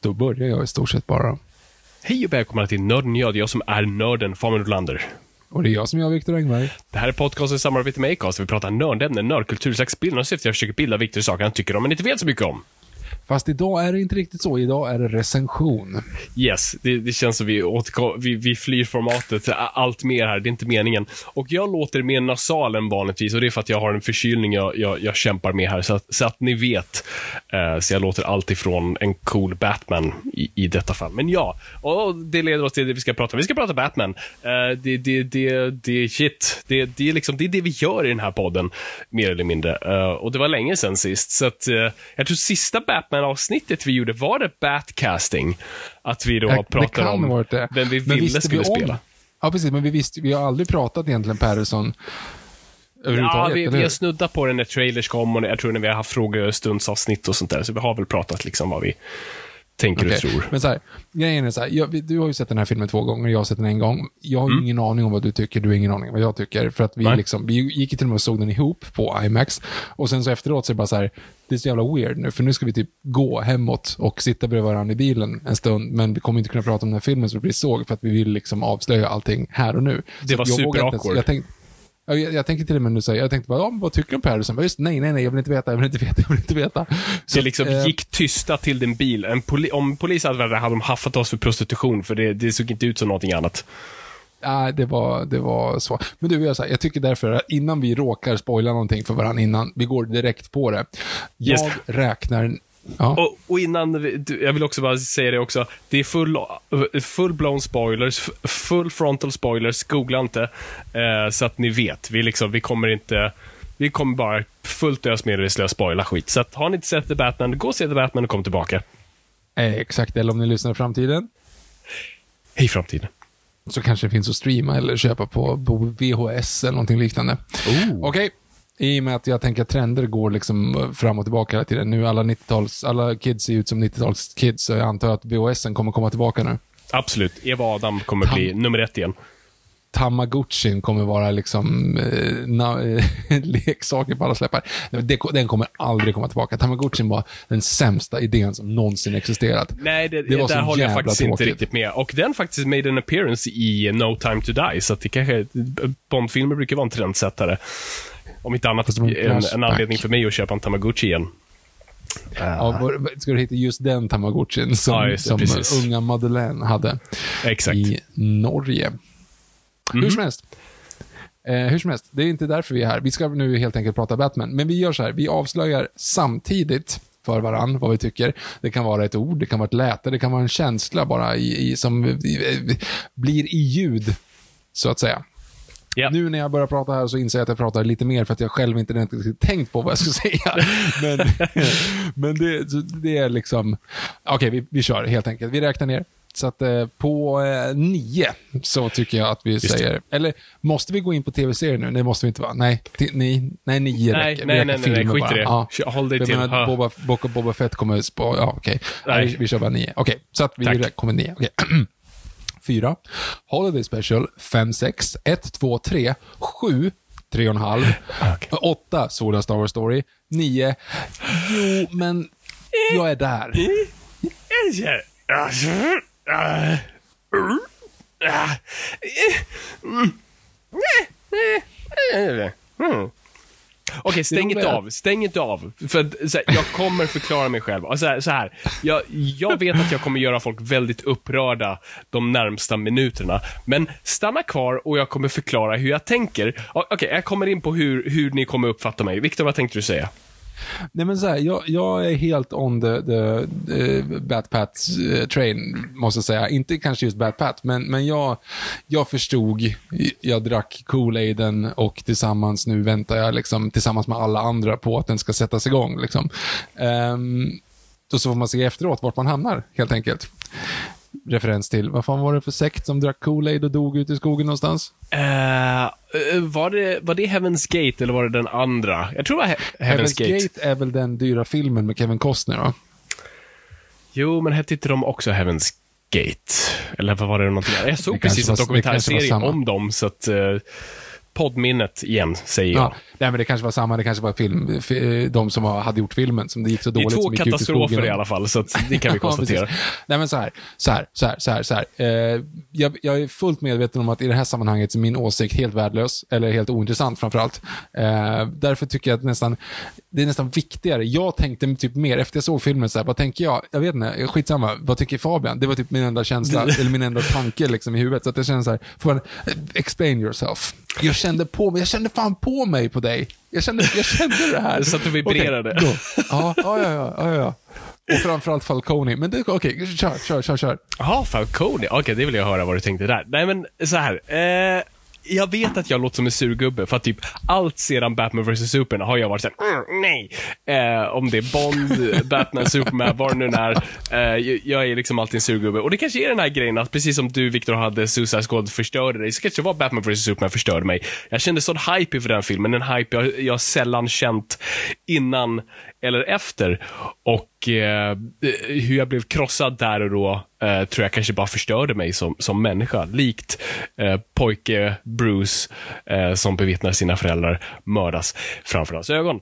Då börjar jag i stort sett bara. Hej och välkomna till Nörden jag, det är jag som är nörden, Fabian Nordlander. Och det är jag som är Viktor Engberg. Det här är podcasten i samarbete med Acast, vi pratar nördämnen, nördkultur, slags bildande syfte jag försöker bilda viktiga saker han tycker om men inte vet så mycket om. Fast idag är det inte riktigt så. Idag är det recension. Yes, det, det känns som vi, återkom, vi, vi flyr formatet allt mer här, det är inte meningen. Och jag låter mer nasal än vanligtvis och det är för att jag har en förkylning jag, jag, jag kämpar med här, så att, så att ni vet. Eh, så jag låter allt ifrån en cool Batman i, i detta fall. Men ja, och det leder oss till det vi ska prata om. Vi ska prata Batman. Eh, det, det, det, det är shit. Det, det, är liksom, det är det vi gör i den här podden, mer eller mindre. Eh, och det var länge sedan sist, så att eh, jag tror sista Batman Batman-avsnittet vi gjorde var det Batcasting. Att vi då pratade om det. vem vi Men ville skulle vi om- spela. Ja, precis. Men vi visste, vi har aldrig pratat egentligen Patterson Ja, vi, vi har snuddat på det när trailers kom och jag tror när vi har haft frågestundsavsnitt och sånt där. Så vi har väl pratat liksom vad vi tänker Okej, och tror. Men så här, grejen är så här, jag, du har ju sett den här filmen två gånger, jag har sett den en gång. Jag har ju Mm. ingen aning om vad du tycker, du har ingen aning om vad jag tycker. För att vi, Nej. liksom, vi gick till och med och såg den ihop på IMAX. Och sen så efteråt så är det bara så här, det är så jävla weird nu, för nu ska vi typ gå hemåt och sitta bredvid varandra i bilen en stund, men vi kommer inte kunna prata om den här filmen det blir såg, för att vi vill liksom avslöja allting här och nu. Det Så var jag super-awkward. Jag tänkte, Ja, Jag, jag tänker till och med nu säga, jag tänkte bara, ja, vad tycker du om Patterson? Just, nej, nej, nej, jag vill inte veta, jag vill inte veta, jag vill inte veta. Så, det liksom eh, gick tysta till din bil. Poli om polisen hade varit där hade de haffat oss för prostitution, för det, det såg inte ut som någonting annat. Nej, det var, det var så. Men du, jag, så här, jag tycker därför att innan vi råkar spoila någonting för varandra innan, vi går direkt på det. Jag Yes. räknar... Ja, Och, och innan, vi- jag vill också bara säga det också. Det är full, full blown spoilers, full frontal spoilers, googla inte. Eh, så att ni vet. Vi, liksom, vi kommer inte, vi kommer bara fullt ös medvetslöst spoila skit. Så att har ni inte sett The Batman, gå och se The Batman och kom tillbaka. eh, exakt. Eller om ni lyssnar i framtiden, Hej framtiden. Så kanske det finns att streama eller köpa på, på VHS eller någonting liknande. Okej. I och med att jag tänker att trender går liksom fram och tillbaka hela tiden. Nu alla 90-tals, alla kids ser ut som 90-talskids, så jag antar att VHSen kommer komma tillbaka nu. Absolut. Eva Adam kommer bli nummer ett igen. Tamagotchin kommer vara liksom eh, eh, leksaker på alla släppar. Den kommer aldrig komma tillbaka. Tamagotchin var den sämsta idén som någonsin existerat. Nej, det, Det var där håller jag faktiskt inte tråkigt. riktigt med. Och den faktiskt made an appearance i No time to die, så att det kanske, Bondfilmer brukar vara en trendsättare. Om inte annat en en, anledning för mig att köpa en Tamagotchi igen. Ja, vår- ska du hitta just den Tamagotchin som, Ja, just det, som unga Madeleine hade Exakt. i Norge. Hur Mhm. som helst. Eh, hur som helst, det är inte därför vi är här. Vi ska nu helt enkelt prata Batman. Men vi gör så här, vi avslöjar samtidigt för varann vad vi tycker. Det kan vara ett ord, det kan vara ett läte, det kan vara en känsla bara i, i, som i, blir i ljud, så att säga. Ja. Nu när jag börjar prata här så inser jag att jag pratar lite mer för att jag själv inte tänkt på vad jag ska säga. Men, men det, det är liksom... Okej, vi, vi kör helt enkelt. Vi räknar ner. Så att eh, på eh, nio så tycker jag att vi det. säger... Eller måste vi gå in på tv-serier nu? Det måste vi inte vara. Nej, ti- nej, nej nio Nej, räcker. Nej, nej, nej, nej, skit i det. Ja. Håll dig Jag till. menar. Boba, Boba, Boba Fett kommer spå... Ja, okej. Nej. Nej. Vi, vi kör bara nio. Okej, så att vi Tack. kommer nio. Okej. Fyra. Holiday Special. Fem, sex. Ett, två, tre. Sju. tre och en halv. Åtta, såg du Star Wars Story. Nio, jo, men jag är där. Mm. Okej, stäng Det inte av. Stäng inte av. För så här, jag kommer förklara mig själv. Så här, så här, jag, jag vet att jag kommer göra folk väldigt upprörda de närmsta minuterna. Men stanna kvar och jag kommer förklara hur jag tänker. Okej, jag kommer in på hur, hur ni kommer uppfatta mig. Viktor, vad tänkte du säga? Nej men så här, jag, jag är helt on the, the, the Bat Pat eh, train, måste jag säga. Inte kanske just BatPat, men, men jag, jag förstod, jag drack Kool-Aiden och tillsammans nu väntar jag liksom, tillsammans med alla andra på att den ska sättas igång. Liksom. Um, då så får man se efteråt vart man hamnar, helt enkelt. Referens till, vad fan var det för sekt som drack Kool-Aid och dog ute i skogen någonstans? Eh, var, det, var det Heaven's Gate eller var det den andra? Jag tror det var He- Heaven's, Heaven's Gate. Gate är väl den dyra filmen med Kevin Costner, va? Jo, men hette inte de också Heaven's Gate? Eller vad var det någonting? Jag såg precis en var- dokumentärserie om dem, så att... Uh, poddminnet igen, säger jag. Ja, nej, men det kanske var samma, det kanske var film, eh, de som hade gjort filmen som det gick så Det är dåligt två i katastrofer skogen. i alla fall, så det kan vi Ja, konstatera. precis. Nej men så här, så här, så här, så här. Så här. Eh, jag, jag är fullt medveten om att i det här sammanhanget så är min åsikt helt värdelös, eller helt ointressant framförallt. Eh, därför tycker jag att nästan, det är nästan viktigare. Jag tänkte typ mer, efter jag såg filmen, så här, vad tänker jag? Jag vet inte, skitsamma, vad tycker Fabian? Det var typ min enda känsla, eller min enda tanke liksom i huvudet. Så att jag kände så här, explain yourself. Jag kände på mig, jag kände fan på mig på dig. Jag kände, jag kände det här. Så att du vibrerade. Då. Ja, ja, ja, ja, ja. Och framförallt Falcone. Men okej, kör, kör, kör, kör. Jaha, Falcone. Okej, det vill jag höra vad du tänkte där. Nej, men så här. Eh, jag vet att jag låter som en surgubbe, för att typ allt sedan Batman vs. Superman har jag varit såhär, mm, nej. Eh, om det är Bond, Batman, Superman, vad det nu är. Eh, jag- är liksom alltid en surgubbe. Och det kanske är den här grejen att precis som du, Victor, hade Suicide Squad förstörde dig, så kanske det var Batman vs. Superman förstörde mig. Jag kände sån hype för den filmen, en hype jag, jag sällan känt innan eller efter. Och eh, hur jag blev krossad där och då eh, tror jag kanske bara förstörde mig som, som människa. Likt eh, pojke Bruce eh, som bevittnar sina föräldrar mördas framför hans ögon.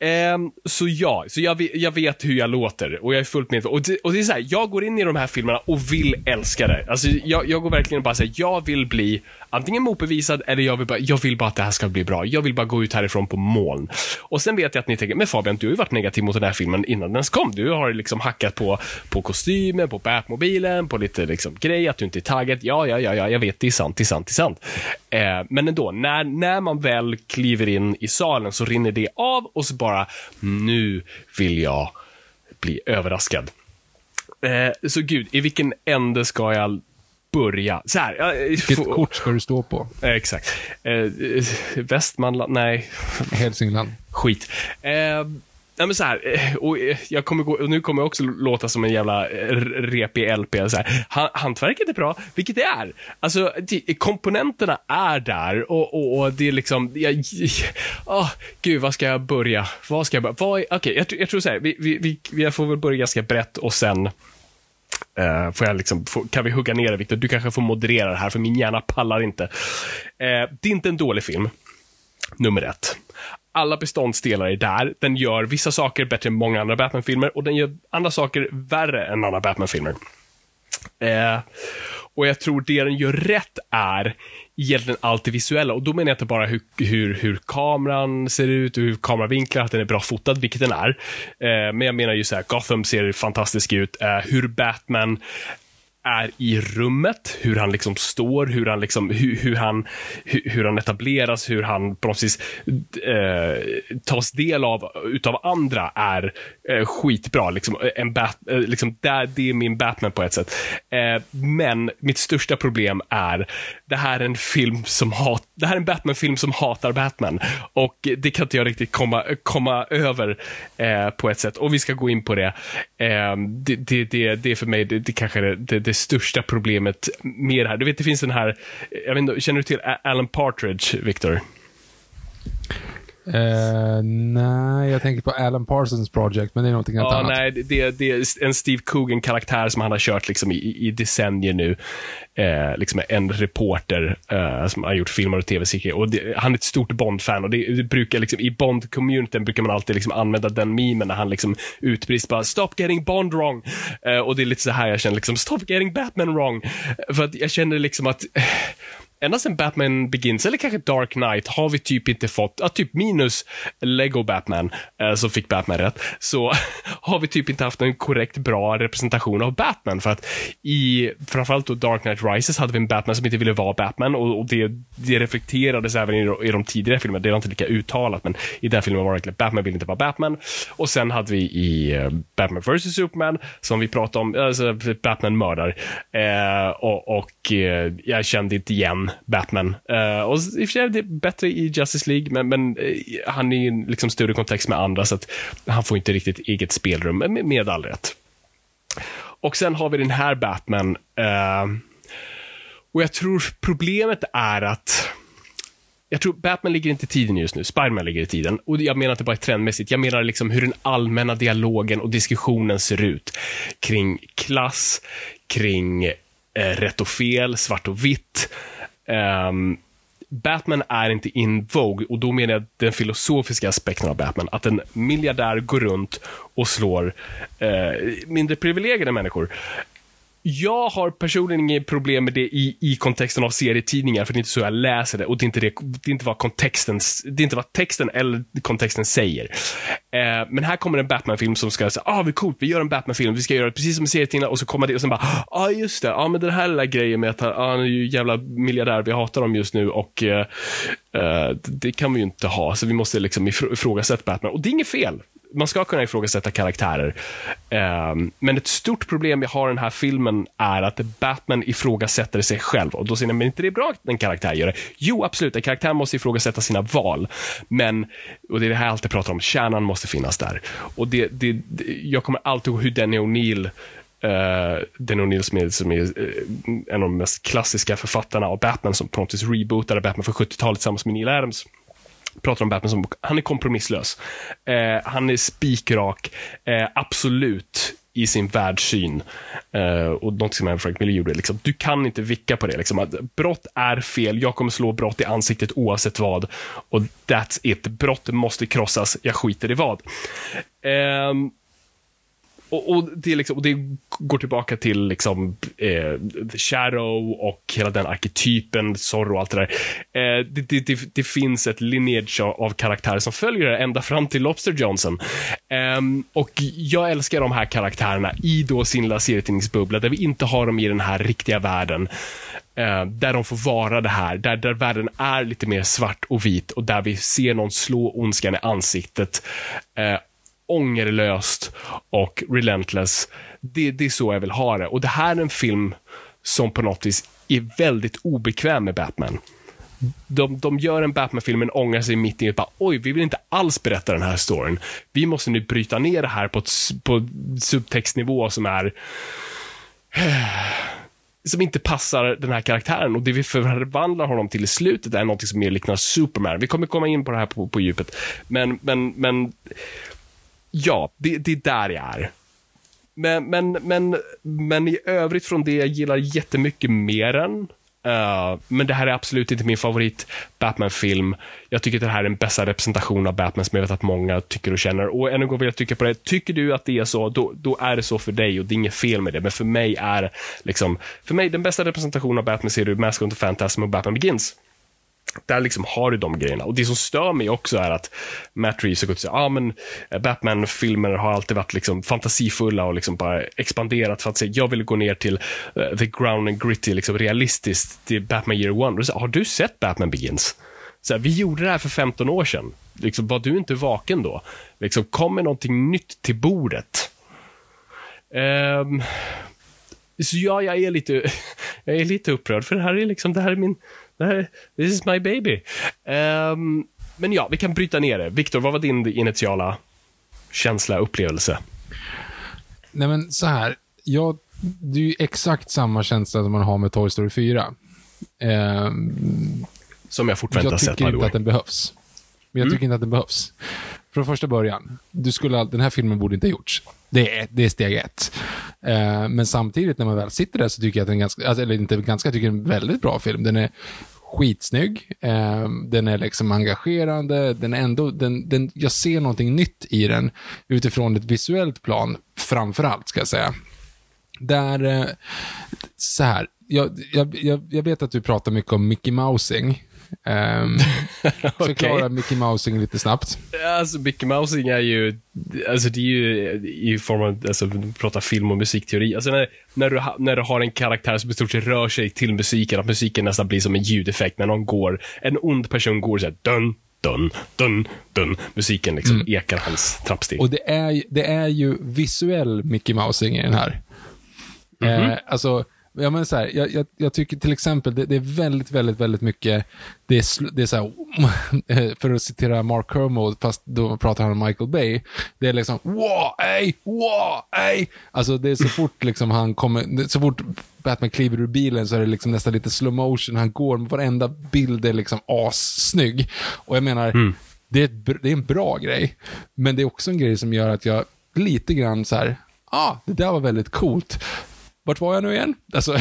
Ehm, så ja, så jag, jag vet hur jag låter och jag är fullt medveten. Och det, och det är så här, jag går in i de här filmerna och vill älska det. Alltså, jag, jag går verkligen bara säga, jag vill bli antingen motbevisad eller jag vill, bara, jag vill bara att det här ska bli bra. Jag vill bara gå ut härifrån på moln. Och sen vet jag att ni tänker, men Fabian, du har ju varit negativ mot den här filmen innan den ens kom. Du har liksom hackat på, på kostymen, på Batmobilen, på lite liksom grej, att du inte är taggad. Ja, ja, ja, ja, jag vet, det är sant, det är sant, det är sant. Eh, men ändå, när, när man väl kliver in i salen så rinner det av och så bara, nu vill jag bli överraskad. Eh, så gud, i vilken ände ska jag börja? Så här, jag, Vilket kort ska du stå på? Eh, exakt. Eh, Västmanland, nej, Hälsingland. skit. Eh, Nej men så här, eh, och eh, jag kommer gå, och nu kommer jag också låta som en jävla eh, repig LP. Så här. Hantverket är bra, vilket det är. Alltså, komponenterna är där och, och, och det är liksom, jag, oh, gud, vad ska jag börja? Vad ska jag börja? Vad är- jag, jag tror så här, vi, vi, vi, jag får väl börja ganska brett och sen Uh, får jag liksom, får, kan vi hugga ner det, Victor? Du kanske får moderera det här, för min hjärna pallar inte. Uh, det är inte en dålig film. Nummer ett. Alla beståndsdelar är där. Den gör vissa saker bättre än många andra Batman-filmer och den gör andra saker värre än andra Batman-filmer. Eh, och jag tror det den gör rätt är egentligen allt det visuella. Och då menar jag inte bara hur, hur, hur kameran ser ut och hur kameravinklar, att den är bra fotad, vilket den är. Eh, men jag menar ju så här, Gotham ser fantastisk ut. Eh, hur Batman är i rummet, hur han liksom står, hur han, liksom, hur, hur han, hur, hur han etableras, hur han på något vis eh, tas del av utav andra är eh, skitbra. Liksom, eh, en bat, eh, liksom, där, det är min Batman på ett sätt. Eh, men mitt största problem är, det här är en film som har det här är en Batman-film som hatar Batman. Och det kan inte jag riktigt komma, komma över eh, på ett sätt. Och vi ska gå in på det. Eh, det, det, det, det är för mig det, det kanske är det, det största problemet med det här. Du vet, det finns den här, eh, jag vet inte, känner du till Alan Partridge, Victor? Eh, nej, jag tänker på Alan Parsons Project, men det är någonting Ja, annat. nej, det, det är en Steve Coogan-karaktär som han har kört liksom i, i decennier nu. Eh, liksom en reporter eh, som har gjort filmer och tv-serier. Han är ett stort Bond-fan och det, det brukar liksom, i Bond-communityn brukar man alltid liksom använda den memen när han liksom utbrister bara “Stop getting Bond wrong”. Eh, och det är lite så här jag känner, liksom “Stop getting Batman wrong”. För att jag känner liksom att eh, ända sedan Batman Begins, eller kanske Dark Knight, har vi typ inte fått, ja, typ minus Lego Batman, eh, som fick Batman rätt, så har vi typ inte haft en korrekt bra representation av Batman. För att i, framförallt då Dark Knight Rises hade vi en Batman som inte ville vara Batman och, och det, det reflekterades även i, i de tidigare filmerna. Det var inte lika uttalat, men i den filmen var det verkligen Batman vill inte vara Batman. Och sen hade vi i eh, Batman vs Superman, som vi pratade om, alltså Batman mördar. Eh, och och eh, jag kände inte igen Batman. Uh, och i och för sig är det bättre i Justice League, men, men uh, han är i en liksom större kontext med andra, så att han får inte riktigt eget spelrum, med, med all rätt. Och sen har vi den här Batman. Uh, och jag tror problemet är att jag tror Batman ligger inte i tiden just nu, Spiderman ligger i tiden. Och jag menar inte bara trendmässigt, jag menar liksom hur den allmänna dialogen och diskussionen ser ut. Kring klass, kring eh, rätt och fel, svart och vitt. Um, Batman är inte in Vogue och då menar jag den filosofiska aspekten av Batman. Att en miljardär går runt och slår eh, mindre privilegierade människor. Jag har personligen inget problem med det i, i kontexten av serietidningar, för det är inte så jag läser det och det är inte, det, det är inte, vad, kontexten, det är inte vad texten eller kontexten säger. Eh, men här kommer en Batman-film som ska säga, ah, vad coolt, vi gör en Batman-film, vi ska göra det precis som serietidningar och så kommer det och sen bara, ja ah, just det, ja ah, men den här lilla grejen med att ah, han är ju jävla miljardär, vi hatar dem just nu och eh, eh det kan vi ju inte ha, så vi måste liksom ifrågasätta Batman. Och det är inget fel man ska kunna ifrågasätta karaktärer. Um, men ett stort problem jag har i den här filmen är att Batman ifrågasätter sig själv. Och då säger man, men inte det är bra att en karaktär gör det? Jo, absolut, en karaktär måste ifrågasätta sina val. Men, och det är det här jag alltid pratar om, kärnan måste finnas där. Och det, det, det jag kommer alltid ihåg hur Danny O'Neill eh, Uh, Den O'Neill som är, som är uh, en av de mest klassiska författarna av Batman som på rebootade Batman för 70-talet tillsammans med Neil Adams pratar om Batman som, han är kompromisslös. Eh, han är spikrak, eh, absolut i sin världssyn. Eh, och något som även Frank Miller gjorde, liksom, du kan inte vicka på det. Liksom, att brott är fel, jag kommer slå brott i ansiktet oavsett vad. Och that's it, brott måste krossas, jag skiter i vad. Eh, och, och, det liksom, och, det går tillbaka till liksom, eh, The Shadow och hela den arketypen, Zorro och allt det där. Eh, det, det, det, det, finns ett lineage av, karaktärer som följer det ända fram till Lobster Johnson. Eh, och jag älskar de här karaktärerna i då sin lilla serietidningsbubbla, där vi inte har dem i den här riktiga världen. Eh, där de får vara det här, där, där världen är lite mer svart och vit och där vi ser någon slå ondskan i ansiktet. Eh, Ångerlöst och relentless. Det, det är så jag vill ha det. Och det här är en film som på något vis är väldigt obekväm med Batman. De, de gör en Batman-film men ångrar sig mitt i och bara, oj, vi vill inte alls berätta den här storyn. Vi måste nu bryta ner det här på, ett, på subtextnivå som är som inte passar den här karaktären och det vi förvandlar honom till i slutet är något som mer liknar Superman. Vi kommer komma in på det här på, på djupet. Men, men, men ja, det, det är där jag är. Men, men, men, men i övrigt från det, jag gillar jättemycket mer än. Uh, men det här är absolut inte min favorit Batman-film. Jag tycker att det här är den bästa representationen av Batman som jag vet att många tycker och känner. Och än en gång vill jag trycka på det. Tycker du att det är så, då, då är det så för dig och det är inget fel med det. Men för mig är liksom, för mig den bästa representationen av Batman ser du Mask of the Phantasm och Batman Begins där liksom har du de grejerna. Och det som stör mig också är att Matt Reeves har gått och sagt, ah, men eh, Batman-filmer har alltid varit liksom fantasifulla och liksom bara expanderat för att säga, jag vill gå ner till uh, the ground and gritty, liksom realistiskt, till Batman year one. Och så, har du sett Batman Begins? Så här, vi gjorde det här för 15 år sedan. Liksom, var du inte vaken då? Liksom, kom med någonting nytt till bordet. Um, så ja, jag är lite, jag är lite upprörd, för det här är liksom, det här är min, This is my baby. Um, men ja, vi kan bryta ner det. Viktor, vad var din initiala känsla, upplevelse? Nej, men så här. Jag, det är ju exakt samma känsla som man har med Toy Story 4. Um, som jag fortfarande inte har sett, Jag tycker inte att den behövs. Men jag mm. tycker inte att den behövs från första början, du skulle, den här filmen borde inte ha gjorts. Det är, det är steg ett. Eh, men samtidigt när man väl sitter där så tycker jag att den är ganska, alltså, eller inte ganska, jag tycker det är en väldigt bra film. Den är skitsnygg, eh, den är liksom engagerande, den är ändå, den, den, jag ser någonting nytt i den utifrån ett visuellt plan, framför allt ska jag säga. Där, eh, så här, jag, jag, jag vet att du pratar mycket om Mickey Mousing. Um, förklara Mickey Mousing lite snabbt. Alltså, Mickey Mousing är ju, alltså det är ju i form av, alltså prata film och musikteori. Alltså när, när, du, när du har en karaktär som i stort sett rör sig till musiken, att musiken nästan blir som en ljudeffekt när någon går, en ond person går så här, dun, dun, dun, dun. Musiken liksom mm. ekar hans trappsteg. Och det är, det är ju visuell Mickey Mousing i den här. Mm -hmm. eh, alltså, Ja, men så här, jag, jag, jag, tycker till exempel, det, det, är väldigt, väldigt, väldigt mycket, det är, det är så här, för att citera Mark Kermode, fast då pratar han om Michael Bay, det är liksom, wow, ey, wow, ey. Alltså det är så fort liksom han kommer, så fort Batman kliver ur bilen så är det liksom nästan lite slow motion, han går, varenda bild är liksom assnygg. Och jag menar, mm. det, är ett, det är en bra grej, men det är också en grej som gör att jag lite grann så här, ah, det där var väldigt coolt vart var jag nu igen? Alltså,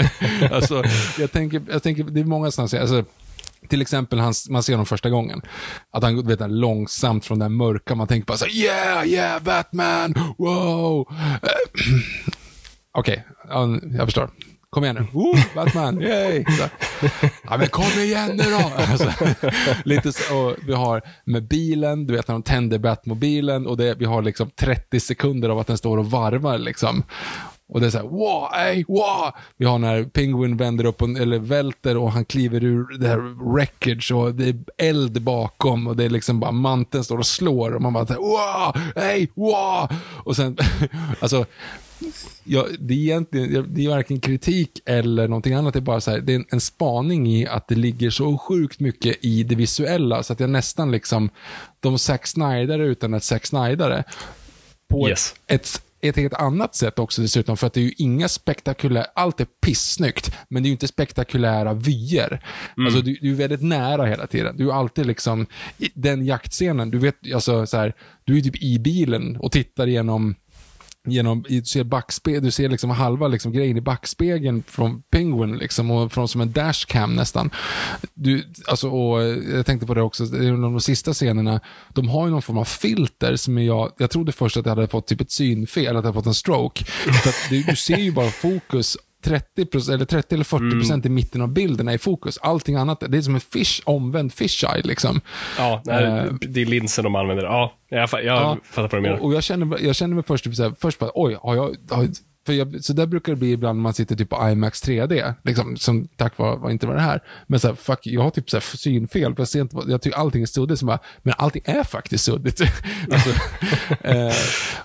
alltså jag, tänker, jag tänker, det är många sådana alltså, till exempel, hans, man ser honom första gången. Att han vet, långsamt från den mörka, man tänker bara så yeah, yeah, Batman, wow. Okej, okay, jag förstår. Kom igen nu. Woo, Batman, yay! Så. Ja, men kom igen nu då! Alltså, lite så, och vi har med bilen, du vet när de tänder Batmobilen och det, vi har liksom 30 sekunder av att den står och varvar liksom. Och det är så här, wow, ey, wow. Vi har när Penguin vänder upp, eller välter och han kliver ur det här wreckage och det är eld bakom och det är liksom bara manteln står och slår och man bara, wow, ey, wow. Och sen, alltså, ja, det är egentligen, det är varken kritik eller någonting annat, det är bara så här, det är en, en spaning i att det ligger så sjukt mycket i det visuella så att jag nästan liksom, de Zack Snyder utan ett Zack Snyder på yes. ett, ett ett helt annat sätt också dessutom, för att det är ju inga spektakulära, allt är pissnyggt, men det är ju inte spektakulära vyer. Mm. Alltså du, du, är väldigt nära hela tiden. Du är alltid liksom, den jaktscenen, du vet, alltså så här, du är typ i bilen och tittar igenom genom, du ser backspegel, du ser liksom halva liksom grejen i backspegeln från Penguin liksom och från som en dashcam nästan. Du, alltså, och eh, jag tänkte på det också, de, de sista scenerna, de har ju någon form av filter som jag, jag trodde först att jag hade fått typ ett synfel, att jag hade fått en stroke. Att du, du ser ju bara fokus 30, eller 30 eller 40 procent mm. i mitten av bilden är i fokus. Allting annat, det är som en fish, omvänd fisheye liksom. Ja, nej, uh, det är linsen de använder. Ja, jag, jag ja, fattar vad du menar. Och, jag, känner, jag känner mig först, typ så först bara, oj, har jag, har, för jag, så där brukar det bli ibland när man sitter typ på IMAX 3D, liksom, som tack vare var inte var det här. Men så här, fuck, jag har typ så här synfel, för jag, ser inte, jag tycker allting är suddigt, bara, men allting är faktiskt suddigt. alltså, eh,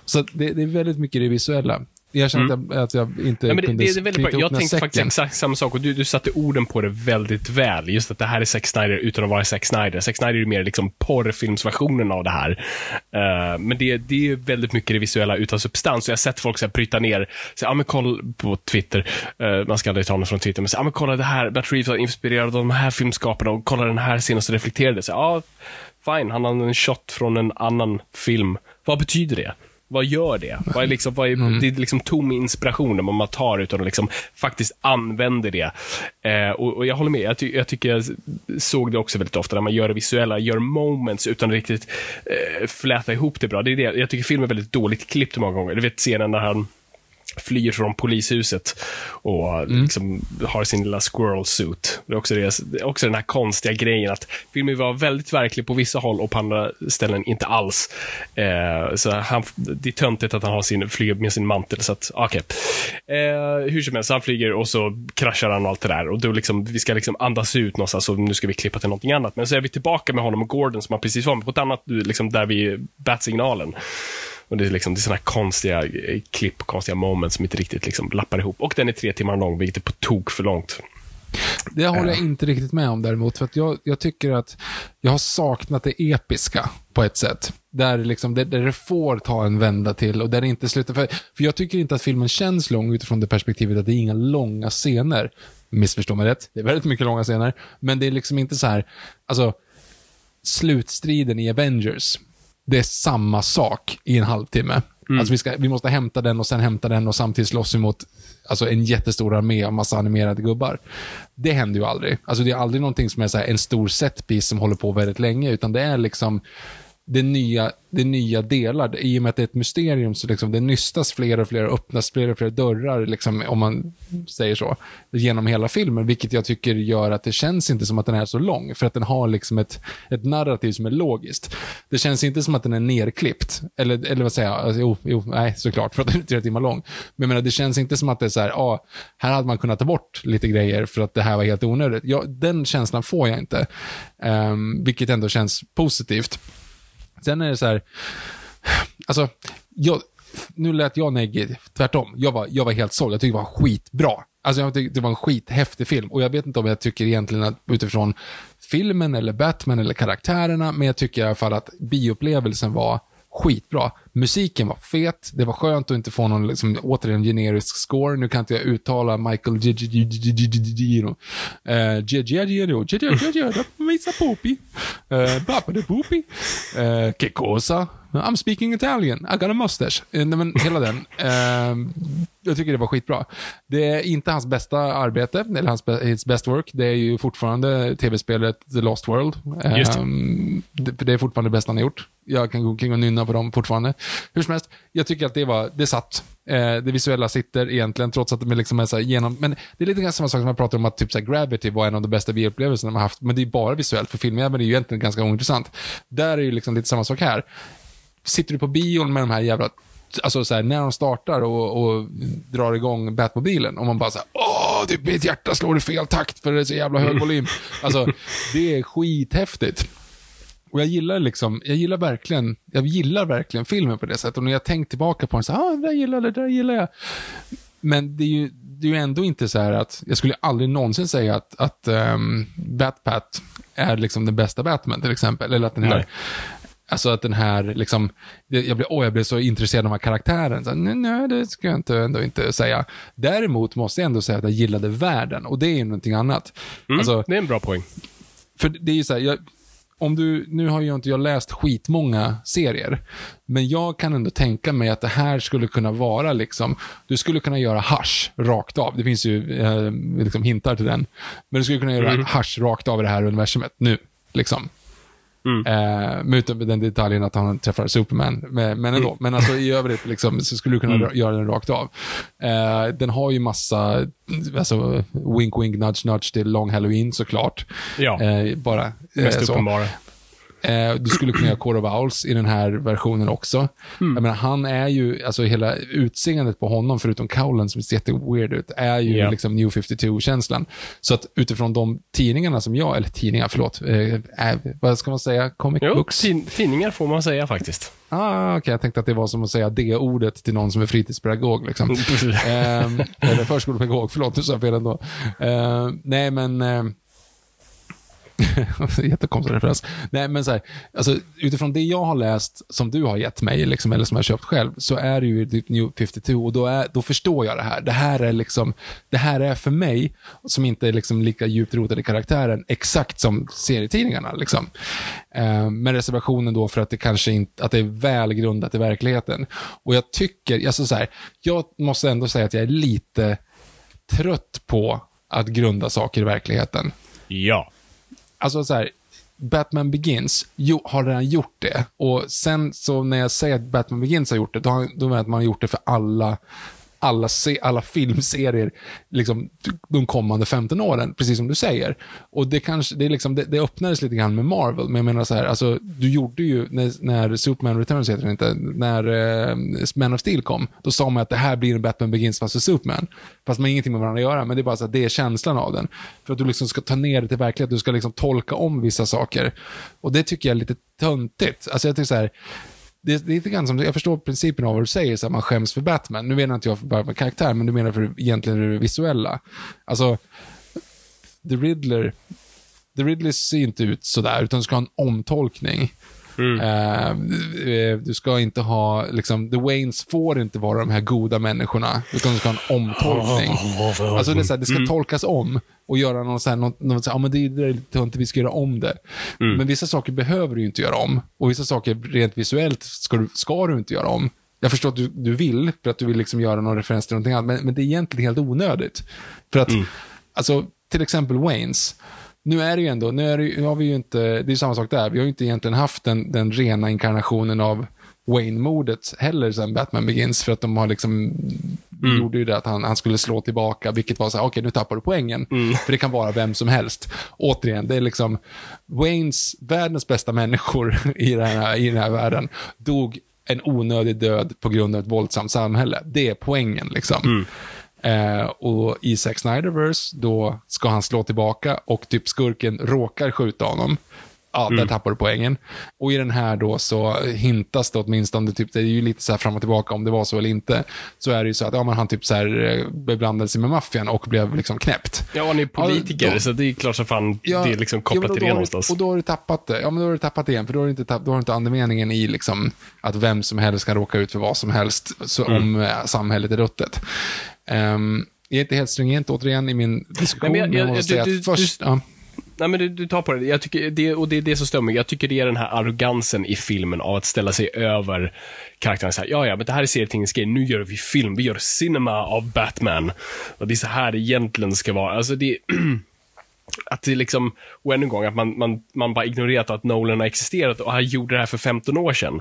så det, det, är väldigt mycket det visuella. Jag kände mm. att jag inte ja, men det, kunde det är väldigt bra. Jag tänkte faktiskt exakt samma sak och du, du satte orden på det väldigt väl. Just att det här är Zack Snyder utan att vara Zack Snyder. Zack Snyder är mer liksom porrfilmsversionen av det här. Uh, men det, det är väldigt mycket det visuella utan substans. Och jag har sett folk så här, bryta ner, så, ja men kolla på Twitter, uh, man ska aldrig ta något från Twitter, men så, ja men kolla det här, Matt Reeves var inspirerad av de här filmskaparna och kolla den här så reflekterade så, ja, fine, han har en shot från en annan film. Vad betyder det? Vad gör det? Vad är liksom, vad är, mm. Det är liksom tom inspiration om man tar utan att liksom faktiskt använder det. Eh, och, och, jag håller med, jag, ty jag, tycker jag såg det också väldigt ofta, när man gör det visuella, gör moments utan att riktigt eh, fläta ihop det bra. Det är det. Jag tycker filmen är väldigt dåligt klippt många gånger. Du vet scenen när han flyr från polishuset och mm. liksom har sin lilla squirrel suit. Det är också, det, också den här konstiga grejen att filmen var väldigt verklig på vissa håll och på andra ställen inte alls. Eh, så han, det är töntigt att han har sin, flyger med sin mantel. Så att, okay. eh, hur som helst, han flyger och så kraschar han och allt det där. Och då liksom, vi ska liksom andas ut någonstans och nu ska vi klippa till någonting annat. Men så är vi tillbaka med honom och Gordon som han precis var med på ett annat, liksom där vi, bat-signalen. Och det är, liksom, det är såna här konstiga eh, klipp, konstiga moments som inte riktigt liksom lappar ihop. Och den är tre timmar lång, vilket är på tok för långt. Det håller jag inte riktigt med om däremot, för att jag, jag tycker att jag har saknat det episka på ett sätt. Där, liksom, där, där det får ta en vända till och där det inte slutar. För, för jag tycker inte att filmen känns lång utifrån det perspektivet att det är inga långa scener. Missförstå mig rätt, det är väldigt mycket långa scener. Men det är liksom inte så här, alltså, slutstriden i Avengers det är samma sak i en halvtimme. Alltså vi, ska, vi måste hämta den och sen hämta den och samtidigt slåss vi mot alltså en jättestor armé av massa animerade gubbar. Det händer ju aldrig. Alltså det är aldrig någonting som är så en stor setpiece som håller på väldigt länge, utan det är liksom det nya, det nya delar. I och med att det är ett mysterium så liksom det nystas fler och fler, och öppnas fler och fler dörrar, liksom, om man säger så, genom hela filmen. Vilket jag tycker gör att det känns inte som att den är så lång, för att den har liksom ett, ett narrativ som är logiskt. Det känns inte som att den är nerklippt. Eller, eller vad säger jag? Alltså, jo, jo, nej, såklart, för att den är tre timmar lång. Men jag menar, det känns inte som att det är så här, ah, här hade man kunnat ta bort lite grejer för att det här var helt onödigt. Ja, den känslan får jag inte. Um, vilket ändå känns positivt. Sen är det så här, alltså, jag, nu lät jag negativ, tvärtom. Jag var, jag var helt såld, jag tyckte det var skitbra. Alltså jag tyckte det var en skithäftig film och jag vet inte om jag tycker egentligen att utifrån filmen eller Batman eller karaktärerna, men jag tycker i alla fall att bioupplevelsen var skitbra. Musiken var fet, det var skönt att inte få någon, liksom, återigen, generisk score. Nu kan inte jag uttala Michael Giacchino. Giacchino, Giacchino, Misa Popi, Papa de Popi, Che cosa? I'm speaking Italian, I got a mustache. Eh, men hela den. Eh, jag tycker det var skitbra. Det är inte hans bästa arbete, eller hans his best work. Det är ju fortfarande tv-spelet The Lost World. Just det. Det, för det är fortfarande det bästa han har gjort. Jag kan gå omkring och nynna på dem fortfarande. Hur som helst, jag tycker att det var, det satt. Eh, det visuella sitter egentligen, trots att det liksom är så genom... Men det är lite grann samma sak som jag pratade om att typ så Gravity var en av de bästa bioupplevelserna man haft. Men det är bara visuellt, för filmjäveln är ju egentligen ganska ointressant. Där är ju liksom lite samma sak här. Sitter du på bion med de här jävla Alltså så här, när de startar och, och drar igång Batmobilen och man bara såhär, åh, det, mitt hjärta slår i fel takt för det är så jävla hög volym. Alltså, det är skithäftigt. Och jag gillar liksom, jag gillar verkligen, jag gillar verkligen filmen på det sättet. Och när jag tänkt tillbaka på den så här, ah, det där gillar jag, det där gillar jag. Men det är ju, det är ju ändå inte så här att, jag skulle aldrig någonsin säga att, att um, Batpat är liksom den bästa Batman till exempel. Eller att den här, Nej. Alltså att den här, liksom, jag blev, åh, jag blev så intresserad av den här karaktären. Så, nej, nej, det ska jag inte, ändå inte säga. Däremot måste jag ändå säga att jag gillade världen, och det är ju någonting annat. Mm, Alltså, det är en bra poäng. för det är ju så här, jag, om du, nu har ju inte jag läst skitmånga serier, men jag kan ändå tänka mig att det här skulle kunna vara liksom, du skulle kunna göra Hush rakt av. Det finns ju eh, liksom hintar till den. Men du skulle kunna göra Hush rakt av i det här universumet nu, liksom. Mm. Eh, med utom den detaljen att han träffar Superman. Men, men ändå. Men alltså i övrigt liksom, så skulle du kunna Mm. göra den rakt av. Eh, den har ju massa, alltså, wink wink nudge nudge till Long Halloween såklart. Ja, Eh, bara eh, mest så. uppenbara. Eh, du skulle kunna göra Court of Owls i den här versionen också. Mm. Jag menar, han är ju, alltså hela utseendet på honom, förutom cowlen som ser jätteweird ut, är ju Ja. liksom New 52-känslan. Så att utifrån de tidningarna som jag, eller tidningar, förlåt, eh, vad ska man säga, comic Jo, books? tid- tidningar får man säga faktiskt. Ah, okej, jag tänkte att det var som att säga det ordet till någon som är fritidspedagog. Liksom. Ehm, eller förskolepedagog, förlåt, nu sa jag fel ändå. Ehm, nej, men... Jättekonstig referens. Nej, men så här, alltså, utifrån det jag har läst, som du har gett mig, liksom, eller som jag har köpt själv, så är det ju typ New 52 och då, är, då förstår jag det här. Det här är liksom, det här är för mig, som inte är liksom lika djupt rotad i karaktären, exakt som serietidningarna. Liksom. Eh, med reservationen då för att det kanske inte, att det är välgrundat i verkligheten. Och jag tycker, alltså så här, jag måste ändå säga att jag är lite trött på att grunda saker i verkligheten. Ja. Alltså så här, Batman Begins jo, har redan gjort det. Och sen så när jag säger att Batman Begins har gjort det, då, då menar jag att man har gjort det för alla alla, se, alla filmserier liksom, de kommande 15 åren, precis som du säger. Och det, kanske, det, är liksom, det, det öppnades lite grann med Marvel, men jag menar så här, alltså, du gjorde ju, när, när Superman Returns heter det inte, när eh, Man of Steel kom, då sa man att det här blir en Batman Begins fast för Superman. Fast man har ingenting med varandra att göra, men det är bara så att det är känslan av den. För att du liksom ska ta ner det till verklighet, du ska liksom tolka om vissa saker. Och det tycker jag är lite töntigt. Alltså jag tycker så här, det, det är lite grann som, jag förstår principen av vad du säger, så att man skäms för Batman. Nu menar inte jag för bara med karaktär, men du menar för egentligen det visuella. Alltså, The Riddler, The Riddler ser inte ut sådär, utan ska ha en omtolkning. Mm. Eh, du ska inte ha, liksom, The Waynes får inte vara de här goda människorna, utan du ska ha en omtolkning. Alltså det, är så här, det ska Mm. tolkas om och göra någon så här, något, något så här, ja men det, är lite töntigt, vi ska göra om det. Mm. Men vissa saker behöver du inte göra om. Och vissa saker rent visuellt ska du, ska du inte göra om. Jag förstår att du, du vill, för att du vill liksom göra någon referens till någonting annat, men, men det är egentligen helt onödigt. För att, Mm. alltså, till exempel Waynes, nu är det ju ändå, nu, det, nu har vi ju inte, det är samma sak där, vi har ju inte egentligen haft den, den rena inkarnationen av Wayne-mordet heller sen Batman Begins, för att de har liksom, gjorde ju det att han, han skulle slå tillbaka, vilket var så här, okej nu tappar du poängen, för det kan vara vem som helst. Återigen, det är liksom, Waynes, världens bästa människor i den här, i den här världen, dog en onödig död på grund av ett våldsamt samhälle. Det är poängen liksom. Eh, och i Zack Snyderverse, då ska han slå tillbaka och typ skurken råkar skjuta honom. Ja, där tappar du poängen. Och i den här då så hintas det åtminstone, typ, det är ju lite så här fram och tillbaka om det var så eller inte, så är det ju så att ja, men han typ så här eh, beblandade sig med maffian och blev liksom knäppt. Ja, han är politiker, Ja, då- så det är klart som fan Ja, det är liksom ja, kopplat men till det någonstans. Och då har du tappat det. Ja, men då har du tappat det igen, för då har du inte, tapp, då har du inte andemeningen i liksom att vem som helst kan råka ut för vad som helst så Mm. om eh, samhället är ruttet. Um, jag är inte helt stringent återigen i min diskussion, Nej, men jag, jag- måste jag- säga du- att först... du- ja. Nej, men du, du tar på det. Jag tycker det. Och det är det som stör mig. Jag tycker det är den här arrogansen i filmen av att ställa sig över karaktären. Så här, ja, ja, men det här är serietidningens grej. Nu gör vi film. Vi gör cinema av Batman. Och det är så här det egentligen ska vara. Alltså, det att det liksom, och ännu en gång, att man, man, man bara ignorerat att Nolan har existerat och han gjorde det här för 15 år sedan.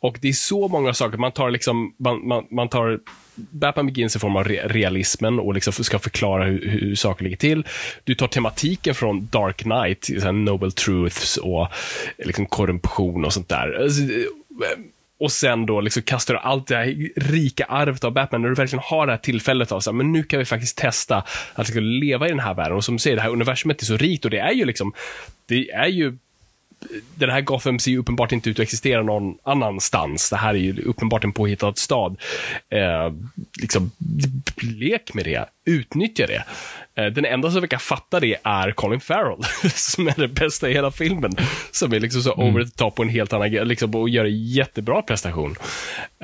Och det är så många saker, man tar liksom, man, man, man tar Batman Begins i form av re realismen och liksom ska förklara hur, hur saker ligger till. Du tar tematiken från Dark Knight, så här Noble Truths och liksom korruption och sånt där. Alltså, eh, och sen då liksom kastar du allt det här rika arvet av Batman, när du verkligen har det här tillfället av så här, men nu kan vi faktiskt testa att liksom leva i den här världen. Och som du säger, det här universumet är så rikt och det är ju liksom, det är ju den här Gotham ser ju uppenbart inte ut att existera någon annanstans. Det här är ju uppenbart en påhittad stad. Eh, liksom, lek med det. Utnyttja det. Eh, den enda som verkar fatta det är Colin Farrell, som är det bästa i hela filmen. Som är liksom så over the top på en helt annan liksom, och gör en jättebra prestation.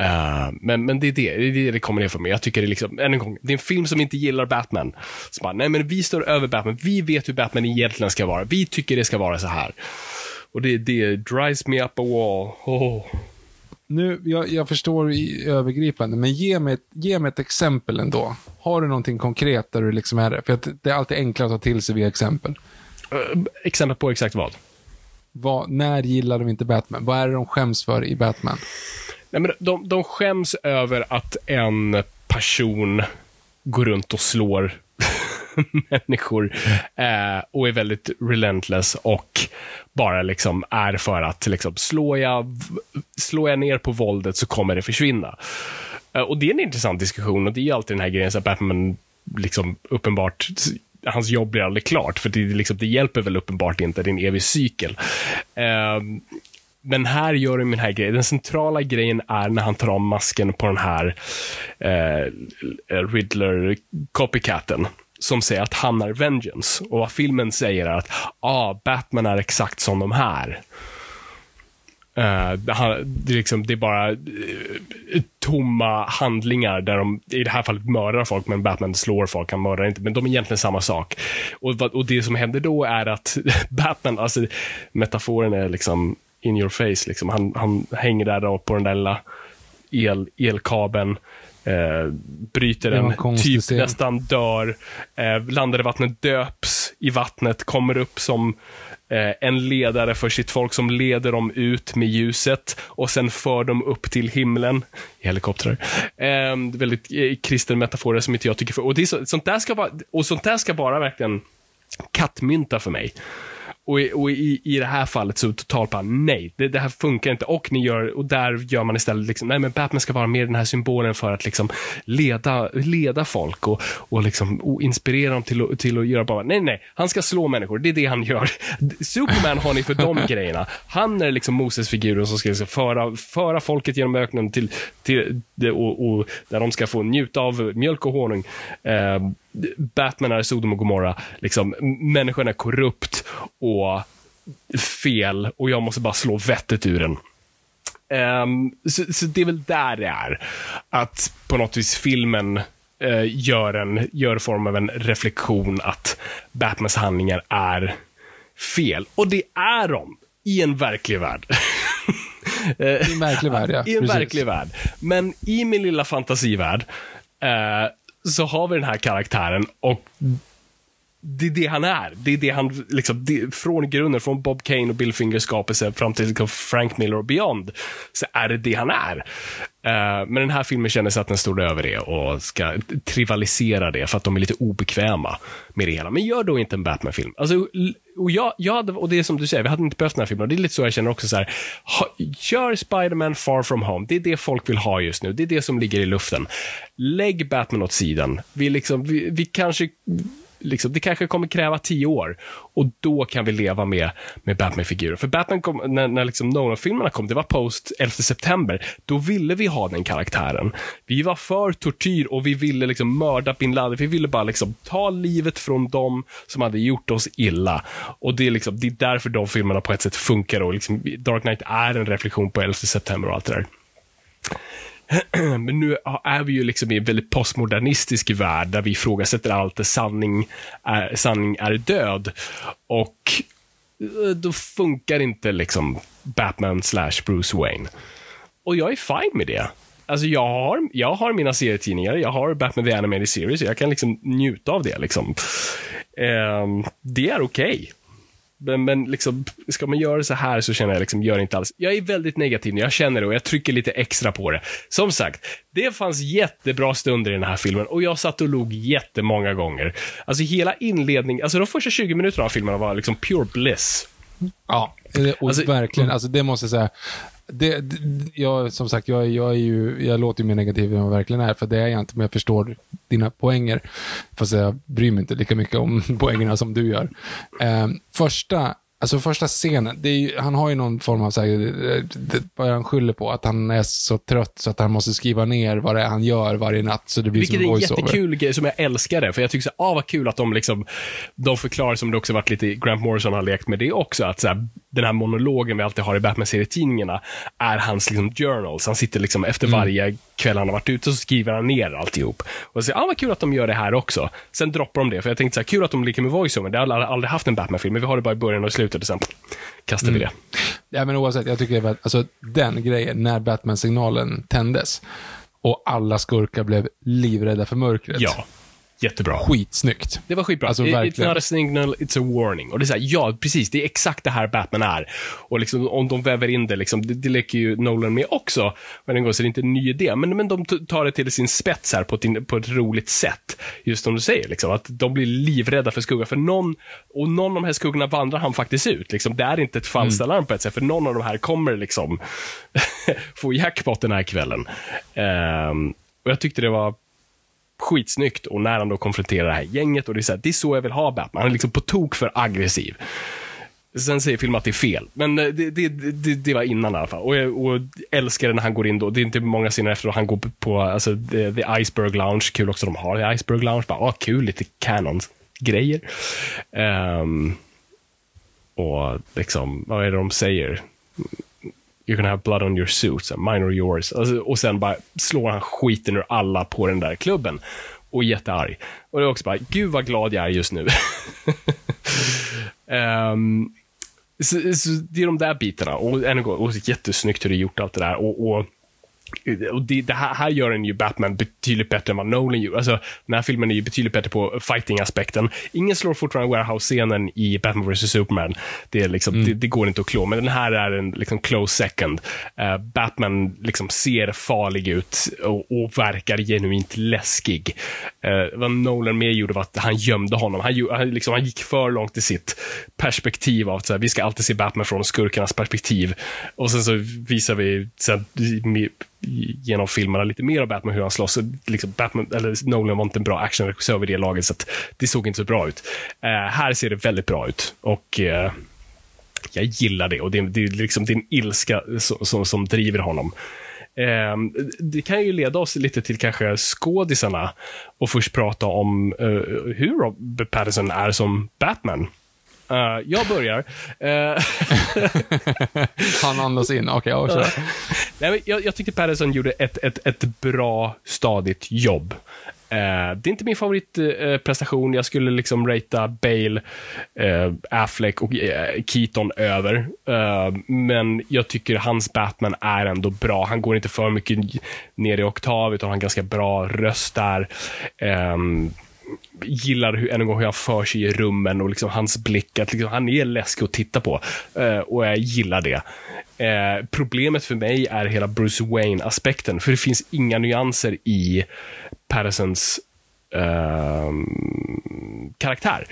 Eh, men, men det är det, det är det det kommer ner för mig. Jag tycker det är liksom, än en gång, det är en film som inte gillar Batman. Så bara, nej men vi står över Batman, vi vet hur Batman egentligen ska vara, vi tycker det ska vara så här. Och det, det drives me up a wall. Oh. Nu, jag, jag förstår i övergripande, men ge mig, ett- ge mig ett exempel ändå. Har du någonting konkret där du liksom är det? För att det är alltid enklare att ta till sig via exempel. Eh, exempel på exakt vad? Vad, när gillar de inte Batman? Vad är det de skäms för i Batman? Nej, men de, de skäms över att en person går runt och slår människor eh, och är väldigt relentless och bara liksom är för att liksom, slår, jag, slår jag ner på våldet så kommer det försvinna. Eh, och det är en intressant diskussion och det är alltid den här grejen så att Batman liksom uppenbart hans jobb blir aldrig klart, för det, liksom, det hjälper väl uppenbart inte, det är en evig cykel. Eh, men här gör de den här grejen. Den centrala grejen är när han tar av masken på den här eh, Riddler copycaten som säger att han är Vengeance. Och vad filmen säger är att ah, Batman är exakt som de här. Uh, han, det, är liksom, det är bara uh, tomma handlingar där de, i det här fallet mördar folk, men Batman slår folk, han mördar inte, men de är egentligen samma sak. Och, och det som händer då är att Batman, alltså metaforen är liksom in your face, liksom. han, han hänger där då på den där lilla el, elkabeln, eh, bryter en typ scen. nästan dör, eh, landar i vattnet, döps i vattnet, kommer upp som eh, en ledare för sitt folk som leder dem ut med ljuset och sen för dem upp till himlen i helikoptrar. Eh, väldigt eh, kristen metafor som inte jag tycker för. Och det är så, sånt där ska vara, och sånt där ska vara verkligen kattmynta för mig. Och, i, och i, i det här fallet så totalt bara nej, det, det här funkar inte. Och, ni gör, och där gör man istället, liksom, nej men Batman ska vara mer den här symbolen för att liksom leda, leda folk och, och, liksom, och inspirera dem till, att- till att göra bara, nej nej, han ska slå människor, det är det han gör. Superman har ni för de grejerna. Han är liksom Moses-figuren som ska liksom föra, föra folket genom öknen till, till och, och där de ska få njuta av mjölk och honung. Eh, Batman är Sodom och Gomorra. Liksom, människan är korrupt och fel och jag måste bara slå vettet ur den. Um, så, så, det är väl där det är. Att på något vis filmen uh, gör, en, gör form av en reflektion att Batmans handlingar är fel. Och det är de i en verklig värld. I en verklig värld, ja. I en Precis. verklig värld. Men i min lilla fantasivärld eh, så har vi den här karaktären och det är det han är. Det är det han, liksom, det, från grunden, från Bob Kane och Bill Fingers skapelse fram till liksom, Frank Miller och Beyond, så är det det han är. Eh, men den här filmen känner sig att den står över det och ska trivialisera det för att de är lite obekväma med det hela. Men gör då inte en Batman-film. Alltså, och, jag, jag hade, och det är som du säger, vi hade inte behövt den här filmen. Och det är lite så jag känner också så här, ha, gör Spider-Man Far From Home. Det är det folk vill ha just nu. Det är det som ligger i luften. Lägg Batman åt sidan. Vi, liksom, vi, vi kanske Liksom, det kanske kommer kräva tio år och då kan vi leva med, med Batman-figurer. För Batman kom, när, när liksom Nolan-filmerna kom, det var post 11 september, då ville vi ha den karaktären. Vi var för tortyr och vi ville liksom mörda bin Laden. Vi ville bara liksom ta livet från dem som hade gjort oss illa. Och det är, liksom, det är därför de filmerna på ett sätt funkar och liksom, Dark Knight är en reflektion på 11 september och allt det där. Men nu är vi ju liksom i en väldigt postmodernistisk värld där vi ifrågasätter allt där sanning är, sanning är död. Och eh, då funkar inte liksom Batman slash Bruce Wayne. Och jag är fine med det. Alltså jag har, jag har mina serietidningar, jag har Batman The Animated Series, jag kan liksom njuta av det. Liksom. Um, det är okej. Okay. Men, men liksom, ska man göra så här så känner jag liksom, gör inte alls. Jag är väldigt negativ när jag känner det och jag trycker lite extra på det. Som sagt, det fanns jättebra stunder i den här filmen och jag satt och log jättemånga gånger. Alltså hela inledningen, alltså de första 20 minuterna av filmen var liksom pure bliss. Ja, och alltså, verkligen. Alltså det måste jag säga. Det, det, jag, som sagt, jag, jag, är ju, jag låter ju mer negativ än vad jag verkligen är, för det är jag inte, men jag förstår dina poänger. Fast jag bryr mig inte lika mycket om poängerna som du gör. Eh, första Alltså första scenen, ju, han har ju någon form av, så här, vad han skyller på, att han är så trött så att han måste skriva ner vad det är han gör varje natt. Så det blir Vilket är en jättekul grej som jag älskar det, för jag tycker så ah vad kul att de liksom, de förklarar som det också varit lite, Grant Morrison har lekt med det också, att så här, den här monologen vi alltid har i Batman-serietidningarna är hans liksom journals. Han sitter liksom efter mm. varje kväll han har varit ute så skriver han ner alltihop. Och så ah vad kul att de gör det här också. Sen droppar de det, för jag tänkte så här, kul att de leker med voiceover. Det har aldrig, aldrig haft en Batman-film, men vi har det bara i början och slutet och sen kastar vi det. Mm. Ja, men oavsett, jag tycker att alltså, den grejen, när Batman-signalen tändes och alla skurkar blev livrädda för mörkret. Ja. Jättebra. Skitsnyggt. Det var skitbra. Alltså, it's not a signal, it's a warning. Och det är så här, ja, precis. Det är exakt det här Batman är. Och liksom, om de väver in det, liksom, det, det leker ju Nolan med också. Men en gång så är det inte en ny idé. Men, men de tar det till sin spets här på ett, på ett roligt sätt. Just som du säger, liksom, att de blir livrädda för skugga. För någon, och någon av de här skuggorna vandrar han faktiskt ut. Liksom. Det är inte ett falskt mm. alarm på ett sätt, för någon av de här kommer liksom få jackpot den här kvällen. Um, och jag tyckte det var skitsnyggt och när han då konfronterar det här gänget och det är så, här, det är så jag vill ha Batman. Han är liksom på tok för aggressiv. Sen säger filmen att det är fel, men eh, det, det, det, det var innan i alla fall. Och jag, och älskar när han går in då, det är inte många scener efter att han går på alltså, the, the Iceberg Lounge, kul också de har the Iceberg Lounge, bara, ah, kul, lite canon-grejer. Um, och liksom, vad är det de säger? You're gonna have blood on your suits, mine or yours. Alltså, och sen bara slår han skiten ur alla på den där klubben. Och är jättearg. Och det är också bara, gud vad glad jag är just nu. um, så, så, det är de där bitarna. Och och jättesnyggt hur det är gjort allt det där. Och, och och det, det här, här, gör den ju Batman betydligt bättre än vad Nolan gör. Alltså, den här filmen är ju betydligt bättre på fighting-aspekten. Ingen slår fortfarande warehouse-scenen i Batman vs. Superman. Det, är liksom, mm. det, det, går inte att klå, men den här är en liksom, close second. Uh, Batman liksom ser farlig ut och, och verkar genuint läskig. Uh, vad Nolan mer gjorde var att han gömde honom. Han, han, liksom, han gick för långt i sitt perspektiv av att så här, vi ska alltid se Batman från skurkarnas perspektiv. Och sen så visar vi så här, genom filmerna lite mer av Batman, hur han slåss. Liksom Batman, eller Nolan var inte en bra actionregissör vid det laget, så det såg inte så bra ut. Eh, här ser det väldigt bra ut. Och eh, jag gillar det. Och det, det är liksom din ilska som, som, som driver honom. Eh, det kan ju leda oss lite till kanske skådisarna och först prata om eh, hur Robert Pattinson är som Batman. Uh, jag börjar. Uh, Han andas in. Okej, okay, ja, Nej, jag, jag tyckte Patterson gjorde ett, ett, ett bra, stadigt jobb. Uh, det är inte min favoritprestation. Jag skulle liksom ratea Bale, Affleck och Keaton över. men jag tycker hans Batman är ändå bra. Han går inte för mycket ner i oktav, utan har en ganska bra röst där. Um, gillar hur, än en gång hur han för sig i rummen och liksom hans blick, att liksom, han är läskig att titta på. eh, och jag gillar det. Eh, problemet för mig är hela Bruce Wayne-aspekten, för det finns inga nyanser i Pattersons ehm, eh, karaktär.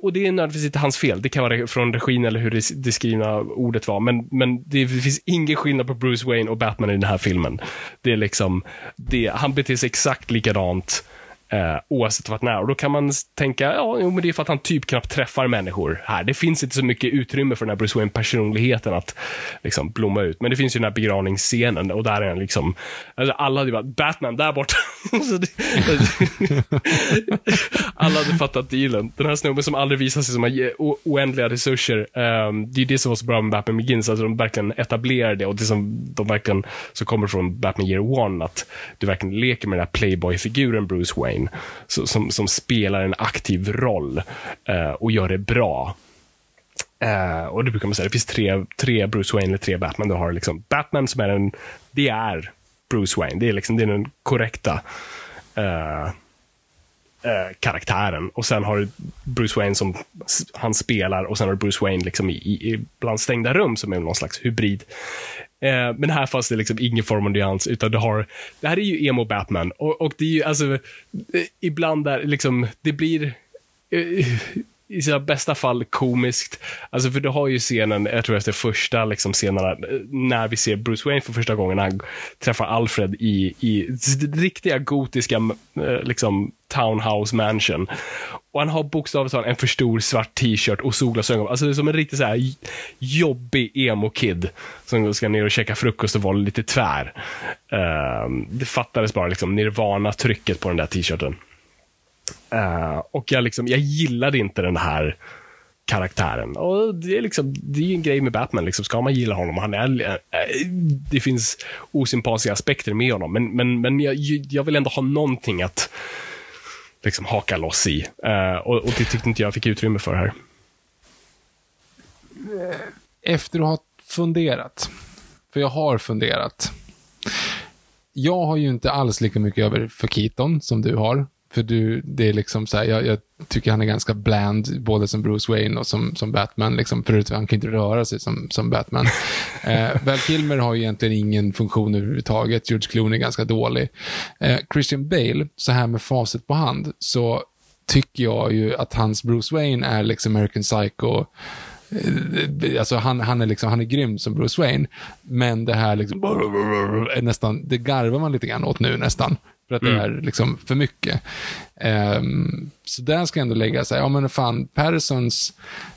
Och det är nödvändigtvis inte hans fel. Det kan vara från regin eller hur det, det skrivna ordet var. Men, men det finns ingen skillnad på Bruce Wayne och Batman i den här filmen. Det är liksom, det, han beter sig exakt likadant Eh, oavsett vart när. Och då kan man tänka, ja, jo, men det är för att han typ knappt träffar människor här. Det finns inte så mycket utrymme för den här Bruce Wayne-personligheten att liksom blomma ut. Men det finns ju den här begravningsscenen och där är han liksom, alltså, alla hade ju bara, Batman där borta. alla hade fattat dealen. Den här snubben som aldrig visar sig som har oändliga resurser. Eh, det är det som var så bra med Batman Begins, alltså de verkligen etablerar det och det som de verkligen, så kommer från Batman Year One, att du verkligen leker med den här playboy-figuren Bruce Wayne design så, som, som spelar en aktiv roll eh, och gör det bra. Eh, och det brukar man säga, det finns tre, tre Bruce Wayne eller tre Batman. Du har liksom Batman som är en, det är Bruce Wayne. Det är, liksom, det är den korrekta eh, Eh, karaktären. Och sen har du Bruce Wayne som han spelar och sen har du Bruce Wayne liksom i, i, bland stängda rum som är någon slags hybrid. Eh, men här fanns det liksom ingen form av nyans, utan du har, det här är ju emo Batman och, och det är ju alltså, eh, ibland där liksom, det blir eh, i sina bästa fall komiskt. Alltså för du har ju scenen, jag tror efter första liksom scenerna, när vi ser Bruce Wayne för första gången, han träffar Alfred i, i riktiga gotiska liksom, townhouse mansion. Och han har bokstavligt talat en för stor svart t-shirt och solglasögon. Alltså det är som en riktigt så här jobbig emo-kid som ska ner och käka frukost och vara lite tvär. Uh, det fattades bara liksom Nirvana-trycket på den där t-shirten. Uh, och jag, liksom, jag gillade inte den här karaktären. Och det är liksom, det är en grej med Batman, liksom, ska man gilla honom? Han är, eh, det finns osympatiska aspekter med honom, men, men, men jag, jag vill ändå ha någonting att liksom haka loss i. Uh, och, och det tyckte inte jag fick utrymme för här. Efter att ha funderat, för jag har funderat. Jag har ju inte alls lika mycket över för Keaton som du har. För du, det är liksom så här, jag, jag, tycker han är ganska bland, både som Bruce Wayne och som, som Batman, liksom, förutom han kan inte röra sig som, som Batman. eh, Val Kilmer har ju egentligen ingen funktion överhuvudtaget, George Clooney är ganska dålig. Eh, Christian Bale, så här med facit på hand, så tycker jag ju att hans Bruce Wayne är liksom American Psycho, eh, Alltså han, han, är liksom, han är grym som Bruce Wayne, men det här liksom, är nästan, det garvar man lite grann åt nu nästan. För att mm. det är liksom för mycket. Um, så där ska jag ändå lägga sig, ja men fan, Pattersons,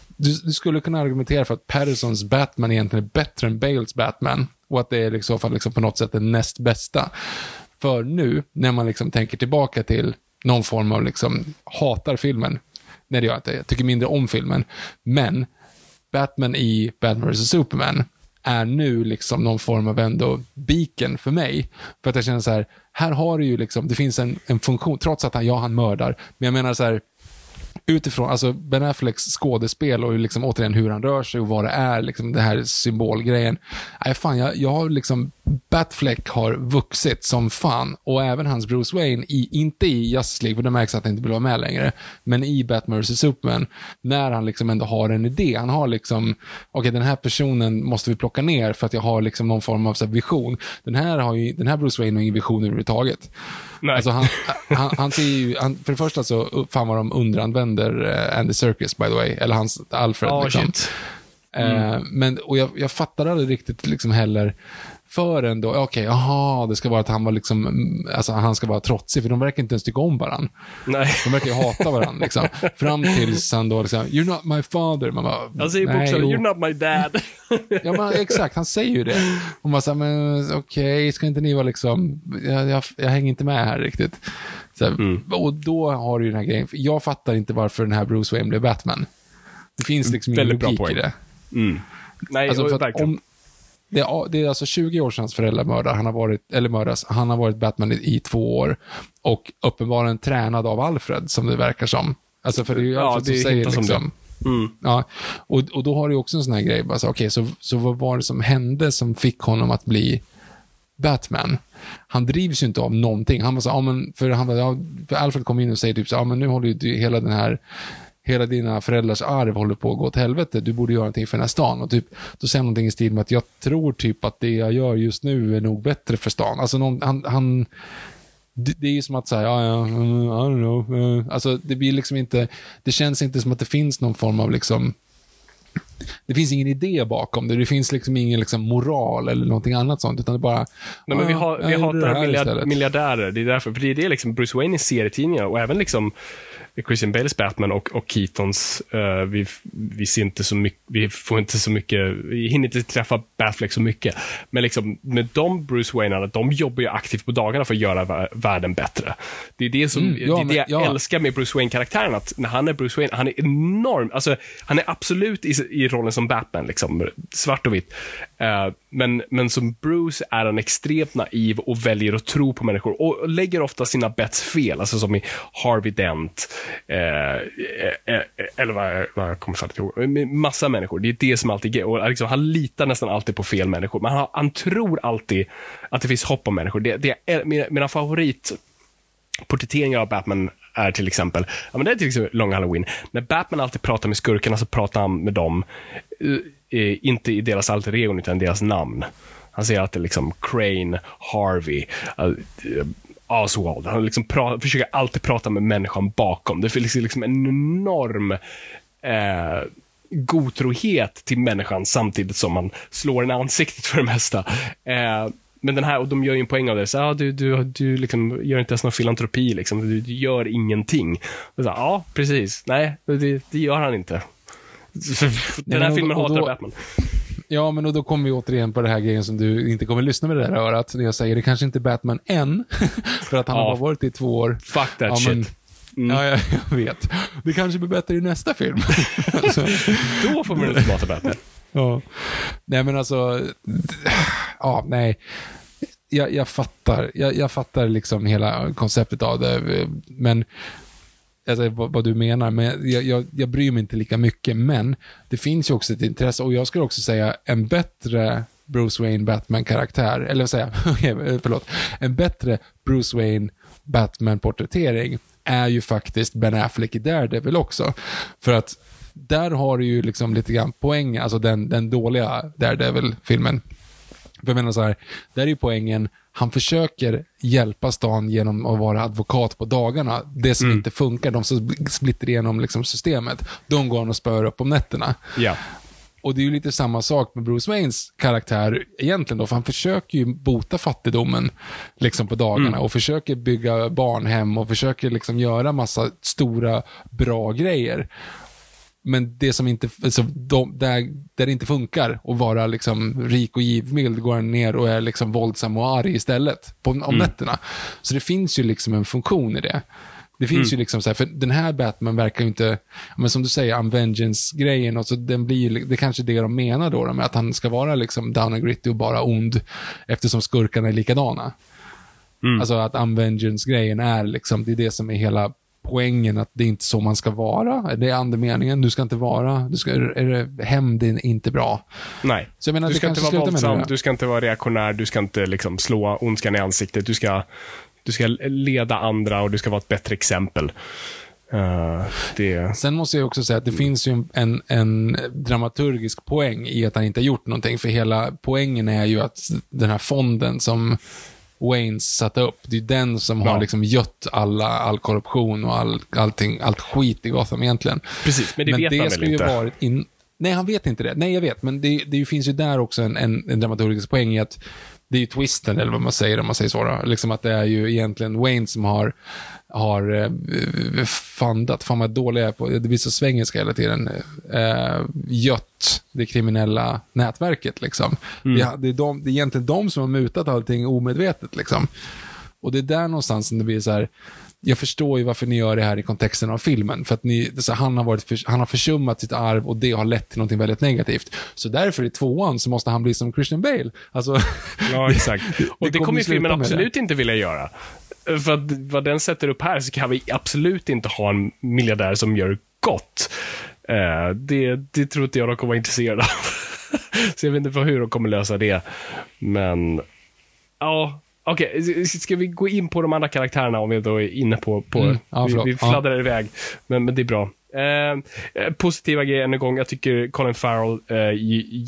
du, du, skulle kunna argumentera för att Pattersons Batman egentligen är bättre än Bales Batman. Och att det är liksom, för liksom på något sätt den näst bästa. För nu, när man liksom tänker tillbaka till någon form av liksom, hatar filmen. Nej, det gör jag inte. Jag tycker mindre om filmen. Men Batman i Batman vs. Superman är nu liksom någon form av ändå biken för mig. För att jag känner så här, här har du ju liksom, det finns en, en funktion, trots att han, ja, han mördar, men jag menar så här, utifrån, alltså Ben Afflecks skådespel och liksom återigen hur han rör sig och vad det är, liksom den här symbolgrejen. Nej, fan, jag, jag har liksom, Batfleck har vuxit som fan och även hans Bruce Wayne, i, inte i Justice League, för det märks att han inte vill vara med längre, men i Batman vs. Superman, när han liksom ändå har en idé. Han har liksom, okej okay, den här personen måste vi plocka ner för att jag har liksom någon form av så vision. Den här, har ju, den här Bruce Wayne har ingen vision överhuvudtaget. Nej. Alltså han, han, han ser ju, han, för det första så, fan vad de underanvänder uh, Andy Serkis by the way, eller hans Alfred. Oh, liksom. Mm. Uh, men, och jag, jag fattar aldrig riktigt liksom heller, förrän då, okej, okay, jaha, det ska vara att han var liksom, alltså han ska vara trotsig, för de verkar inte ens tycka om varandra. Nej. De verkar ju hata varandra liksom. Fram tills han då liksom, you're not my father. Man bara, han säger bokstavligen, you're not my dad. ja, men exakt, han säger ju det. Och man säger, men okej, okay, ska inte ni vara liksom, jag, jag, jag hänger inte med här riktigt. Så, mm. Och då har du ju den här grejen, jag fattar inte varför den här Bruce Wayne blev Batman. Det finns liksom ingen logik i det. Mm. Nej, Alltså, om, det, är, det är alltså 20 år sedan hans föräldrar mördade, han har varit, eller mördas, han har varit Batman i, i två år och uppenbarligen tränad av Alfred, som det verkar som. Alltså för det är ju Ja, Alfred det som säger liksom, Mm. Ja, och, och då har du också en sån här grej, bara så, okej, så, så vad var det som hände som fick honom att bli Batman? Han drivs ju inte av någonting. Han var så, ja, men, för, han, ja, för Alfred kom in och säger typ så, ja, men nu håller ju hela den här Hela dina föräldrars arv håller på att gå åt helvete. Du borde göra någonting för den här stan. Och typ, då säger han någonting i stil med att jag tror typ att det jag gör just nu är nog bättre för stan. Alltså någon, han, han det, det är ju som att säga, ja, ja, mm, I don't know. eh, Alltså, det blir liksom inte, det känns inte som att det finns någon form av liksom, det finns ingen idé bakom det. Det finns liksom ingen liksom moral eller någonting annat sånt, utan det bara, Nej, men vi, "Ja, har, vi det hatar här miljard, istället." miljardärer. Det är därför. För det är det liksom Bruce Wayne i serietidningar och även liksom Christian Bales Batman och, och Keatons. eh, vi, vi ser inte så mycket, vi får inte så mycket, vi hinner inte träffa Batfleck så mycket. Men liksom med de Bruce Wayne de jobbar ju aktivt på dagarna för att göra vä- världen bättre. Det är det som, Mm, ja, det, är det jag ja. älskar med Bruce Wayne-karaktären. Att när han är Bruce Wayne, han är enorm. Alltså, han är absolut i, i rollen som Batman, liksom, svart och vitt. Eh, men, men som Bruce är han extremt naiv och väljer att tro på människor och lägger ofta sina bets fel, alltså som i Harvey Dent, eh, eh, eh eller vad, vad jag kommer att ihåg, massa människor. Det är det som alltid är och liksom, Han litar nästan alltid på fel människor, men han, han tror alltid att det finns hopp om människor. Det, det är mina, mina favorit porträtteringar av Batman är till exempel, ja men det är till exempel Long Halloween. När Batman alltid pratar med skurkarna så pratar han med dem, eh, eh, inte i deras alter egon utan deras namn. Han säger alltid liksom Crane, Harvey, eh, Oswald. Han liksom pra- försöker alltid prata med människan bakom. Det finns liksom en enorm eh, godtrohet till människan samtidigt som man slår en i ansiktet för det mesta. Eh, men den här, och de gör ju en poäng av det. Så, ah, du du, du liksom gör inte ens någon filantropi, liksom. du, du gör ingenting. Så, ja, precis. Nej, det, det gör han inte. den här filmen hatar Batman. Ja, men och då kommer vi återigen på det här grejen som du inte kommer lyssna med det där örat. När jag säger det kanske inte är Batman än, för att han Ja. har varit i två år. Fuck that Ja, shit. men- Ja, jag, jag vet. Det kanske blir bättre i nästa film. alltså, Då får man inte hata Batman. ja. Nej, men alltså, ja, nej. Jag, jag fattar, jag, jag fattar liksom hela konceptet av det, men alltså, vad, vad du menar, men jag, jag, jag bryr mig inte lika mycket, men det finns ju också ett intresse, och jag skulle också säga en bättre Bruce Wayne Batman-karaktär, eller vad säger jag, förlåt, en bättre Bruce Wayne Batman-porträttering är ju faktiskt Ben Affleck i Daredevil också. För att där har du ju liksom lite grann poäng, alltså den, den dåliga Daredevil-filmen. För jag menar så här, där är ju poängen, han försöker hjälpa stan genom att vara advokat på dagarna. Det som inte funkar, de som splitter igenom liksom systemet, de går han och spör upp om nätterna. Ja. Och det är ju lite samma sak med Bruce Waynes karaktär egentligen då, för han försöker ju bota fattigdomen liksom på dagarna och försöker bygga barnhem och försöker liksom göra massa stora, bra grejer. Men det som inte, alltså, de, där, där det inte funkar att vara liksom rik och givmild går han ner och är liksom våldsam och arg istället på, om nätterna. Så det finns ju liksom en funktion i det. Det finns ju liksom så här, för den här Batman verkar ju inte, men som du säger, Unvengeance-grejen, och så den blir ju, det är kanske det de menar då, med att han ska vara liksom down and gritty och bara ond, eftersom skurkarna är likadana. Alltså att Unvengeance-grejen är liksom, det är det som är hela poängen, att det är inte så man ska vara. Det är andemeningen, du ska inte vara, du ska, är det, hämnd är inte bra. Nej. Så jag menar, du ska inte vara våldsam, du ska inte vara reaktionär, du ska inte liksom slå ondskan i ansiktet. Du ska, du ska leda andra och du ska vara ett bättre exempel. Eh, det... Sen måste jag också säga att det finns ju en, en dramaturgisk poäng i att han inte har gjort någonting, för hela poängen är ju att den här fonden som Waynes satte upp, det är den som har Ja. liksom gött alla, all korruption och all, allting, allt skit i Gotham egentligen. Precis, men det vet han väl inte? Varit in... Nej, han vet inte det. Nej, jag vet, men det, det finns ju där också en, en, en dramaturgisk poäng i att det är ju twisten, eller vad man säger om man säger så. Då. Liksom att det är ju egentligen Wayne som har, har eh, fundat, fan vad dålig jag är på, det blir så svengelska hela tiden, eh, gött det kriminella nätverket. Liksom. Mm. Det, det, är de, det är egentligen de som har mutat allting omedvetet. Liksom. Och det är där någonstans som det blir så här, jag förstår ju varför ni gör det här i kontexten av filmen. För att ni, så han, har varit för, han har försummat sitt arv och det har lett till något väldigt negativt. Så därför i tvåan så måste han bli som Christian Bale. Alltså, Ja, exakt. Och det, kommer filmen absolut inte vilja göra. För att vad den sätter upp här så kan vi absolut inte ha en miljardär som gör gott. Eh, det, det tror inte jag de kommer vara intresserade av. så jag vet inte hur de kommer lösa det. Men, ja. Okej, ska vi gå in på de andra karaktärerna om vi då är inne på... på Mm, ja, vi, vi fladdrar iväg, men, men det är bra. Eh, eh, positiva grejer än en gång. Jag tycker Colin Farrell eh,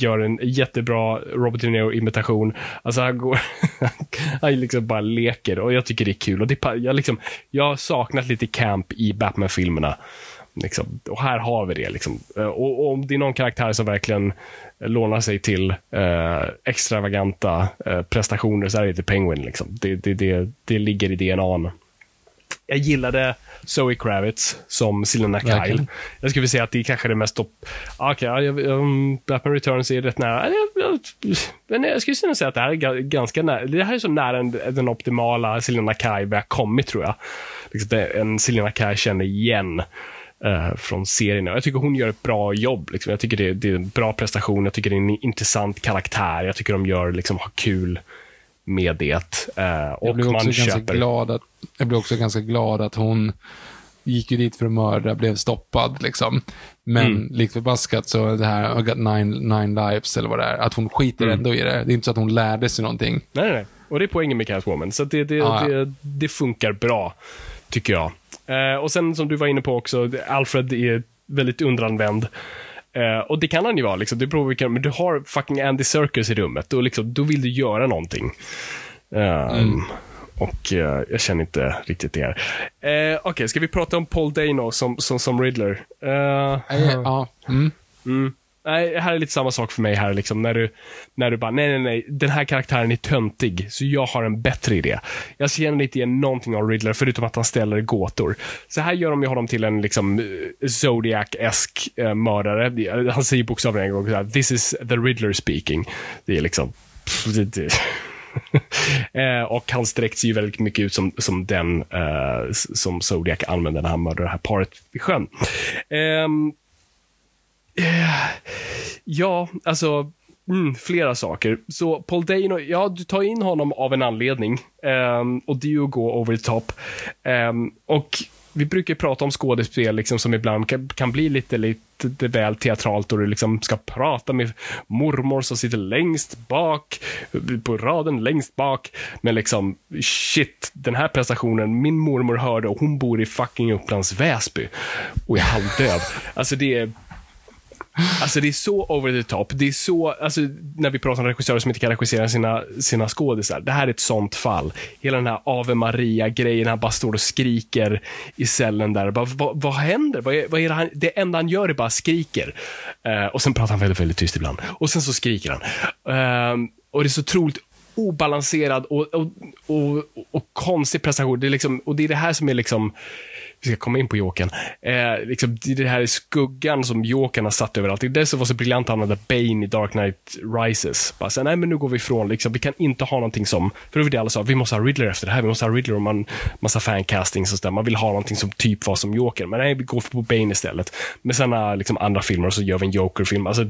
gör en jättebra Robert De Niro-imitation. Alltså han går, han liksom bara leker och jag tycker det är kul. Och det, jag, liksom, jag har saknat lite camp i Batman-filmerna. Liksom. Och här har vi det. Liksom. Eh, Och, och om det är någon karaktär som verkligen lånar sig till eh, extravaganta eh, prestationer så är det Penguin. Liksom. Det, det, det, det ligger i DNA. Jag gillade Zoe Kravitz som Selena Kyle. Verkligen. Jag skulle vilja säga att det är kanske det mest. Ah, Okej, jag- um, Batman Returns är rätt nära. Men jag skulle säga att det här är ga- ganska nära. Det här är så nära den, optimala Selena Kyle vi har kommit, tror jag. Liksom en Selena Kyle känner igen eh, från serien. Jag tycker hon gör ett bra jobb. Liksom. Jag tycker det, det är en bra prestation. Jag tycker det är en intressant karaktär. Jag tycker de gör, liksom, har kul med det. Eh, jag och blev också man ganska köper... glad att, jag blev också ganska glad att hon gick ju dit för att mörda, blev stoppad liksom. Men Mm. likt förbaskat så det här, I got nine, nine lives eller vad det är, att hon skiter Mm. ändå i det. Det är inte så att hon lärde sig någonting. Nej, nej. Och det är poängen med Catwoman. Så det, det, Ah, det, det funkar bra, tycker jag. Eh, och sen som du var inne på också, Alfred är väldigt underanvänd. Eh, och det kan han ju vara, liksom. det beror på men du har fucking Andy Serkis i rummet. Då, liksom, då vill du göra någonting. Ehm, Och eh, jag känner inte riktigt det här. Eh, Okej, ska vi prata om Paul Dano som, som, som Riddler? Ja, mm. Mm. Nej, här är lite samma sak för mig här. Liksom, när, du, när du bara, nej, nej, nej, den här karaktären är töntig, så jag har en bättre idé. Jag känner inte igen någonting av Riddler, förutom att han ställer gåtor. Så här gör de ju honom till en liksom, Zodiac-esk eh, mördare. Han säger bokstavligen en gång så här, this is the Riddler speaking. Det är liksom... Eh, och han sträcks sig ju väldigt mycket ut som, som den eh, som Zodiac använder när han mördar det här paret i sjön. Eh, Eh, ja, alltså mm, flera saker. Så Paul Dano, ja, du tar in honom av en anledning. Um, och det är ju att gå over the top. Um, och vi brukar prata om skådespel liksom, som ibland kan, kan bli lite, lite väl teatralt och du liksom ska prata med mormor som sitter längst bak, på raden längst bak. Men liksom, shit, den här prestationen, min mormor hörde och hon bor i fucking Upplands Väsby och är halvdöv. Alltså det är Alltså det är så over the top. Det är så, alltså när vi pratar om regissörer som inte kan regissera sina, sina skådisar. Det här är ett sånt fall. Hela den här Ave Maria-grejen, han bara står och skriker i cellen där. Bara, vad, vad händer? Vad är, vad är det, han, det enda han gör är bara skriker. Uh, och sen pratar han väldigt, väldigt tyst ibland. Och sen så skriker han. Uh, och det är så otroligt obalanserad och, och, och, och konstig prestation. Det är liksom, och det är det här som är liksom vi ska komma in på Jokern. Eh, liksom, det är här i skuggan som Jokern har satt över. Det är som var så briljant att använda Bane i Dark Knight Rises. Bara så, nej men nu går vi ifrån, liksom, vi kan inte ha någonting som, för det var det alla sa, vi måste ha Riddler efter det här, vi måste ha Riddler och man, massa fancastings och sådär. Man vill ha någonting som typ var som Joker, men nej, vi går på Bane istället. Med sådana liksom, andra filmer och så gör vi en Joker-film. Alltså,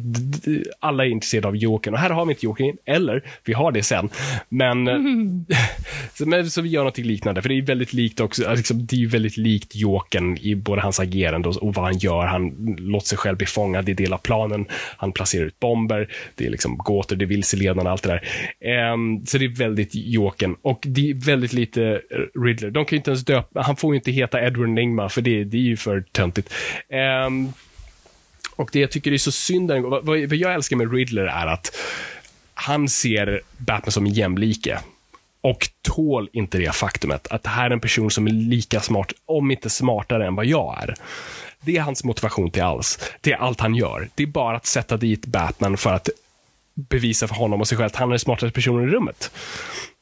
alla är intresserade av Jokern och här har vi inte Jokern, eller vi har det sen. Men, så, men så vi gör något liknande, för det är väldigt likt också, liksom, det är väldigt likt Jokern i både hans agerande och, vad han gör. Han låter sig själv bli fångad, i del av planen. Han placerar ut bomber, det är liksom gåtor, det är vilseledande, allt det där. Um, så det är väldigt Jokern och det är väldigt lite Riddler. De kan ju inte ens döpa, han får ju inte heta Edward Nigma, för det, det är ju för töntigt. Um, och det jag tycker är så synd, vad, vad vad jag älskar med Riddler är att han ser Batman som en jämlike och tål inte det faktumet att det här är en person som är lika smart, om inte smartare än vad jag är. Det är hans motivation till alls. till allt han gör. Det är bara att sätta dit Batman för att bevisa för honom och sig själv att han är den smartaste personen i rummet.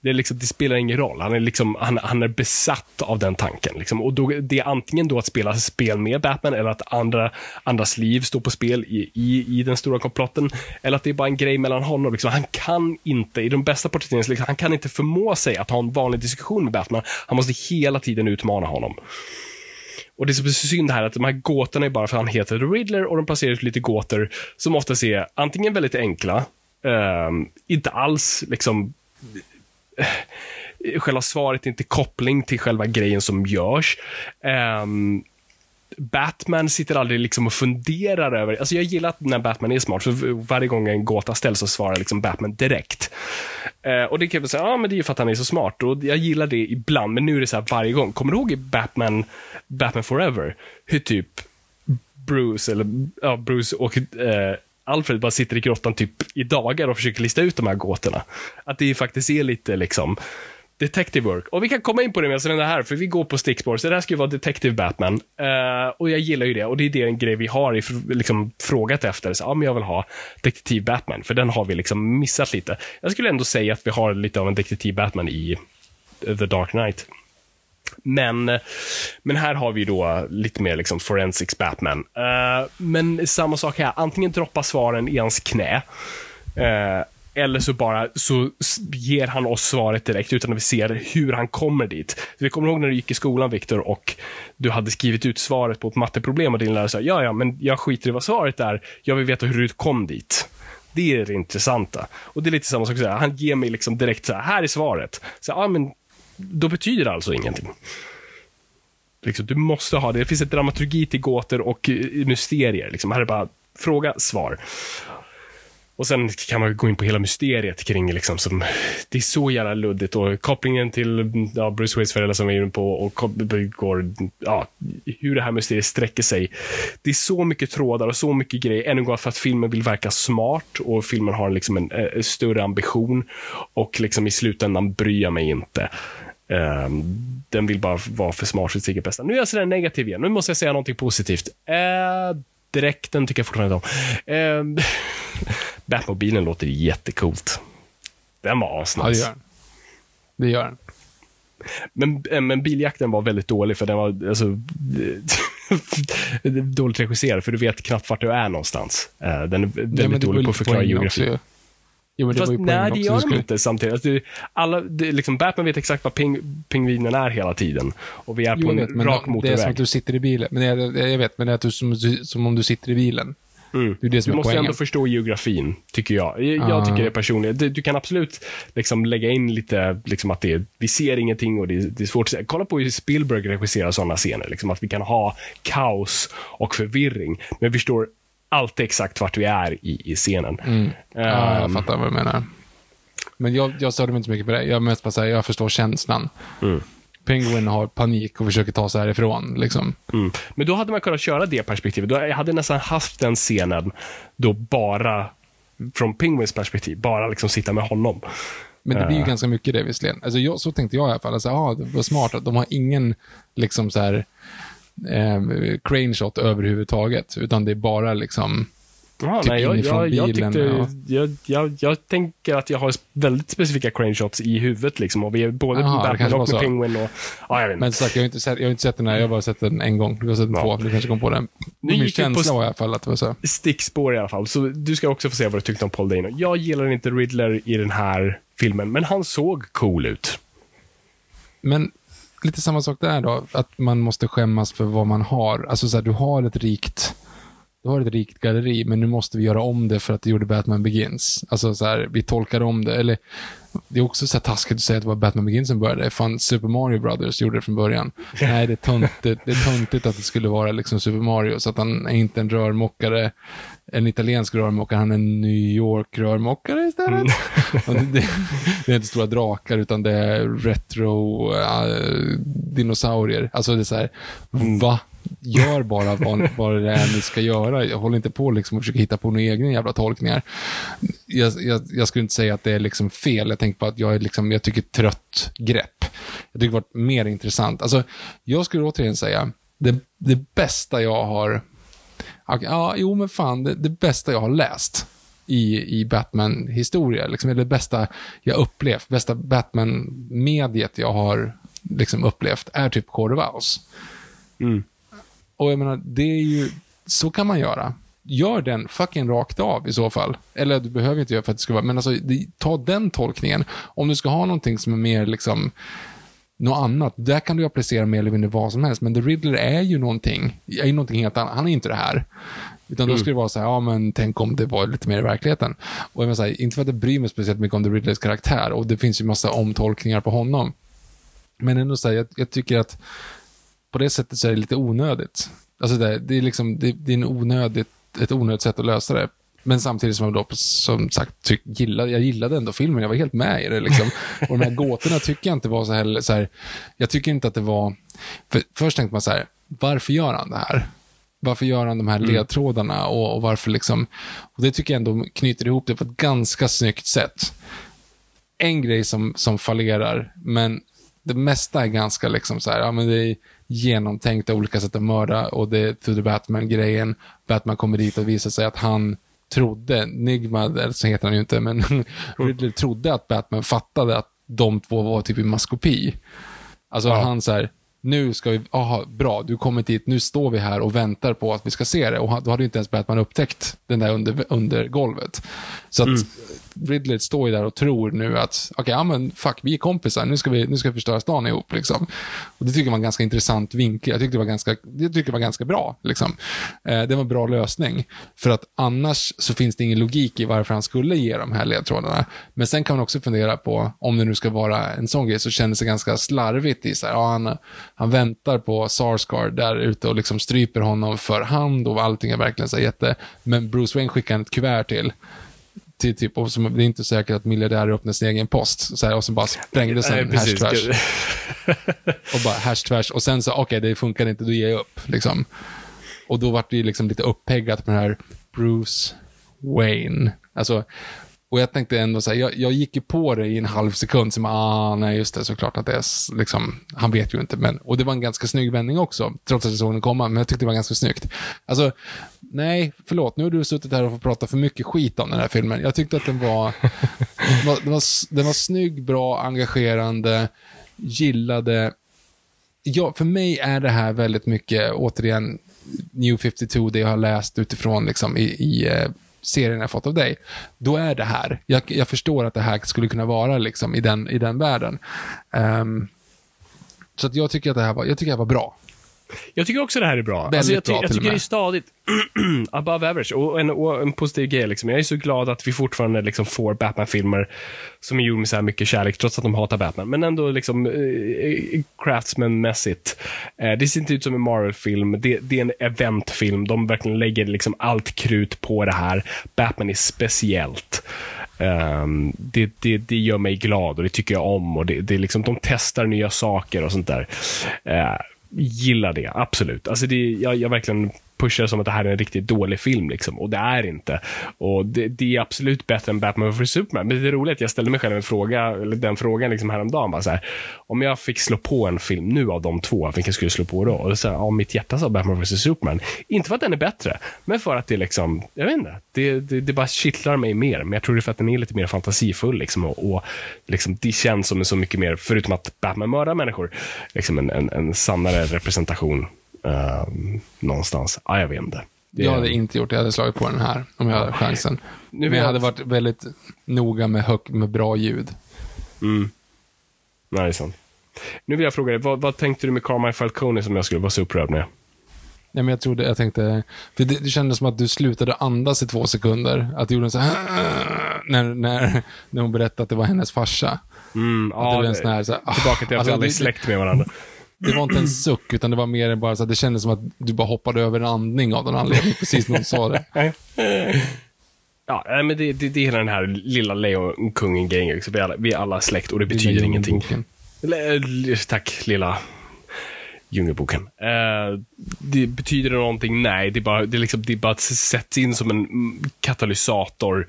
Det, är liksom, det spelar ingen roll. Han är, liksom, han, han är besatt av den tanken. Liksom. Och då, det är antingen då att spela spel med Batman eller att andra, andras liv står på spel i, i, i den stora komplotten. Eller att det är bara en grej mellan honom. Liksom. Han kan inte, i de bästa porträtteringarna, liksom, han kan inte förmå sig att ha en vanlig diskussion med Batman. Han måste hela tiden utmana honom. Och det är så synd här att de här gåtorna är bara för att han heter The Riddler och de placerar ut lite gåtor som ofta är antingen väldigt enkla, um, inte alls liksom själva svaret är inte koppling till själva grejen som görs. Um, Batman sitter aldrig liksom och funderar över, alltså jag gillar att när Batman är smart, för varje gång en gåta ställs så svarar liksom Batman direkt. Eh, och det kan jag säga, ja men det är ju för att han är så smart och jag gillar det ibland, men nu är det så här varje gång. Kommer du ihåg i Batman, Batman Forever, hur typ Bruce, eller ja, Bruce och eh, Alfred bara sitter i grottan typ i dagar och försöker lista ut de här gåtorna. Att det faktiskt är lite liksom detective work. Och vi kan komma in på det medan jag här, för vi går på stickspår. Så det här ska ju vara Detective Batman. Uh, och jag gillar ju det. Och det är det en grej vi har i, liksom, frågat efter. Så, ja, men jag vill ha Detektiv Batman, för den har vi liksom missat lite. Jag skulle ändå säga att vi har lite av en Detektiv Batman i The Dark Knight. Men, men här har vi då lite mer liksom forensics Batman. Uh, men samma sak här, antingen droppa svaren i hans knä. Uh, eller så bara så ger han oss svaret direkt utan att vi ser hur han kommer dit. vi kommer ihåg när du gick i skolan, Viktor, och du hade skrivit ut svaret på ett matteproblem och din lärare sa, ja, ja, men jag skiter i vad svaret är. Jag vill veta hur du kom dit. Det är det intressanta. Och det är lite samma sak, han ger mig liksom direkt så här, här är svaret. Så, ja, men då betyder det alltså ingenting. Liksom, du måste ha det. Det finns ett dramaturgi till gåtor och eh, mysterier. Liksom. Här är bara fråga, svar. Och sen kan man gå in på hela mysteriet kring liksom, som, det är så jävla luddigt och kopplingen till ja, Bruce Waynes föräldrar som vi är inne på och går, ja, hur det här mysteriet sträcker sig. Det är så mycket trådar och så mycket grejer. Ännu en gång för att filmen vill verka smart och filmen har liksom en, en, en större ambition och liksom i slutändan bryr jag mig inte. Um, den vill bara vara för smart för sitt eget bästa. Nu är jag sådär negativ igen. Nu måste jag säga någonting positivt. Uh, dräkten tycker jag fortfarande om. Uh, Batmobilen låter jättecoolt. Den var asnice. Ja, det gör den. Men, eh, men biljakten var väldigt dålig för den var alltså, dåligt regisserad för du vet knappt vart du är någonstans. Den är väldigt ja, dålig på att förklara geografi. Jo, men det Fast var ju nej, det gör de inte samtidigt. Alltså, alla, det, liksom, Batman vet exakt vad ping, pingvinen är hela tiden. Och vi är jo, på en vet, rak motorväg. Det är som att du sitter i bilen. Men jag, jag vet, men det är som, som om du sitter i bilen. Mm. Det är det som du måste poängen. ändå förstå geografin, tycker jag. Jag, ah. tycker det personligen. Du, du, kan absolut liksom lägga in lite, liksom att det, vi ser ingenting och det, det är svårt att säga. Kolla på hur Spielberg regisserar sådana scener. Liksom att vi kan ha kaos och förvirring, men vi förstår alltid exakt vart vi är i, i scenen. Mm. Ja, jag ehm. fattar vad du menar. Men jag, jag störde mig inte så mycket på det. Jag mest bara säga, jag förstår känslan. Mm. Penguin har panik och försöker ta sig härifrån. Liksom. Mm. Men då hade man kunnat köra det perspektivet. Då, jag hade nästan haft den scenen då bara från Penguins perspektiv, bara liksom sitta med honom. Men det blir ju uh. ganska mycket det visserligen. Alltså, jag, så tänkte jag i alla fall. Alltså, ah, det var smart att de har ingen liksom så här eh, crane shot överhuvudtaget, utan det är bara liksom Ja, typ nej, jag, jag, jag, tyckte, ja. jag, jag, jag, tänker att jag har väldigt specifika crane shots i huvudet. Liksom, och vi är både Aha, Batman och med Penguin. Och, ja, jag vet Men sagt, jag har, inte sett, jag har inte sett den här, jag har bara sett den en gång. Du har sett den ja. två, du kanske kom på den. Nu Min känsla var i alla fall att det var så. Stickspår i alla fall. Så du ska också få se vad du tyckte om Paul Dano. Jag gillar inte Riddler i den här filmen, men han såg cool ut. Men lite samma sak där då, att man måste skämmas för vad man har. Alltså så här, du har ett rikt du har ett rikt galleri, men nu måste vi göra om det för att det gjorde Batman Begins. Alltså så här, vi tolkar om det, eller det är också så här taskigt att säga att det var Batman Begins som började. Fan, Super Mario Brothers gjorde det från början. Nej, det är töntigt, det är töntigt att det skulle vara liksom Super Mario, så att han är inte en rörmokare, en italiensk rörmokare, han är en New York-rörmokare istället. Mm. det, det, är inte stora drakar, utan det är retro uh, dinosaurier. Alltså det är så här, mm. va? Gör bara vad, vad det är ni ska göra. Jag håller inte på liksom och försöker hitta på några egna jävla tolkningar. Jag, jag, jag, skulle inte säga att det är liksom fel. Jag tänker på att jag, är liksom, jag tycker trött grepp. Jag tycker det varit mer intressant. Alltså, jag skulle återigen säga, det, det bästa jag har... Ja, jo men fan, det, det bästa jag har läst i, i Batman-historia. Liksom, eller det bästa jag upplevt, bästa Batman-mediet jag har liksom, upplevt är typ Owls. Mm. Och jag menar, det är ju, så kan man göra. Gör den fucking rakt av i så fall. Eller du behöver inte göra för att det ska vara, men alltså det, ta den tolkningen. Om du ska ha någonting som är mer liksom, något annat, där kan du applicera mer eller mindre vad som helst. Men The Riddler är ju någonting, är ju någonting helt annat. Han är inte det här. Utan då skulle det vara så här, ja men tänk om det var lite mer i verkligheten. Och jag menar så här, inte för att jag bryr mig speciellt mycket om The Riddlers karaktär, och det finns ju massa omtolkningar på honom. Men ändå så här, jag, jag tycker att på det sättet så är det lite onödigt. Alltså det, det är liksom, det, det är en onödigt, ett onödigt sätt att lösa det. Men samtidigt som jag då, som sagt, tyck, gillade, jag gillade ändå filmen. Jag var helt med i det. Liksom. Och de här gåtorna tycker jag inte var så här, så här jag tycker inte att det var, för först tänkte man så här, varför gör han det här? Varför gör han de här ledtrådarna och, och varför liksom, och det tycker jag ändå knyter ihop det på ett ganska snyggt sätt. En grej som, som fallerar, men det mesta är ganska liksom så här, ja men det är genomtänkta olika sätt att mörda och det To the Batman-grejen. Batman kommer dit och visar sig att han trodde, Nigma, eller så heter han ju inte, men Ridley trodde att Batman fattade att de två var typ i maskopi. Alltså Ja. han så här, nu ska vi, aha, bra, du kommer hit, nu står vi här och väntar på att vi ska se det. Och då hade ju inte ens Batman upptäckt den där under, under golvet. Så att Ridley står ju där och tror nu att, okej, ja men fuck, vi är kompisar, nu ska vi, nu ska vi förstöra stan ihop liksom. Och det tycker jag var en ganska intressant vinkel. Jag tyckte det var ganska, det tyckte det var ganska bra liksom. Eh, det var en bra lösning. För att annars så finns det ingen logik i varför han skulle ge de här ledtrådarna. Men sen kan man också fundera på, om det nu ska vara en sån grej, så kändes det ganska slarvigt i så här, ja, han, han väntar på Sarsgaard där ute och liksom stryper honom för hand och allting är verkligen så här jätte, men Bruce Wayne skickar ett kuvert till till typ, och som, det är inte säkert att miljardärer öppnar sin egen post. Så här, och så bara sprängdes Nej, en precis. hashtvärs. Och bara hashtvärs. Och sen så, okej, det funkar inte, då ger jag upp. Liksom. Och då vart det ju liksom lite uppeggat med den här Bruce Wayne. Alltså, och jag tänkte ändå så här, jag, jag gick ju på det i en halv sekund, som ah, nej just det, såklart att det är, liksom, han vet ju inte, men, och det var en ganska snygg vändning också, trots att jag såg den komma, men jag tyckte det var ganska snyggt. Alltså, nej, förlåt, nu har du suttit här och fått prata för mycket skit om den här filmen. Jag tyckte att den var, den var, den var, den var snygg, bra, engagerande, gillade, ja, för mig är det här väldigt mycket, återigen, New 52, det jag har läst utifrån liksom, i, i eh, serien jag fått av dig. Då är det här. Jag, jag förstår att det här skulle kunna vara liksom, i, den, i den världen. Um, så att jag tycker att det här var, jag tycker det här var bra. Jag tycker också det här är bra. Väldigt Alltså jag, ty- bra jag tycker det är stadigt. Above average. Och en, och en positiv grej. Liksom. Jag är så glad att vi fortfarande liksom får Batman-filmer som är gjorda med så här mycket kärlek, trots att de hatar Batman. Men ändå liksom eh, craftsman-mässigt. Eh, det ser inte ut som en Marvel-film. Det, det är en eventfilm. De verkligen lägger liksom allt krut på det här. Batman är speciellt. Ehm, det, det, det gör mig glad och det tycker jag om. Och det, det liksom, de testar nya saker och sånt där. Eh, gillar det, absolut. Alltså det, jag, jag verkligen pushar som att det här är en riktigt dålig film, liksom. och det är inte. Och det, det är absolut bättre än Batman vs Superman. Men det är roligt, jag ställde mig själv en fråga, eller den frågan liksom häromdagen. Bara så här, om jag fick slå på en film nu av de två, vilken skulle jag slå på då? Och så här, ja, mitt hjärta sa Batman vs Superman. Inte för att den är bättre, men för att det liksom, jag vet inte, det, det, det bara kittlar mig mer. Men jag tror det är för att den är lite mer fantasifull liksom, och, och liksom, det känns som en så mycket mer, förutom att Batman mördar människor, liksom en, en, en sannare representation ehm, någonstans. Ja, jag vet inte. Det- Jag hade inte gjort det, jag hade slagit på den här om jag hade chansen. Nu Men jag hade varit väldigt noga med, hög, med bra ljud. Mm. Nej, det är sant. Nu vill jag fråga dig, vad, vad tänkte du med Carmine Falcone som jag skulle vara så upprörd med? Nej, men jag trodde, jag tänkte, för det, det kändes som att du slutade andas i två sekunder. Att du gjorde en så här, när, när, när hon berättade att det var hennes farsa. Mm, Att det var en sån här, så här, ah, tillbaka till att alltså, vi aldrig är släkt med varandra. Det var inte en suck, utan det var mer bara så att det kändes som att du bara hoppade över en andning av någon anledning, precis när hon sa det. Ja, men det, det, det är hela den här lilla lejonkungen-grejen. Vi, vi är alla släkt och det betyder ingenting. L- Tack, lilla Djungelboken. Eh, det betyder det någonting? Nej, det är bara, det är liksom, det är bara sätts in som en katalysator.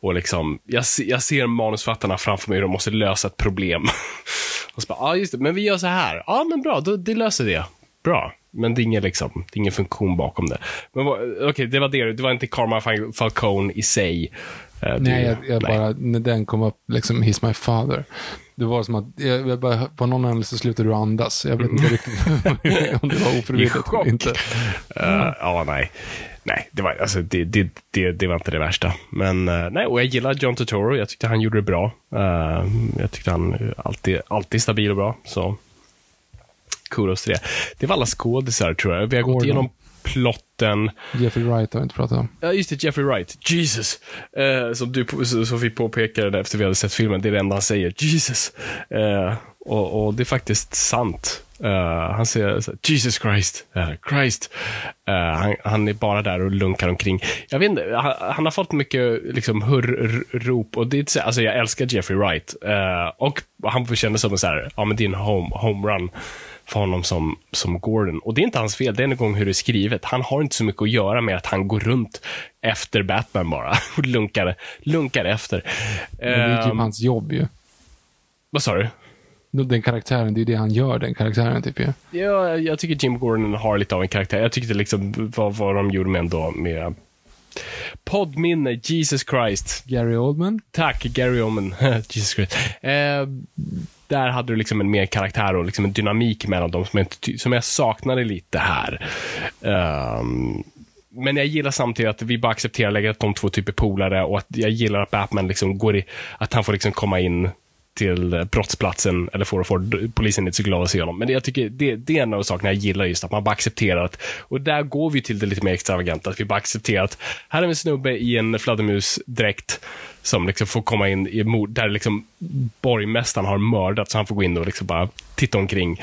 Och liksom, jag, jag ser manusfattarna framför mig och de måste lösa ett problem. och så bara, ja ah, just det, men vi gör så här. Ja, men bra, då, det löser det. Bra. men det är ingen, liksom, det är ingen funktion bakom det. Men okej, okay, det var det. Det var inte Karma Falcone i sig. Det- Nej, jag, jag bara, när den kom upp, liksom, he's my father. Det var som att, jag, jag bara, på någon anledning så slutade du andas. Jag vet inte riktigt om det var ofrivilligt eller inte. Eh, ja, nej. Nej, det var, alltså, det, det, det, det var inte det värsta. Men eh, nej, och jag gillar John Turturro. Jag tyckte han gjorde det bra. Eh, jag tyckte han alltid, alltid stabil och bra. Så kudos till det. Det var alla skådisar tror jag. Vi har gått Gordon. igenom plotten. Jeffrey Wright har vi inte pratat om. Ja, just det, Jeffrey Wright. Jesus. Eh, som, du, som vi påpekade efter vi hade sett filmen, det är det enda han säger. Jesus. Eh, och, och det är faktiskt sant. Eh, han säger så Jesus Christ. eh, Christ. Eh, han, han är bara där och lunkar omkring. Jag vet inte, han, han har fått mycket liksom, och det så, alltså jag älskar Jeffrey Wright. Eh, och han får känna som en så här, ja men det är en home, home run för honom som, som Gordon. Och det är inte hans fel, det är en gång hur det är skrivet. Han har inte så mycket att göra med att han går runt efter Batman bara och lunkar, lunkar efter. Men det är typ Ehm, hans jobb ju. vad sa du? Den karaktären, det är det han gör, den karaktären typ ju. Ja, jag tycker Jim Gordon har lite av en karaktär. Jag tyckte liksom vad, vad de gjorde med ändå med poddminne, Jesus Christ. Gary Oldman? Tack, Gary Oldman. Jesus Christ. Eh, där hade du liksom en mer karaktär och liksom en dynamik mellan dem som jag, inte som jag saknade lite här. Um, men jag gillar samtidigt att vi bara accepterar läget att de två typer polare och att jag gillar att Batman liksom går i, att han får liksom komma in till brottsplatsen eller får, får polisen är inte så glad att se honom. Men det, jag tycker det, det är en av sakerna jag gillar just att man bara accepterar att, och där går vi till det lite mer extravaganta, att vi bara accepterar att här är en snubbe i en fladdermusdräkt som liksom får komma in i mord, där liksom borgmästaren har mördat, så han får gå in och liksom bara titta omkring.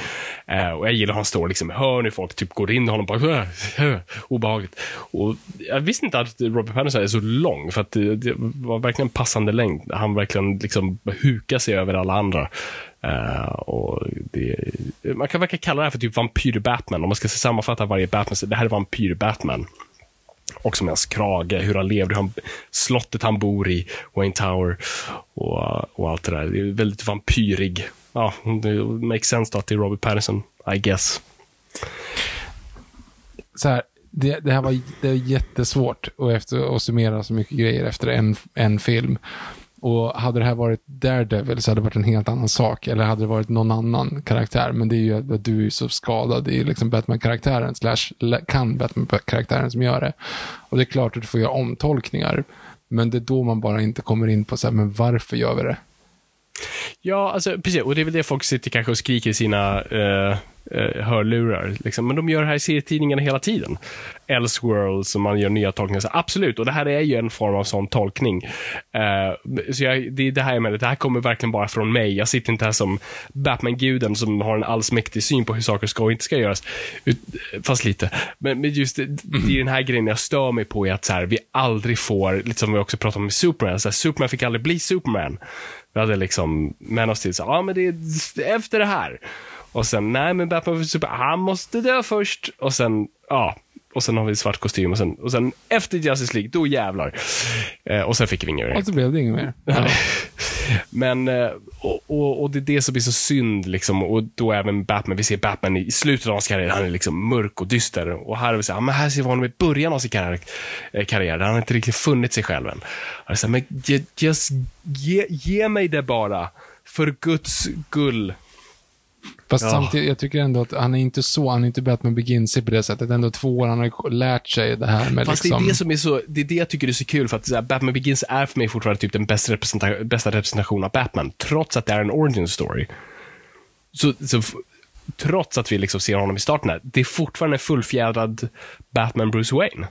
Eh, och jag gillar hur han står liksom i hörn, hur folk typ går in i honom bara, "Äh, äh", obehagligt. Och jag visste inte att Robert Pattinson är så lång, för att det, det var verkligen en passande längd. Han verkligen liksom hukar sig över alla andra. Eh, och det, man kan verkligen kalla det här för typ vampyr-Batman, om man ska sammanfatta varje Batman, så det här är vampyr-Batman. Också med hans krage, hur han levde, hur han, slottet han bor i, Wayne Tower och, och allt det där. Det är väldigt vampyrig. Ja, det makes sense då att det är Robert Pattinson, I guess. så här, det, det här var, det var jättesvårt och efter, att summera så mycket grejer efter en, en film. Och hade det här varit Daredevil så hade det varit en helt annan sak. Eller hade det varit någon annan karaktär. Men det är ju att du är så skadad i liksom Batman-karaktären, slash kan Batman-karaktären som gör det. Och det är klart att du får göra omtolkningar. Men det är då man bara inte kommer in på så här, men varför gör vi det? Ja, alltså precis. Och det är väl det folk sitter kanske och skriker i sina eh, eh, hörlurar. Liksom. Men de gör det här i serietidningarna hela tiden. Elseworld, som man gör nya tolkningar. Så absolut, och det här är ju en form av sån tolkning. Eh, så jag, det det här jag det här kommer verkligen bara från mig. Jag sitter inte här som Batman-guden som har en allsmäktig syn på hur saker ska och inte ska göras. Ut, fast lite. Men, men just det, det är den här grejen jag stör mig på, är att så här, vi aldrig får, lite som vi också pratade om med Superman, så här, Superman fick aldrig bli Superman. Vi hade liksom Man of Steel, så, ja men det är efter det här. Och sen, nej men Batman vs Superman, han måste dö först. Och sen, ja. Och sen har vi svart kostym och sen, och sen efter Justice League, då jävlar. Eh, och sen fick vi inget mer. Och så blev det inget mer. Ja. Men, eh, och, och, och det är det som blir så synd, liksom. Och då även Batman, vi ser Batman i slutet av hans karriär, han är liksom mörk och dyster. Och här, så här, men här ser vi honom i början av sin karriär, eh, karriär där han inte riktigt funnit sig själv än. Här, men just, ge, ge mig det bara, för guds skull. Fast Ja. samtidigt, jag tycker ändå att han är inte så, han är inte Batman Begins på det sättet. Ändå två år, han har lärt sig det här med Fast liksom... det är det som är så, det är det jag tycker är så kul, för att här, Batman Begins är för mig fortfarande typ den bästa, representa- bästa representationen av Batman, trots att det är en origin story. Så, så trots att vi liksom ser honom i starten här, det är fortfarande en fullfjädrad Batman Bruce Wayne.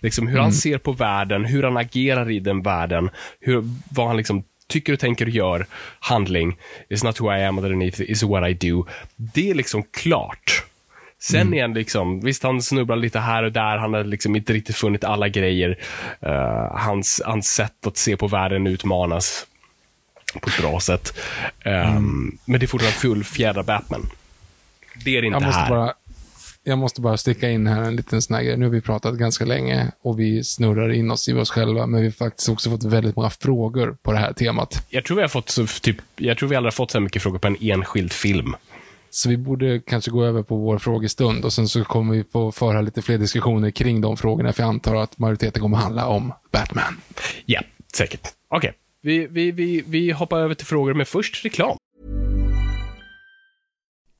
Liksom hur han ser på världen, hur han agerar i den världen, hur, vad han liksom tycker och tänker och gör, handling, is not who I am underneath, is what I do. Det är liksom klart. Sen är han liksom, visst han snubblar lite här och där, han har liksom inte riktigt funnit alla grejer. Eh, hans, hans sätt att se på världen utmanas på ett bra sätt. Um, Men det är fortfarande fullfjädrad Batman. Det är det inte här. bara jag måste bara sticka in här en liten sån här grej. Nu har vi pratat ganska länge och vi snurrar in oss i oss själva, men vi har faktiskt också fått väldigt många frågor på det här temat. Jag tror vi har fått så, typ, jag tror vi aldrig har fått så här mycket frågor på en enskild film. Så vi borde kanske gå över på vår frågestund och sen så kommer vi få föra lite fler diskussioner kring de frågorna, för jag antar att majoriteten kommer handla om Batman. Ja, säkert. Okej, vi, vi, vi, vi hoppar över till frågor, men först reklam.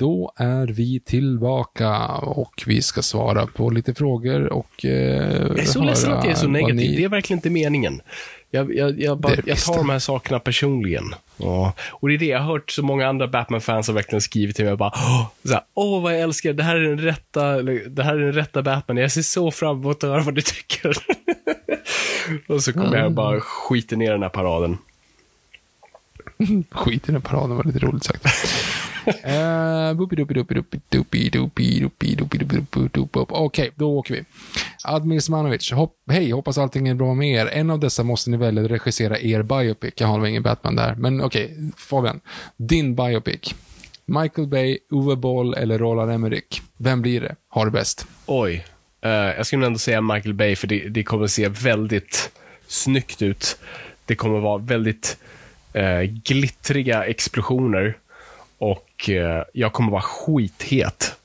Då är vi tillbaka och vi ska svara på lite frågor och eh, Jag är så ledsen att jag är så negativ. Ni... Det är verkligen inte meningen. Jag, jag, jag, bara, jag tar de här sakerna personligen. Ja. Och det är det, jag har hört så många andra Batman-fans har verkligen skrivit till mig bara Åh, så här, Åh vad jag älskar det här är den rätta, det här är den rätta Batman. Jag ser så fram emot att höra vad du tycker. och så kommer mm. jag och bara skiter ner den här paraden. Skit i den paraden var lite roligt sagt. Okej, då åker vi. Admir Smanovic, hopp, hej, hoppas allting är bra med er. En av dessa måste ni välja att regissera er biopic. Jag har ingen Batman där, men okej, okay, Fabian. Din biopic. Michael Bay, Uwe Boll eller Roland Emmerich. Vem blir det? Har det bäst? Oj. Uh, jag skulle ändå säga Michael Bay, för det, det kommer se väldigt snyggt ut. Det kommer vara väldigt uh, glittriga explosioner. Och eh, jag kommer vara skithet.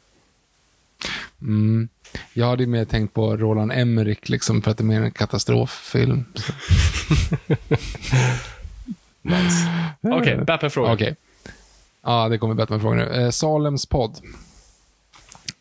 Mm. Jag hade mer tänkt på Roland Emmerich, liksom, för att det är mer en katastroffilm. nice. Okej, okay, Batman-fråga. Okej. Okay. Ja, det kommer Batman-frågor nu. Eh, Salems podd.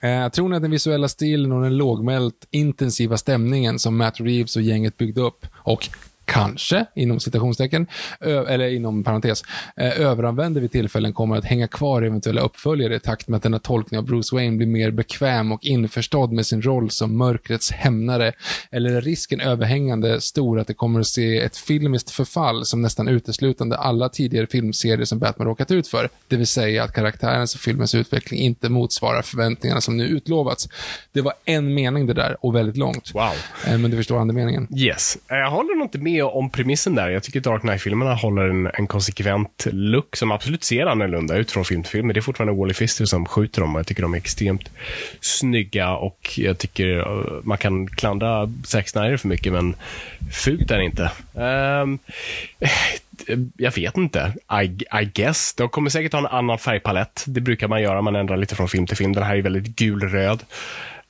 Eh, tror ni att den visuella stilen och den lågmält intensiva stämningen som Matt Reeves och gänget byggde upp och kanske, inom citationstecken, eller inom parentes, överanvänder vid tillfällen kommer att hänga kvar eventuella uppföljare i takt med att denna tolkning av Bruce Wayne blir mer bekväm och införstådd med sin roll som mörkrets hämnare, eller är risken överhängande stor att det kommer att se ett filmiskt förfall som nästan uteslutande alla tidigare filmserier som Batman råkat ut för, det vill säga att karaktärens och filmens utveckling inte motsvarar förväntningarna som nu utlovats. Det var en mening det där, och väldigt långt. Wow. Men du förstår andemeningen. Yes. Jag håller nog inte med med om premissen där. Jag tycker Dark Knight-filmerna håller en, en konsekvent look som absolut ser annorlunda ut från film till film. Men det är fortfarande Wally Fister som skjuter dem och jag tycker de är extremt snygga och jag tycker eh, man kan klandra Zack Snyder för mycket, men fult är det inte. Um, jag vet inte. I, I guess. De kommer säkert ha en annan färgpalett. Det brukar man göra. Man ändrar lite från film till film. Den här är väldigt gulröd.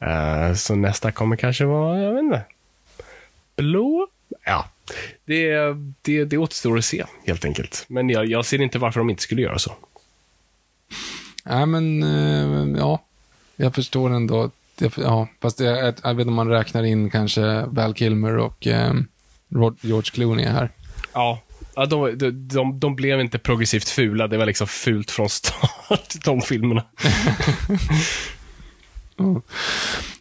Uh, så nästa kommer kanske vara, jag vet inte, blå? Ja, det, det, det återstår att se, helt enkelt. Men jag, jag ser inte varför de inte skulle göra så. Nej, men eh, ja, jag förstår ändå ja, fast jag, jag vet inte om man räknar in kanske Val Kilmer och eh, George Clooney här. Ja. Ja, de, de, de, de blev inte progressivt fula, det var liksom fult från start, de filmerna.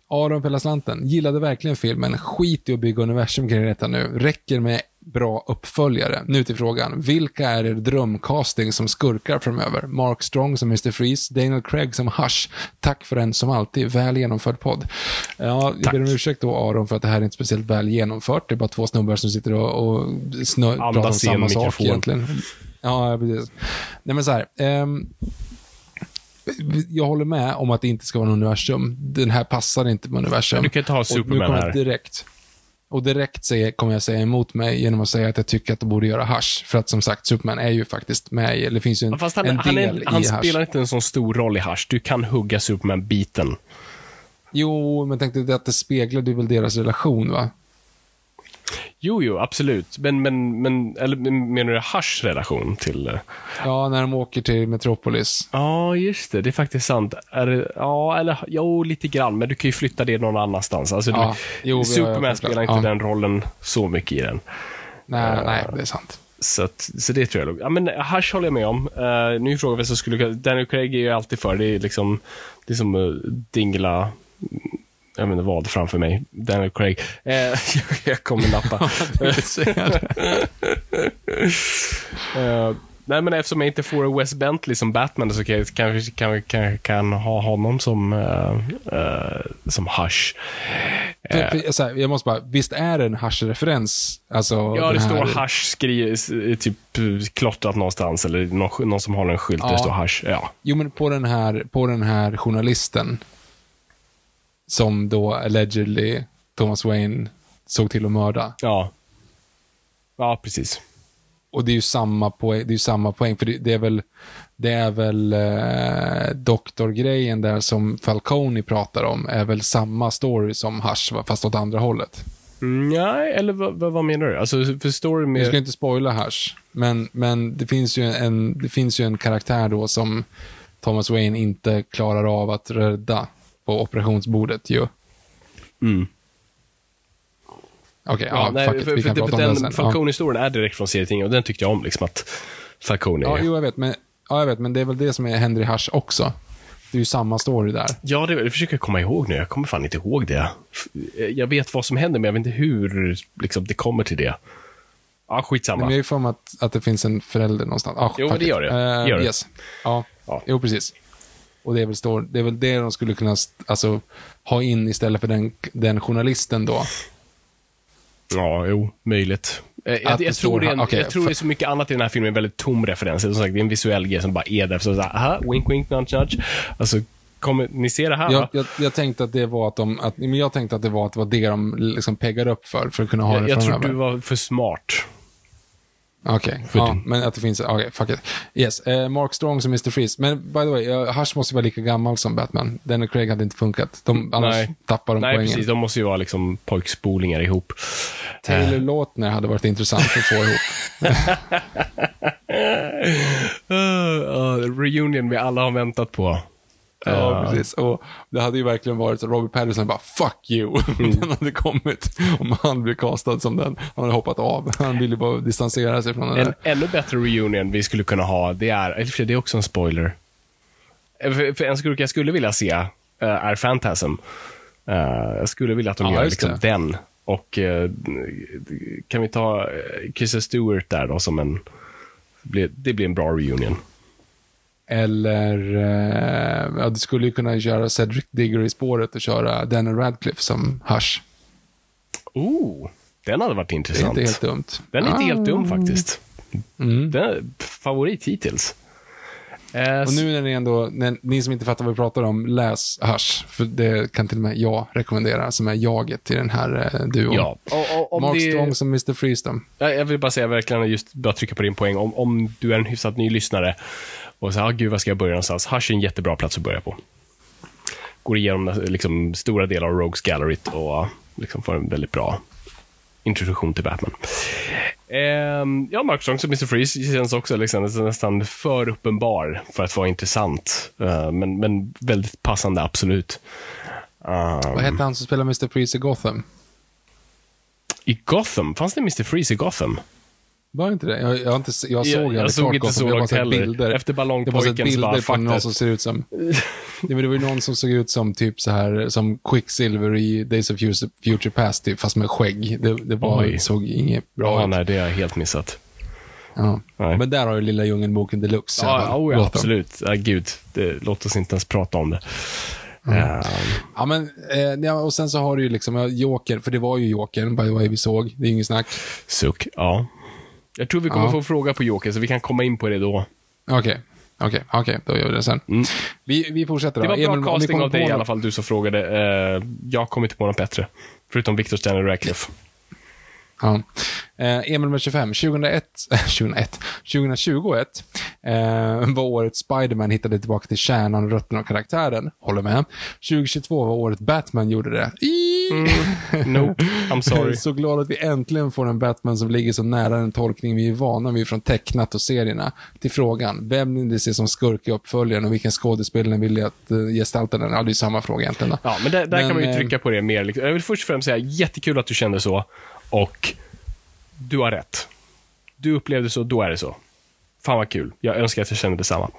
Aron för hela slanten. Gillade verkligen filmen. Skit i att bygga universum kring detta nu. Räcker med bra uppföljare. Nu till frågan. Vilka är er drömcasting som skurkar framöver? Mark Strong som Mr. Freeze, Daniel Craig som Hush. Tack för en som alltid väl genomförd podd. Ja, jag ber om ursäkt då Aron för att det här är inte speciellt väl genomfört. Det är bara två snubbar som sitter och, och snö, pratar om samma sak mikrofon. egentligen. Ja, precis. Nej men så här. ehm, jag håller med om att det inte ska vara en universum. Den här passar inte på universum. Men du kan inte ha Och nu Superman här. Direkt. Och direkt säger, kommer jag säga emot mig genom att säga att jag tycker att de borde göra Hush. För att som sagt, Superman är ju faktiskt med i, eller finns ju en, Fast han, en han, del är, han i Hush. spelar inte en sån stor roll i Hush. Du kan hugga Superman-biten. Jo, men tänkte att det speglade väl deras relation, va? Jo, jo, absolut. Men, men, men eller menar du Hush relation till... eh, Ja, när de åker till Metropolis. Ja, just det. Det är faktiskt sant. Är det, ja, eller jo, lite grann. Men du kan ju flytta det någon annanstans. Alltså, Ja, du, jo, vi Superman spelar inte ja. den rollen så mycket i den. Nej, nej, det är sant. Så, att, så det tror jag. Ja, men Hush håller jag med om. Uh, nu är frågan vem som skulle Daniel Craig är ju alltid för. Det är liksom, det är som uh, dingla, jag inte vad framför mig. Daniel Craig. Eh, jag, jag kommer nappa. Eh, nej, men eftersom jag inte får Wes Bentley som Batman så kan jag kanske kan, kan, kan ha honom som, uh, uh, som Hush. Så här, jag måste bara, visst är det en Hush-referens? Alltså, Ja, det här- står Hush skri, typ eh, klottrat någonstans eller någon, någon som håller en skylt där det Ja. står Hush. Ja. Jo, men på den här, på den här journalisten som då allegedly Thomas Wayne såg till att mörda. Ja. Ja, precis. Och det är ju samma poäng, det är samma poäng för det, det är väl, det är väl eh, doktorgrejen där som Falcone pratar om, är väl samma story som Hush, fast åt andra hållet. Mm, Nej, eller vad, vad, menar du? Alltså, för story Jag ska med... inte spoila Hush, men, men det, finns ju en, det finns ju en karaktär då som Thomas Wayne inte klarar av att rädda på operationsbordet ju. Mm. Okej, Ja, ja, nej, fuck it, för, vi för, kan för, prata om den den sen. Ja. Falcone-historien är direkt från serietidningen och den tyckte jag om, liksom att Falcone Ja, är... jo, jag vet, men, ja, jag vet, men det är väl det som är Henry Hush också. Det är ju samma story där. Ja, det, det försöker jag komma ihåg nu. Jag kommer fan inte ihåg det. Jag vet vad som händer, men jag vet inte hur liksom, det kommer till det. Ja, Men skitsamma. jag har ju för mig att, att det finns en förälder någonstans. Ah, Jo, fuck det it. gör det. Eh, Det gör det. Yes. Ja. Ja. jo precis. Och det är väl, står, det är väl det de skulle kunna alltså, ha in istället för den, den journalisten då. Ja, jo, möjligt. Eh, Jag, jag, tror det är en, här- okej, jag tror det är så mycket annat i den här filmen, en väldigt tom referens. Som sagt, det är en visuell grej som bara är där. Så såhär, aha, wink, wink, nudge, nudge. Alltså, kommer, ni ser det här Jag, va? jag, jag tänkte att det var att de, att, men jag tänkte att det var att det var det de liksom peggade upp för, för att kunna ha Jag, det jag tror du var för smart. Okej, För ja, men att det finns, okej, fuck it. Yes, eh, Mark Strong som Mr. Freeze. Men by the way, uh, Hush måste vara lika gammal som Batman. Daniel Craig hade inte funkat. De, annars Nej. tappar de Nej, poängen. precis. De måste ju vara liksom pojkspolingar ihop. Taylor Lautner hade varit intressant att få ihop. Uh, reunion vi alla har väntat på. Ja, precis. Och det hade ju verkligen varit så Robert Pattinson bara “fuck you” om den hade kommit. Om han blev castad som den. Han hade hoppat av. Han ville bara distansera sig från den En där. ännu bättre reunion vi skulle kunna ha, det är, det är också en spoiler. Eh, För, för en skurk jag skulle vilja se eh, är Phantasm. Eh, jag skulle vilja att de Ja, gör liksom det. den. Och eh, kan vi ta uh, Kristen Stewart där då som en... Det blir, det blir en bra reunion. Eller, eh, ja, du skulle ju kunna köra Cedric Diggory i spåret och köra Daniel Radcliffe som Hush. Oh, den hade varit Det är intressant. inte helt dumt. Den är inte helt dum Ah. faktiskt. Mm. Den är favorit hittills. Eh, Och nu när ni ändå, när, ni som inte fattar vad vi pratar om, läs Hush. För det kan till och med jag rekommendera, som är jaget till den här eh, duon. Ja, och, och, Mark det... Strong som Mr. Freestone. Jag jag vill bara säga verkligen, just bara trycka på din poäng. Om, om du är en hyfsat ny lyssnare och säger, ah, gud, vad ska jag börja någonstans? Hush är en jättebra plats att börja på. Går igenom liksom, stora delar av Rogues Galleryt och liksom, får en väldigt bra introduktion till Batman. Ehm, ja, Mark Strong som Mr. Freeze känns också liksom, nästan för uppenbar för att vara intressant. Eh, men, men väldigt passande, absolut. Um, Vad hette han som spelade Mr. Freeze i Gotham? I Gotham? Fanns det Mr. Freeze i Gotham? Var inte det? Jag, jag, har inte, jag såg Jag- jag såg inte så långt heller. bilder. Efter ballongpojken så bara, på någon som ser ut som... Det var ju någon som såg ut som typ så här som Quicksilver i Days of Future, Past, typ, fast med skägg. Det, det var, Oj. såg inget bra Ja, ut. nej, det har jag helt missat. Ja. Nej. Men där har du Lilla Djungelboken deluxe. Ja, oh, ja absolut. Ja, gud, det, låt oss inte ens prata om det. Ehm, Ja, men, eh, ja, och sen så har du ju liksom Joker, för det var ju Jokern, by the way, vi såg. Det är inget snack. suck, ja. Jag tror vi kommer Ja. få fråga på Joker, så vi kan komma in på det då. Okej, okej, okej, då gör vi det sen. Mm. Vi, vi fortsätter då. Det var bra Emil, casting av dig i alla fall, du som frågade. Eh, jag kommer inte på något bättre. Förutom Victor Stanley Radcliffe. Ja. Eh, Emil nummer 25. 2001, 2001, 2021 eh, var året Spiderman hittade tillbaka till kärnan, rötterna och karaktären. Håller med. 2022 var året Batman gjorde det. I- Nope, I'm sorry. Så glad att vi äntligen får en Batman som ligger så nära den tolkning vi är vana vid från tecknat och serierna. Till frågan, vem vill ni se som skurk i uppföljaren och vilken skådespelare vill ni att uh, gestalta den? Ja, det är samma fråga egentligen. Då. Ja, men där, där Men, kan man ju eh, trycka på det mer. liksom. Jag vill först och främst säga, jättekul att du kände så. Och du har rätt. Du upplevde så, då är det så. Fan vad kul. Jag önskar att jag kände detsamma.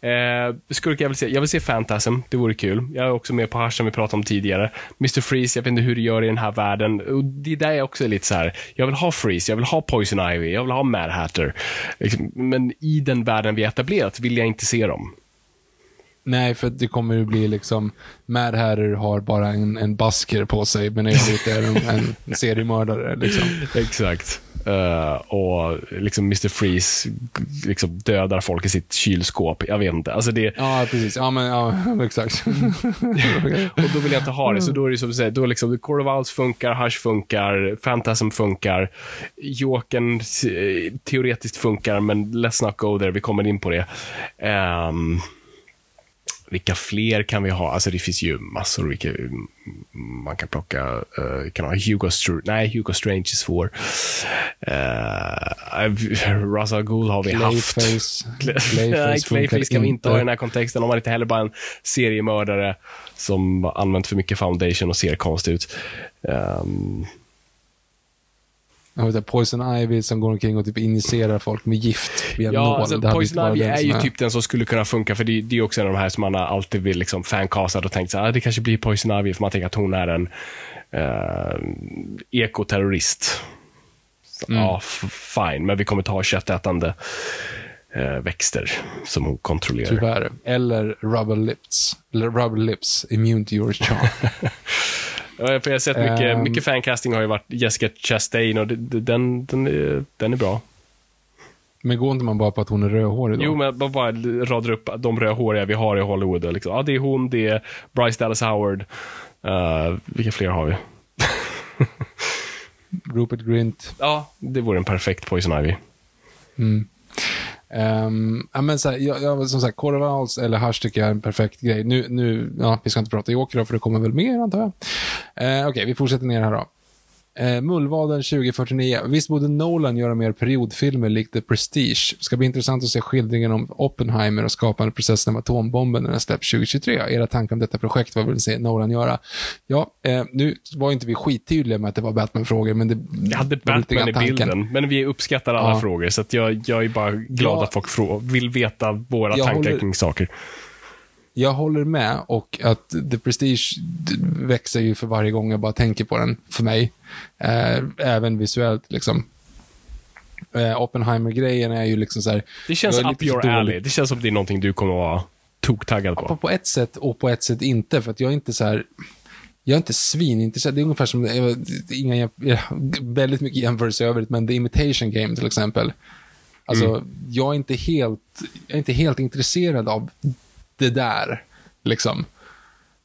Eh, skurk jag vill se, jag vill se Fantasm. det vore kul. Jag är också med på Hash som vi pratade om tidigare. Mr. Freeze, jag vet inte hur du gör i den här världen. Och det där är också lite så här. jag vill ha Freeze, jag vill ha Poison Ivy, jag vill ha Mad Hatter. Liksom, Men i den världen vi etablerat vill jag inte se dem. Nej, för det kommer ju bli liksom, Mad Hatter har bara en, en basker på sig, men övrigt är en, en seriemördare. Liksom. Exakt. Eh, och liksom Mr. Freeze liksom dödar folk i sitt kylskåp. Jag vet inte. Alltså det, Ja, precis. Ja, men ja, exakt. och då vill jag inte ha det. Så då är det som du säger, då liksom Core of Owls funkar, Hush funkar, Phantasm funkar, Jokern eh, teoretiskt funkar, men let's not go there. Vi kommer in på det. Ehm, vilka fler kan vi ha? Alltså det finns ju massor. Vilka, man kan plocka, uh, kan ha Hugo, Str- nej, Hugo Strange är svår. Uh, Ra's al Ghul har vi haft. Clayface. Nej, Clayface Clayface kan vi inte ha i den här kontexten. Om man inte heller bara är en seriemördare som använt för mycket foundation och ser konstig ut. Ehm, Jag Poison Ivy som går omkring och typ injicerar folk med gift via ja, nål. alltså, Poison Ivy är ju typ den som skulle kunna funka, för det, det är också en av de här som man alltid vill liksom fancastat och tänkt så här, ah, det kanske blir Poison Ivy, för man tänker att hon är en uh, ekoterrorist. Mm. Ja, fine, men vi kommer ta köttätande eh, växter som hon kontrollerar. Tyvärr. Eller Rubber Lips. Eller Rubber Lips, Immune to your charm. Ja, för jag har sett mycket, Ehm. mycket fancasting har ju varit Jessica Chastain och den, den, är, den är bra. Men går inte man bara på att hon är rödhårig då? Jo, men bara, bara radar upp de rödhåriga vi har i Hollywood. Liksom, ja, det är hon, det är Bryce Dallas Howard. Uh, vilka fler har vi? Rupert Grint. Ja, det vore en perfekt Poison Ivy. Um, ja, men så här, jag, jag, som sagt, Core eller Hush tycker jag är en perfekt grej. Nu, nu ja, vi ska inte prata Joker då, för det kommer väl mer antar jag. Uh, Okej, vi fortsätter ner här då. Uh, Mullvaden 2049. Visst borde Nolan göra mer periodfilmer likt The Prestige? Ska bli intressant att se skildringen om Oppenheimer och skapandeprocessen av atombomben när den släpps 2023. Era tankar om detta projekt, vad vill se Nolan göra? Ja, eh, nu var inte vi skittydliga med att det var Batman-frågor, men det Jag hade var Batman i tanken. bilden, men vi uppskattar alla Ja. frågor, så att jag, jag är bara glad Ja. att folk vill veta våra Jag tankar håller- kring saker. Jag håller med och att The Prestige växer ju för varje gång jag bara tänker på den, för mig. Eh, även visuellt liksom. Eh, Oppenheimer-grejen är ju liksom så här. Det känns up your alley. Det känns som det är någonting du kommer att vara toktaggad På, på. på ett sätt och på ett sätt inte, för att jag är inte så här. Jag är inte svinintresserad. Det är ungefär som, inga, väldigt mycket jämförelse i övrigt, men The Imitation Game till exempel. Alltså, Mm. jag är inte helt, jag är inte helt intresserad av det där, liksom.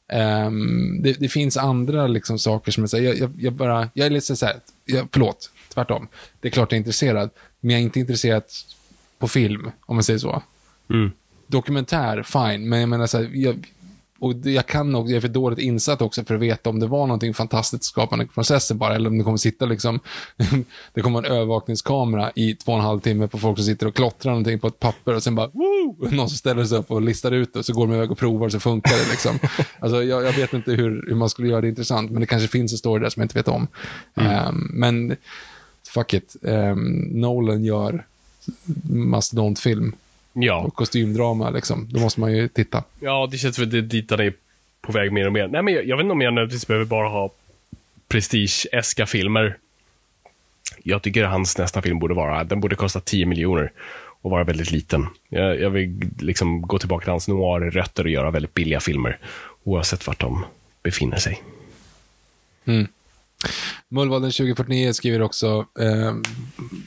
Ehm, det, det finns andra liksom, saker som jag säger, jag, jag, jag bara, jag är lite så här, jag, förlåt, tvärtom. Det är klart jag är intresserad, men jag är inte intresserad på film, om man säger så. Mm. Dokumentär, fine, men jag menar så här, jag, och jag kan nog, jag är för dåligt insatt också för att veta om det var någonting fantastiskt skapande processen bara, eller om det kommer sitta liksom, det kommer en övervakningskamera i två och en halv timme på folk som sitter och klottrar någonting på ett papper och sen bara, woo! Någon som ställer sig upp och listar ut det och så går de iväg och provar så funkar det liksom. Alltså jag, jag vet inte hur, hur man skulle göra det intressant, men det kanske finns en story där som jag inte vet om. Ehm, men, fuck it. Ehm, Nolan gör mastodontfilm Ja. och kostymdrama liksom. Då måste man ju titta. Ja, det känns väl det dit han är på väg mer och mer. Nej, men jag, jag vet inte om jag nödvändigtvis behöver bara ha prestige-eska filmer. Jag tycker hans nästa film borde vara, den borde kosta 10 miljoner och vara väldigt liten. Jag, jag vill liksom gå tillbaka till hans noir-rötter och göra väldigt billiga filmer, oavsett vart de befinner sig. Mullvaden 2049 skriver också, ehm,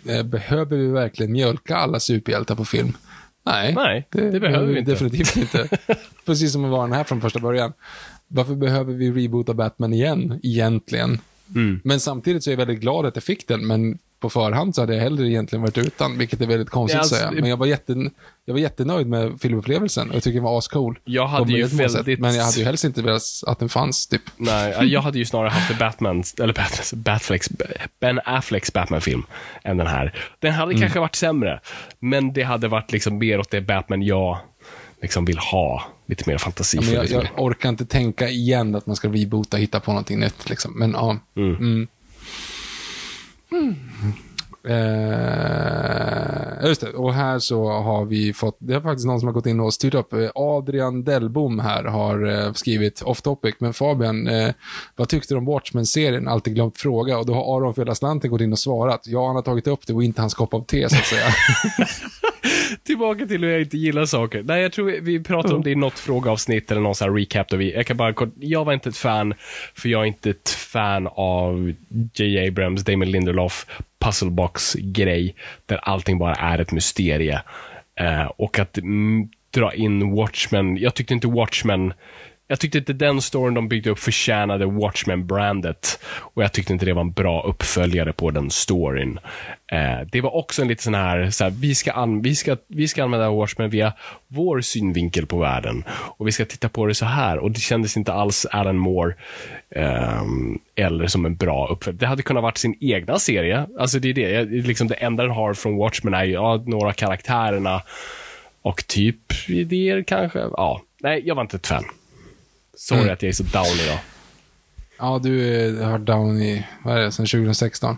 eh, behöver vi verkligen mjölka alla superhjältar på film? Nej, Nej, det behöver vi inte. definitivt inte. Precis som det var den här från första början. Varför behöver vi reboota Batman igen, egentligen? Mm. Men samtidigt så är jag väldigt glad att jag fick den, men på förhand så hade jag hellre egentligen varit utan, vilket är väldigt konstigt Ja, att alltså, säga. Men jag var, jätte, jag var jättenöjd med filmupplevelsen och jag tycker den var ascool. Jag hade ju sätt. väldigt- Men jag hade ju helst inte velat att den fanns, typ. Nej, jag hade ju snarare haft en Batman, eller Batman, Batflex, Ben Afflecks Batman-film än den här. Den hade Mm. kanske varit sämre, men det hade varit liksom mer åt det Batman jag liksom vill ha. Lite mer fantasi. Ja, jag, jag orkar inte tänka igen att man ska reboota och hitta på någonting nytt. Liksom. Men ja. Mm. Eh, just det, och här så har vi fått, det är faktiskt någon som har gått in och styrt upp. Eh, Adrian Dellbom här har eh, skrivit off topic, men Fabian, eh, vad tyckte du om Watchmen-serien? Alltid glömt fråga. Och då har Aron Fela Slanten gått in och svarat. Ja, han har tagit upp det och inte hans kopp av te, så att säga. Tillbaka till hur jag inte gillar saker. Nej, jag tror vi, pratade om det i något frågeavsnitt eller någon sån här recap. Där vi, jag, kan bara, jag var inte ett fan, för jag är inte ett fan av J. Abrams, Damon Lindelof, puzzlebox-grej, där allting bara är ett mysterie. Eh, och att mm, dra in Watchmen, jag tyckte inte Watchmen jag tyckte inte den storyn de byggde upp förtjänade Watchmen-brandet. Och jag tyckte inte det var en bra uppföljare på den storyn. Eh, det var också en lite sån här, så här vi, ska an, vi, ska, vi ska använda Watchmen via vår synvinkel på världen. Och vi ska titta på det så här. Och det kändes inte alls Alan Moore eh, eller som en bra uppföljare. Det hade kunnat varit sin egna serie. Alltså det är det. Jag, liksom det enda den har från Watchmen är ju ja, några karaktärerna och typ idéer kanske. Ja, nej, jag var inte ett fan. Sorry Mm. att jag är så down idag. Ja, du har down i, vad är det, sedan 2016.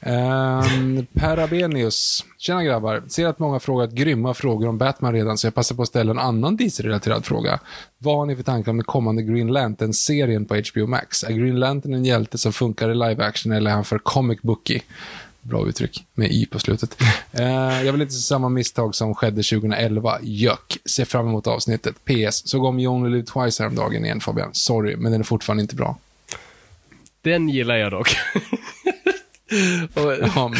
Um, per Abenius. Tjena grabbar. Ser att många frågat grymma frågor om Batman redan, så jag passar på att ställa en annan DC-relaterad fråga. Vad har ni för tankar om den kommande Green Lantern-serien på HBO Max? Är Green Lantern en hjälte som funkar i live action eller är han för comic booky? Bra uttryck, med y på slutet. Eh, jag vill inte se samma misstag som skedde 2011. Jöck. Ser fram emot avsnittet. PS. Såg om You Only Live Twice häromdagen igen Fabian. Sorry, men den är fortfarande inte bra. Den gillar jag dock. Och, Ja, men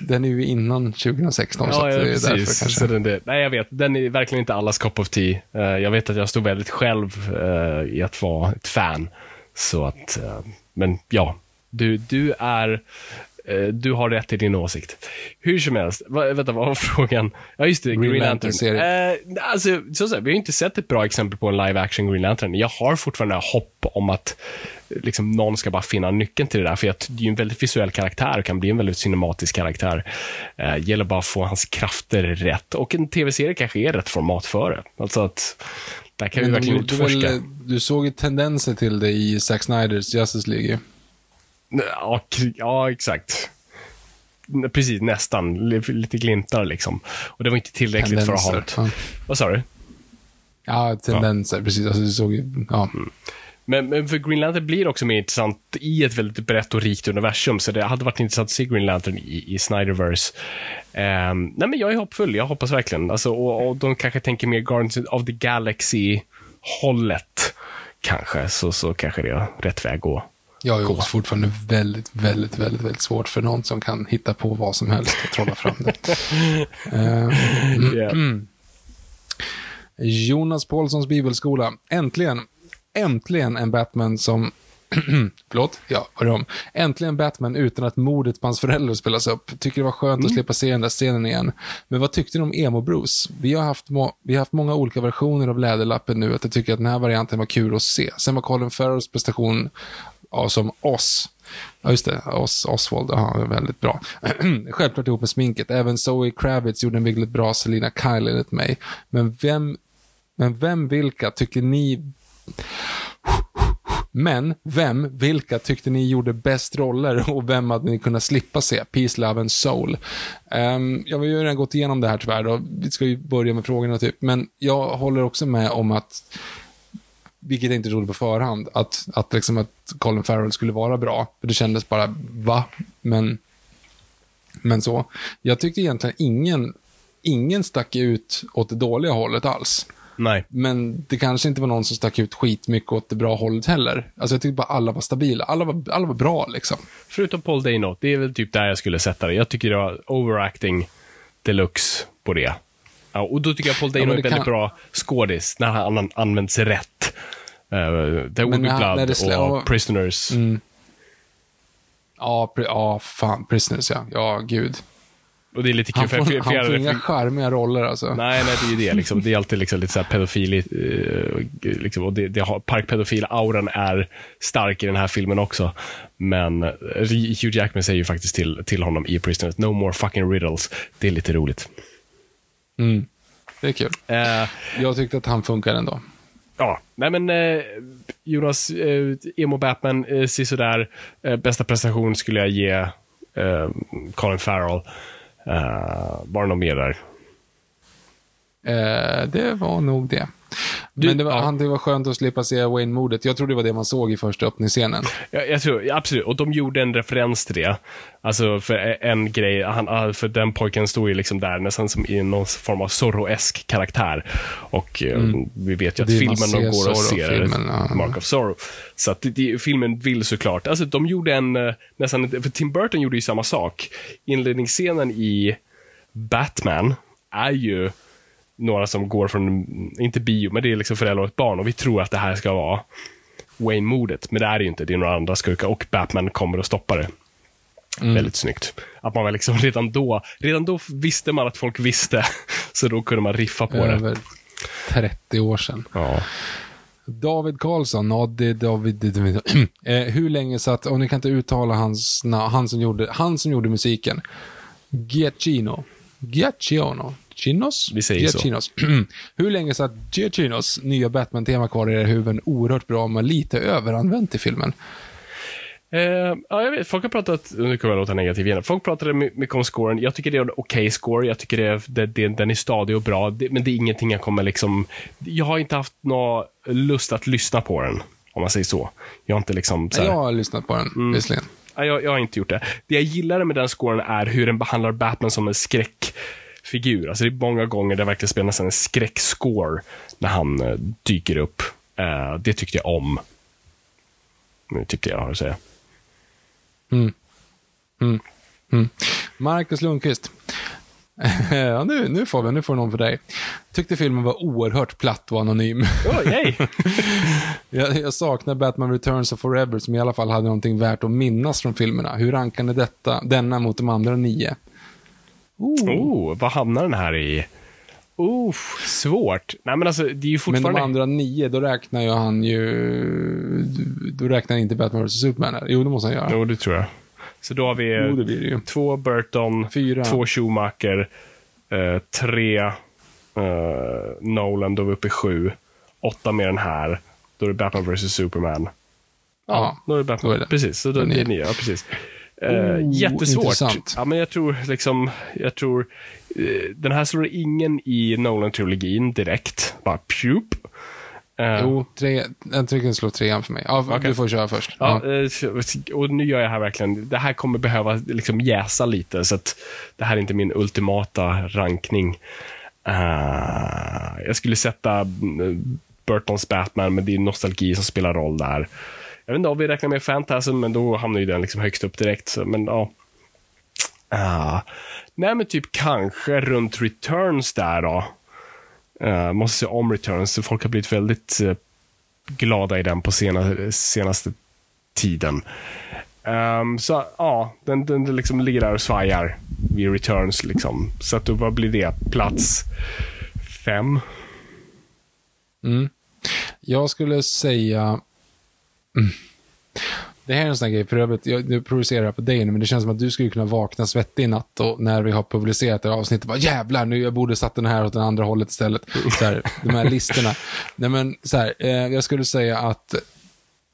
den är ju innan 2016, så Ja, att ja, det är precis. kanske. Så den, det, nej, jag vet. Den är verkligen inte allas cup of tea. Eh, jag vet att jag stod väldigt själv eh, i att vara ett fan. Så att, eh, men ja, du, du är du har rätt i din åsikt. Hur som helst, va, vänta, vad var frågan? Ja, just det, Green, Green Lantern. Lantern-serien. Eh, alltså, så säga, vi har inte sett ett bra exempel på en live action Green Lantern. Jag har fortfarande hopp om att eh, liksom, någon ska bara finna nyckeln till det där. För att det är ju en väldigt visuell karaktär och kan bli en väldigt cinematisk karaktär. Eh, gäller bara att få hans krafter rätt. Och en tv-serie kanske är rätt format för det. Alltså att där kan vi Men de verkligen väl, utforska. eh, du såg ju tendenser till det i Zack Snyders Justice League. Ja, ja exakt. Precis, nästan. Li- Lite glimtar liksom. Och det var inte tillräckligt för att ha Tendenser. ett... Ja. Vad sa du? Ja, tendenser, precis. Alltså, du såg ju, ja. Men, men för Green Lantern blir också mer intressant i ett väldigt brett och rikt universum, så det hade varit intressant att se Green Lantern i, i Snyderverse. Ehm, nej, men jag är hoppfull, jag hoppas verkligen. Alltså, och, och de kanske tänker mer Guardians of the Galaxy-hållet, kanske, så, så kanske det är rätt väg att gå. Jag är också fortfarande väldigt, väldigt, väldigt, väldigt svårt för någon som kan hitta på vad som helst och trolla fram det. Eh, Yeah. Jonas Paulssons bibelskola. Äntligen, äntligen en Batman som Förlåt? Ja, det om. Äntligen Batman utan att mordet på hans föräldrar spelas upp. Tycker det var skönt Mm. att slippa se den där scenen igen. Men vad tyckte ni om Emo Bruce? Vi har haft, vi har haft många olika versioner av Läderlappen nu, att jag tycker att den här varianten var kul att se. Sen var Colin Farrells prestation ja, som oss. Ja, just det. Os, Oswald. Ja, väldigt bra. Självklart ihop med sminket. Även Zoe Kravitz gjorde en väldigt bra Selina Kyle enligt mig. Men vem, men vem, vilka tycker ni men vem, vilka tyckte ni gjorde bäst roller och vem hade ni kunnat slippa se? Peace, Love and Soul. Ehm, um, jag har ju redan gått igenom det här tyvärr då. Vi ska ju börja med frågorna typ. Men jag håller också med om att, vilket jag inte trodde på förhand, att, att, liksom att Colin Farrell skulle vara bra. För det kändes bara, va? Men, men så. Jag tyckte egentligen ingen, ingen stack ut åt det dåliga hållet alls. Nej. Men det kanske inte var någon som stack ut skitmycket åt det bra hållet heller. Alltså jag tyckte bara alla var stabila. Alla var, alla var bra liksom. Förutom Paul Dano, det är väl typ där jag skulle sätta det. Jag tycker det var overacting deluxe på det. Ja, och då tycker jag Paul Dano men är väldigt kan- bra skådis när han an- används rätt. Uh, There Will Be han- Blood och ja. Prisoners. Ja, pri- ja fan. Prisoners ja. Ja, gud. Och det är lite kul. Han får, för- han för- får inga charmiga roller alltså. Nej, nej, det är ju det. Liksom. Det är alltid liksom lite så här pedofili. eh, liksom, och det, det har, parkpedofil-auran är stark i den här filmen också. Men eh, Hugh Jackman säger ju faktiskt till, till honom i Prisoners, no more fucking riddles. Det är lite roligt. Mm. Det är kul. Eh, Jag tyckte att han funkar ändå. ja, nej men eh, Jonas, eh, Emo Batman, eh, sådär. Eh, bästa prestation skulle jag ge eh, Colin Farrell. Eh, var det något mer där? Eh, det var nog det. Men det var, ja. han, det var skönt att slippa se Wayne-mordet. Jag trodde det var det man såg i första öppningsscenen. Jag, jag tror, absolut. Och de gjorde en referens till det. Alltså, för en grej, han, för den pojken stod ju liksom där nästan som i någon form av Zorro-esk karaktär. Och eh, vi vet ju att Mm. Filmen går och ser är ja. Mark of Zorro. Så att det, det, filmen vill såklart, alltså de gjorde en, eh, nästan, för Tim Burton gjorde ju samma sak. Inledningsscenen i Batman är ju några som går från, inte bio, men det är liksom föräldrar och ett barn och vi tror att det här ska vara Wayne-mordet, men det är det ju inte. Det är några andra skurkar och Batman kommer och stoppar det. Mm. Väldigt snyggt. Att man var liksom redan då, redan då visste man att folk visste, så då kunde man riffa på det. Över 30 år sedan. Ja. David Karlsson, ja, det, David, det, eh, hur länge satt, och ni kan inte uttala hans namn, han som gjorde, han som gjorde musiken. Giacchino. Giacchino. Chinos? Vi säger så. Giacchinos. hur länge satt Giacchinos nya Batman-tema kvar i era huvuden oerhört bra, men lite överanvänt i filmen? Eh, ja, jag vet, folk har pratat, nu kommer jag låta negativ igen, folk pratade my- mycket om scoren. Jag tycker det är en okej score, jag tycker det, det, det, den är stadig och bra, det, men det är ingenting jag kommer liksom, jag har inte haft någon lust att lyssna på den, om man säger så. Jag har inte liksom så här, Jag har lyssnat på den, Mm. visserligen. Jag, jag har inte gjort det. Det jag gillar med den scoren är hur den behandlar Batman som en skräckfigur. Alltså det är många gånger det verkligen spelar nästan en skräckscore när han eh, dyker upp. Eh, det tyckte jag om. Nu tyckte jag har att säga. Marcus Lundqvist. ja, nu, nu Fabian, nu får någon för dig. Tyckte filmen var oerhört platt och anonym. Oh, yay. jag, jag saknar Batman Returns of Forever som i alla fall hade någonting värt att minnas från filmerna. Hur rankar ni detta, denna mot de andra nio? Oh. oh, vad hamnar den här i? Oh, svårt. Nej, men alltså, det är ju Men fortfarande... de andra nio, då räknar ju han ju... Då räknar han inte Batman vs Superman här. Jo, det måste han göra. Jo, det tror jag. Så då har vi Jo, det det två Burton, Fyra. två Schumacher, eh, tre eh, Nolan, då är vi uppe i sju. Åtta mer än här. Då är det Batman vs Superman. Ja, då är det Batman. då är det. Precis, så då, det är ni- nio. Ja, precis. Eh, Oh, jättesvårt. intressant. Ja, men jag tror liksom, jag tror, eh, den här slår ingen i Nolan-trilogin direkt. Bara pjup. Eh, Jo, tre, jag tycker slå trean för mig. Ja, Okej. du får köra först. Ja, Ja. och nu gör jag här verkligen, det här kommer behöva liksom jäsa lite, så att det här är inte min ultimata rankning. Eh, jag skulle sätta eh, Burtons Batman, men det är nostalgi som spelar roll där. Jag vet inte om vi räknar med Fantasm, men då hamnar ju den liksom högst upp direkt. Så, men ja. Ah. nej, men typ kanske runt Returns där då. Uh, måste se om Returns, folk har blivit väldigt uh, glada i den på sena, senaste tiden. Um, så ja, den, den, den liksom ligger där och svajar vid returns. Liksom. Så att då, vad blir det? Plats fem? Mm. Jag skulle säga... Mm. Det här är en sån här grej, för övrigt, jag, nu projicerar jag på dig nu, men det känns som att du skulle kunna vakna svettig i natt och när vi har publicerat det här avsnittet, bara jävlar, nu jag borde satt den här åt det andra hållet istället. Så här, de här listorna. Nej men, så här, eh, jag skulle säga att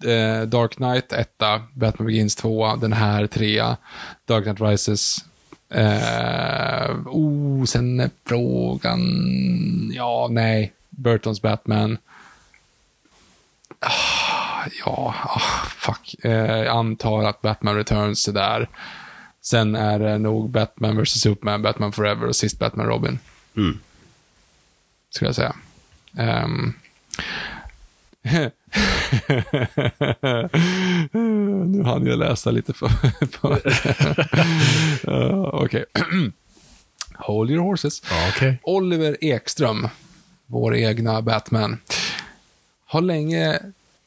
eh, Dark Knight etta, Batman Begins tvåa, den här trea, Dark Knight Rises Eh, oh, sen är frågan... Ja, nej. Burtons Batman. Ah, ja, ah, fuck. Eh, jag antar att Batman Returns är där. Sen är det nog Batman vs. Superman, Batman Forever och sist Batman Robin. Mm. Skulle jag säga. Um, nu hann jag läsa lite för... uh, Okej. Hold your horses. Okej. Oliver Ekström, vår egna Batman, har länge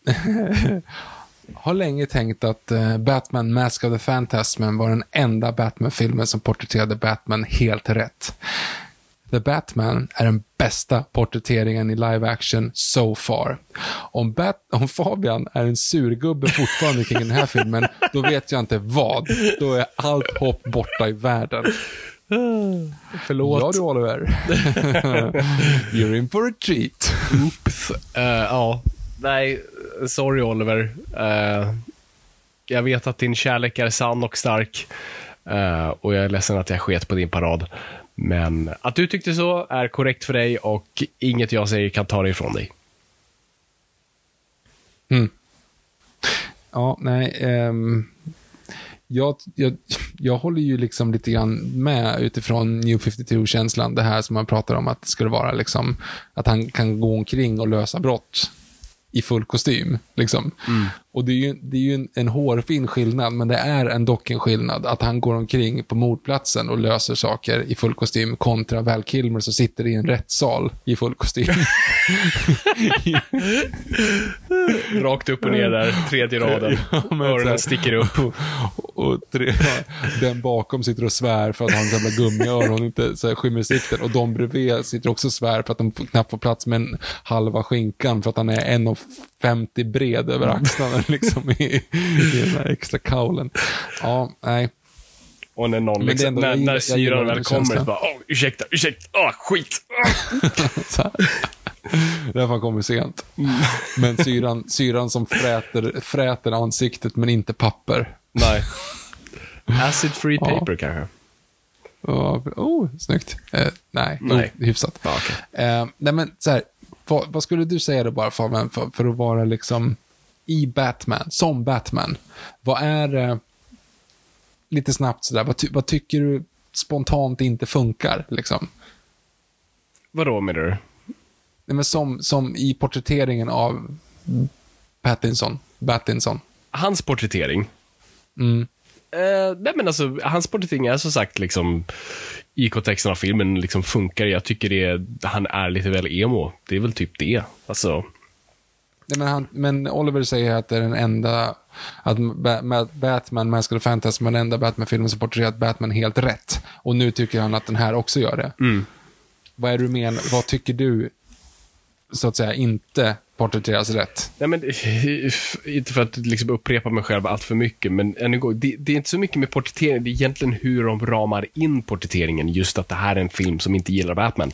har länge tänkt att eh, Batman Mask of the Phantasm var den enda Batman-filmen som porträtterade Batman helt rätt. The Batman är den bästa porträtteringen i live action so far. Om, Bat om Fabian är en surgubbe fortfarande kring den här filmen, då vet jag inte vad. Då är allt hopp borta i världen. Förlåt. Ja du Oliver. You're in for a treat. Oops. Eh, ja, nej, sorry Oliver. Uh, jag vet att din kärlek är sann och stark. uh, och jag är ledsen att jag sket på din parad. Men att du tyckte så är korrekt för dig och inget jag säger kan ta det ifrån dig. Hmm. Ja, nej. Um, jag, jag, jag håller ju liksom lite grann med utifrån New 52-känslan. Det här som man pratar om att det skulle vara liksom att han kan gå omkring och lösa brott i full kostym. Liksom. Mm. Och det är ju, det är ju en, en hårfin skillnad, men det är en dock en skillnad att han går omkring på mordplatsen och löser saker i full kostym kontra Val Kilmer som sitter i en rättssal i full kostym. Rakt upp och ner där, tredje raden. Ja, Öronen sticker upp. Och, och tre, den bakom sitter och svär för att hans jävla gummiöron inte så här, skymmer sikten. Och de bredvid sitter också och svär för att de knappt får plats med en halva skinkan för att han är 1,50 bred över axlarna liksom i, i den här extra kaulen. Ja, nej. Och när någon liksom, ändå- när, när syran väl kommer, så bara, åh, ursäkta, ursäkta, åh, skit. Så här. Därför han kommer sent. Men syran, syran som fräter, fräter ansiktet men inte papper. Nej. Acid free Ja. paper kanske. Ja, Oh, snyggt. Eh, nej, Nej. Oh, hyfsat. Ja, okej. Eh, nej, men så här, vad, vad skulle du säga då bara Fabian, för, för att vara liksom i Batman, som Batman? Vad är eh, lite snabbt sådär, vad, ty, vad tycker du spontant inte funkar? Liksom? Vadå menar du? Nej, men som, som i porträtteringen av Pattinson, Battinson. Hans porträttering? Mm. Eh, nej men alltså, hans porträttering är som sagt liksom i kontexten av filmen liksom funkar. Jag tycker det han är lite väl emo. Det är väl typ det. Alltså, men, han, men Oliver säger att det är den enda, att Ba- Ma- Batman, Mask of är den enda Batman-filmen som porträtterat Batman helt rätt. Och nu tycker han att den här också gör det. Vad är du menar, vad tycker du, så att säga, inte porträtteras rätt? nej men, inte för att liksom upprepa mig själv allt för mycket, men ännu gång, det, det är inte så mycket med porträttering, det är egentligen hur de ramar in porträtteringen. Just att det här är en film som inte gillar Batman.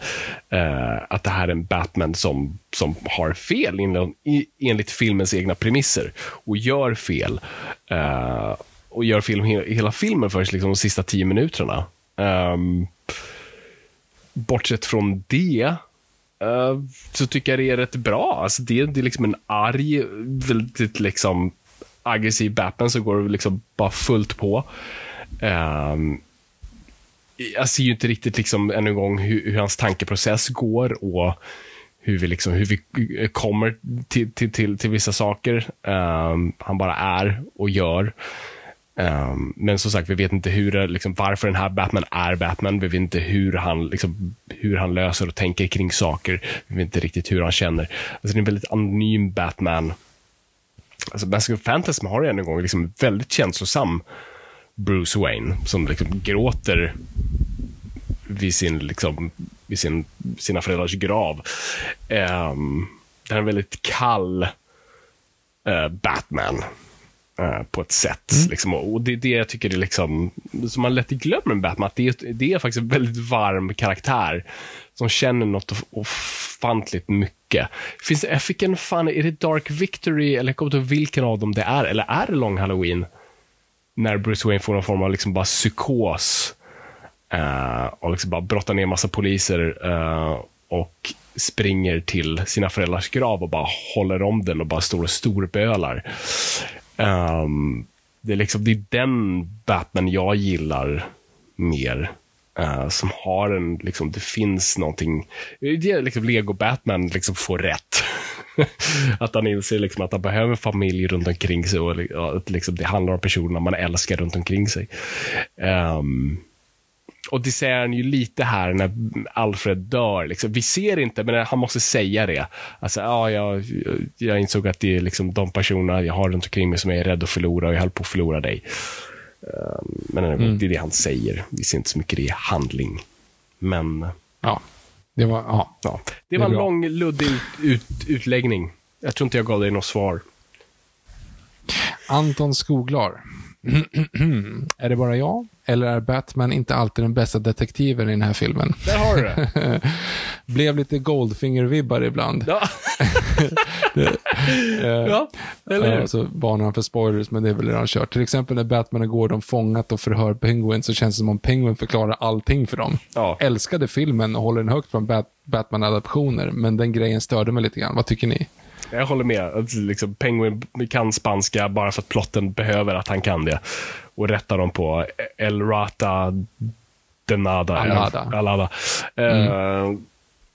Uh, att det här är en Batman som, som har fel enligt, i- enligt filmens egna premisser och gör fel. Uh, och gör film, hela filmen först, liksom de sista tio minuterna. Um, bortsett från det Eh, så tycker jag det är rätt bra. Alltså det, det är liksom en arg, väldigt liksom aggressiv Batman som går liksom bara fullt på. Um, jag ser ju inte riktigt liksom ännu en gång hur, hur hans tankeprocess går och hur vi, liksom, hur vi kommer till, till, till, till vissa saker. Um, han bara är och gör. Um, men som sagt, vi vet inte hur liksom, varför den här Batman är Batman. Vi vet inte hur han, liksom, hur han löser och tänker kring saker. Vi vet inte riktigt hur han känner. Alltså, det är en väldigt anonym Batman. alltså Mask of har en gång liksom väldigt känslosam Bruce Wayne som liksom gråter vid sin, liksom, vid sin, sina föräldrars grav. Um, det är en väldigt kall uh, Batman uh, på ett sätt. Mm. Liksom, och det är det jag tycker är liksom, som man lätt glömmer med Batman, att det är, det är faktiskt en väldigt varm karaktär som känner något of- ofantligt mycket. Finns det, jag fick en fan, är det Dark Victory, eller jag kommer inte ihåg vilken av dem det är, eller är det Long Halloween? När Bruce Wayne får någon form av liksom bara psykos eh, och liksom bara brottar ner massa poliser eh, och springer till sina föräldrars grav och bara håller om den och bara står och storbölar. Um, det, är liksom, det är den Batman jag gillar mer. Uh, som har en, liksom, det finns någonting, det är liksom Lego Batman liksom får rätt. att han inser liksom att han behöver familj runt omkring sig och och att liksom det handlar om personerna man älskar runt omkring sig. Um, och det säger han ju lite här när Alfred dör. Liksom. Vi ser inte, men han måste säga det. Alltså, ja, jag, jag insåg att det är liksom de personerna jag har runt omkring mig som jag är rädd att förlora och jag höll på att förlora dig. Ehm, men det är det han säger. Vi ser inte så mycket i handling. Men Ja, det var, ja. ja, det Det var en bra. lång, luddig ut, utläggning. Jag tror inte jag gav dig något svar. Anton Skoglar. är det bara jag? Eller är Batman inte alltid den bästa detektiven i den här filmen? Där har du det. Blev lite Goldfinger-vibbar ibland. Ja, Eh, ja eller hur? Så varnar han för spoilers, men det är väl redan kört. Till exempel när Batman och Gordon fångat och förhör Penguin så känns det som om Penguin förklarar allting för dem. Ja. Älskade filmen och håller den högt från Bat- Batman-adaptioner, men den grejen störde mig lite grann. Vad tycker ni? Jag håller med. Att liksom, Penguin kan spanska bara för att plotten behöver att han kan det. Och rättar dem på El Rata de Nada. Alada. Alada. Eh,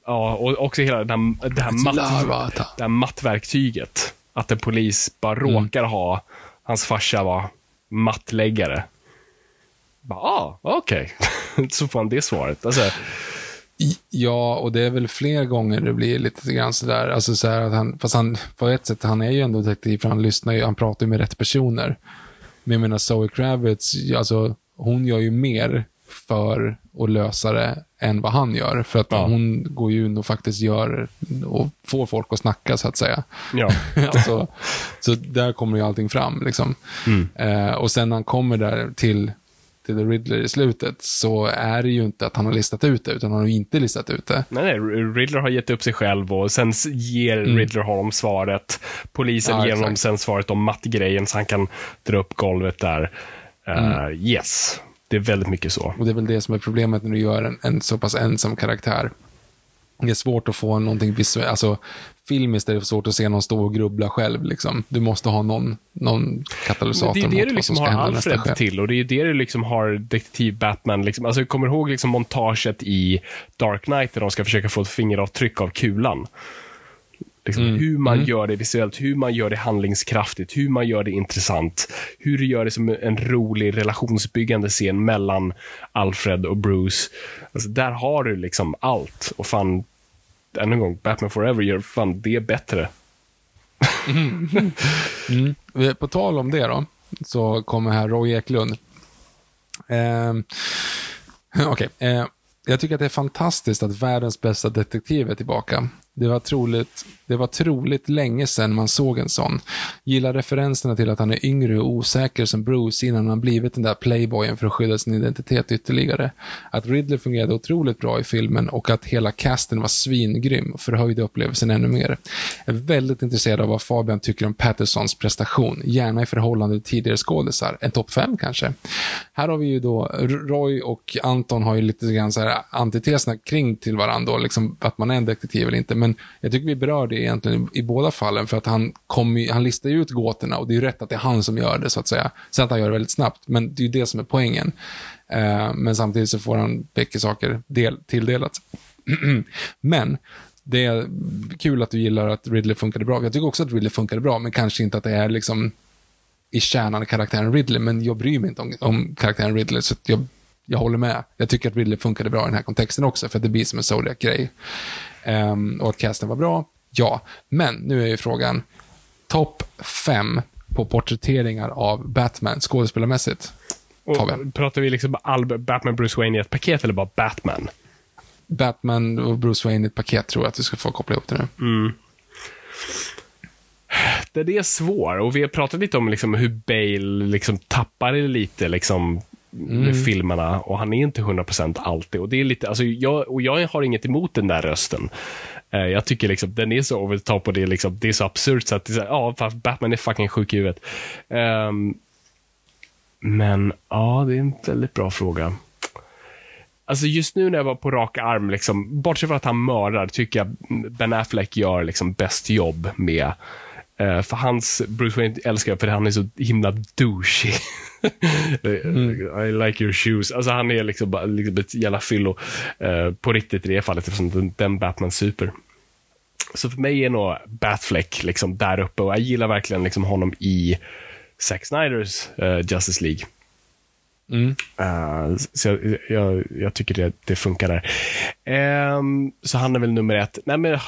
ja, och också hela den här, det, här matt, det här mattverktyget. Att en polis bara råkar ha, hans farsa var mattläggare. Bara, ah, okej. Så får han det svaret. Alltså, Ja, och det är väl fler gånger det blir lite grann sådär, alltså så att han, fast han, på ett sätt, han är ju ändå detektiv, för han lyssnar ju, han pratar ju med rätt personer. Men jag menar, Zoe Kravitz, alltså, hon gör ju mer för att lösa det än vad han gör. För att Ja. hon går ju in och faktiskt gör, och får folk att snacka, så att säga. ja. alltså, så där kommer ju allting fram. Liksom. Eh, och sen när han kommer där till, till The Riddler i slutet så är det ju inte att han har listat ut det, utan han har ju inte listat ut det. Nej, nej, Riddler har gett upp sig själv och sen ger Riddler honom svaret. Polisen Ja, ger honom sen svaret om mattgrejen så han kan dra upp golvet där. Uh, Yes, det är väldigt mycket så. Och det är väl det som är problemet när du gör en, en så pass ensam karaktär. Det är svårt att få någonting visuellt, alltså filmiskt är det svårt att se någon stå och grubbla själv. Liksom. Du måste ha någon, någon katalysator Det är det du liksom har Alfred till och det är det du liksom har detektiv Batman. Liksom. Alltså, jag kommer ihåg liksom montaget i Dark Knight där de ska försöka få ett fingeravtryck av kulan. Liksom, Hur man gör det visuellt, hur man gör det handlingskraftigt, hur man gör det intressant. Hur du gör det som en rolig relationsbyggande scen mellan Alfred och Bruce. Alltså, där har du liksom allt. Och fan, än en gång, Batman Forever gör fan det bättre. Eh, På tal om det då, så kommer här Roy Eklund. Eh, Okej, eh, jag tycker att det är fantastiskt att världens bästa detektiv är tillbaka. Det var, troligt, det var troligt länge sedan man såg en sån. Gillar referenserna till att han är yngre och osäker som Bruce innan han blivit den där playboyen för att skydda sin identitet ytterligare. Att Ridley fungerade otroligt bra i filmen och att hela casten var svingrym förhöjde upplevelsen ännu mer. Jag är väldigt intresserad av vad Fabian tycker om Pattersons prestation, gärna i förhållande till tidigare skådisar. En topp fem kanske. Här har vi ju då, Roy och Anton har ju lite grann så här antiteserna kring till varandra, liksom att man är en detektiv eller inte. Men jag tycker vi berör det egentligen i, i båda fallen, för att han, kom, han listar ju ut gåtorna och det är ju rätt att det är han som gör det, så att säga. Sen att han gör det väldigt snabbt, men det är ju det som är poängen. Eh, men samtidigt så får han mycket saker del, tilldelat. men det är kul att du gillar att Ridley funkade bra. Jag tycker också att Ridley funkade bra, men kanske inte att det är liksom i kärnan i karaktären Ridley, men jag bryr mig inte om, om karaktären Ridley, så att jag, jag håller med. Jag tycker att Ridley funkade bra i den här kontexten också, för att det blir som en Zodiac-grej. Ehm, och att casten var bra, ja. Men nu är ju frågan, topp fem på porträtteringar av Batman skådespelarmässigt. Och pratar vi liksom all Batman Bruce Wayne i ett paket eller bara Batman? Batman och Bruce Wayne i ett paket tror jag att du ska få koppla ihop det nu. Det, det är svår och vi har pratat lite om liksom hur Bale liksom tappar det lite liksom med filmerna och han är inte 100% alltid. Och det är lite, alltså jag, och jag har inget emot den där rösten. Eh, jag tycker liksom den är så over the top och det är, liksom, det är så absurt så att det är så här, ja, Batman är fucking sjuk i huvudet. Ehm, men ja, det är en väldigt bra fråga. Alltså just nu när jag var på rak arm, liksom, bortsett från att han mördar, tycker jag Ben Affleck gör liksom bäst jobb med för hans Bruce Wayne älskar jag för han är så himla douchey. I like your shoes. Alltså han är liksom bara liksom ett jävla fyllo eh, på riktigt i det fallet eftersom den, den Batman super. Så för mig är nog Batfleck liksom där uppe och jag gillar verkligen liksom honom i Zack Snyders eh, Justice League. Mm. Uh, så jag, jag, jag tycker det, det funkar där. Ehm, så han är väl nummer ett. Nej, men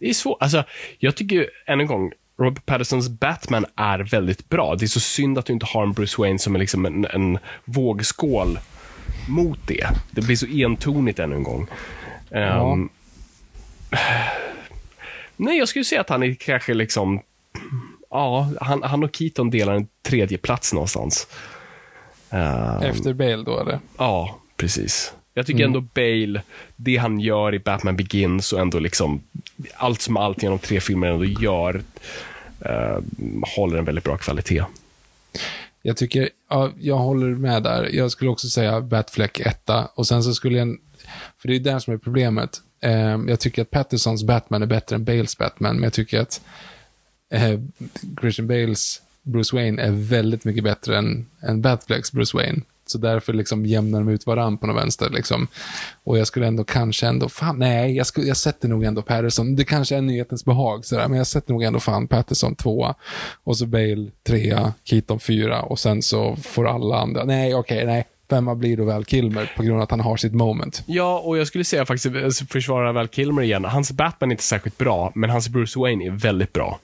det är svårt. Alltså, jag tycker än en gång, Robert Pattersons Batman är väldigt bra. Det är så synd att du inte har en Bruce Wayne som är liksom en, en vågskål mot det. Det blir så entonigt än en gång. Ehm, Nej, jag skulle säga att han är kanske liksom... Ja, han, han och Keaton delar en tredje plats någonstans. Ehm, Efter Bale då, eller? Ja, precis. Jag tycker ändå Bale, det han gör i Batman Begins och ändå liksom allt som allt genom tre filmer ändå gör, eh, håller en väldigt bra kvalitet. Jag tycker, ja, jag håller med där. Jag skulle också säga Batfleck etta och sen så skulle jag, för det är det som är problemet. Eh, jag tycker att Pattersons Batman är bättre än Bales Batman, men jag tycker att eh, Christian Bales Bruce Wayne är väldigt mycket bättre än, än Batflecks Bruce Wayne. Så därför liksom jämnar de ut varandra på något vänster. Liksom. Och jag skulle ändå kanske ändå, fan nej, jag, skulle, jag sätter nog ändå Patterson. Det kanske är nyhetens behag, sådär, men jag sätter nog ändå fan Patterson tvåa. Och så Bale trea, Keaton fyra och sen så får alla andra, nej okej, nej. Femma blir då väl Kilmer på grund av att han har sitt moment. Ja, och jag skulle säga faktiskt, alltså, försvara väl Kilmer igen, hans Batman är inte särskilt bra, men hans Bruce Wayne är väldigt bra.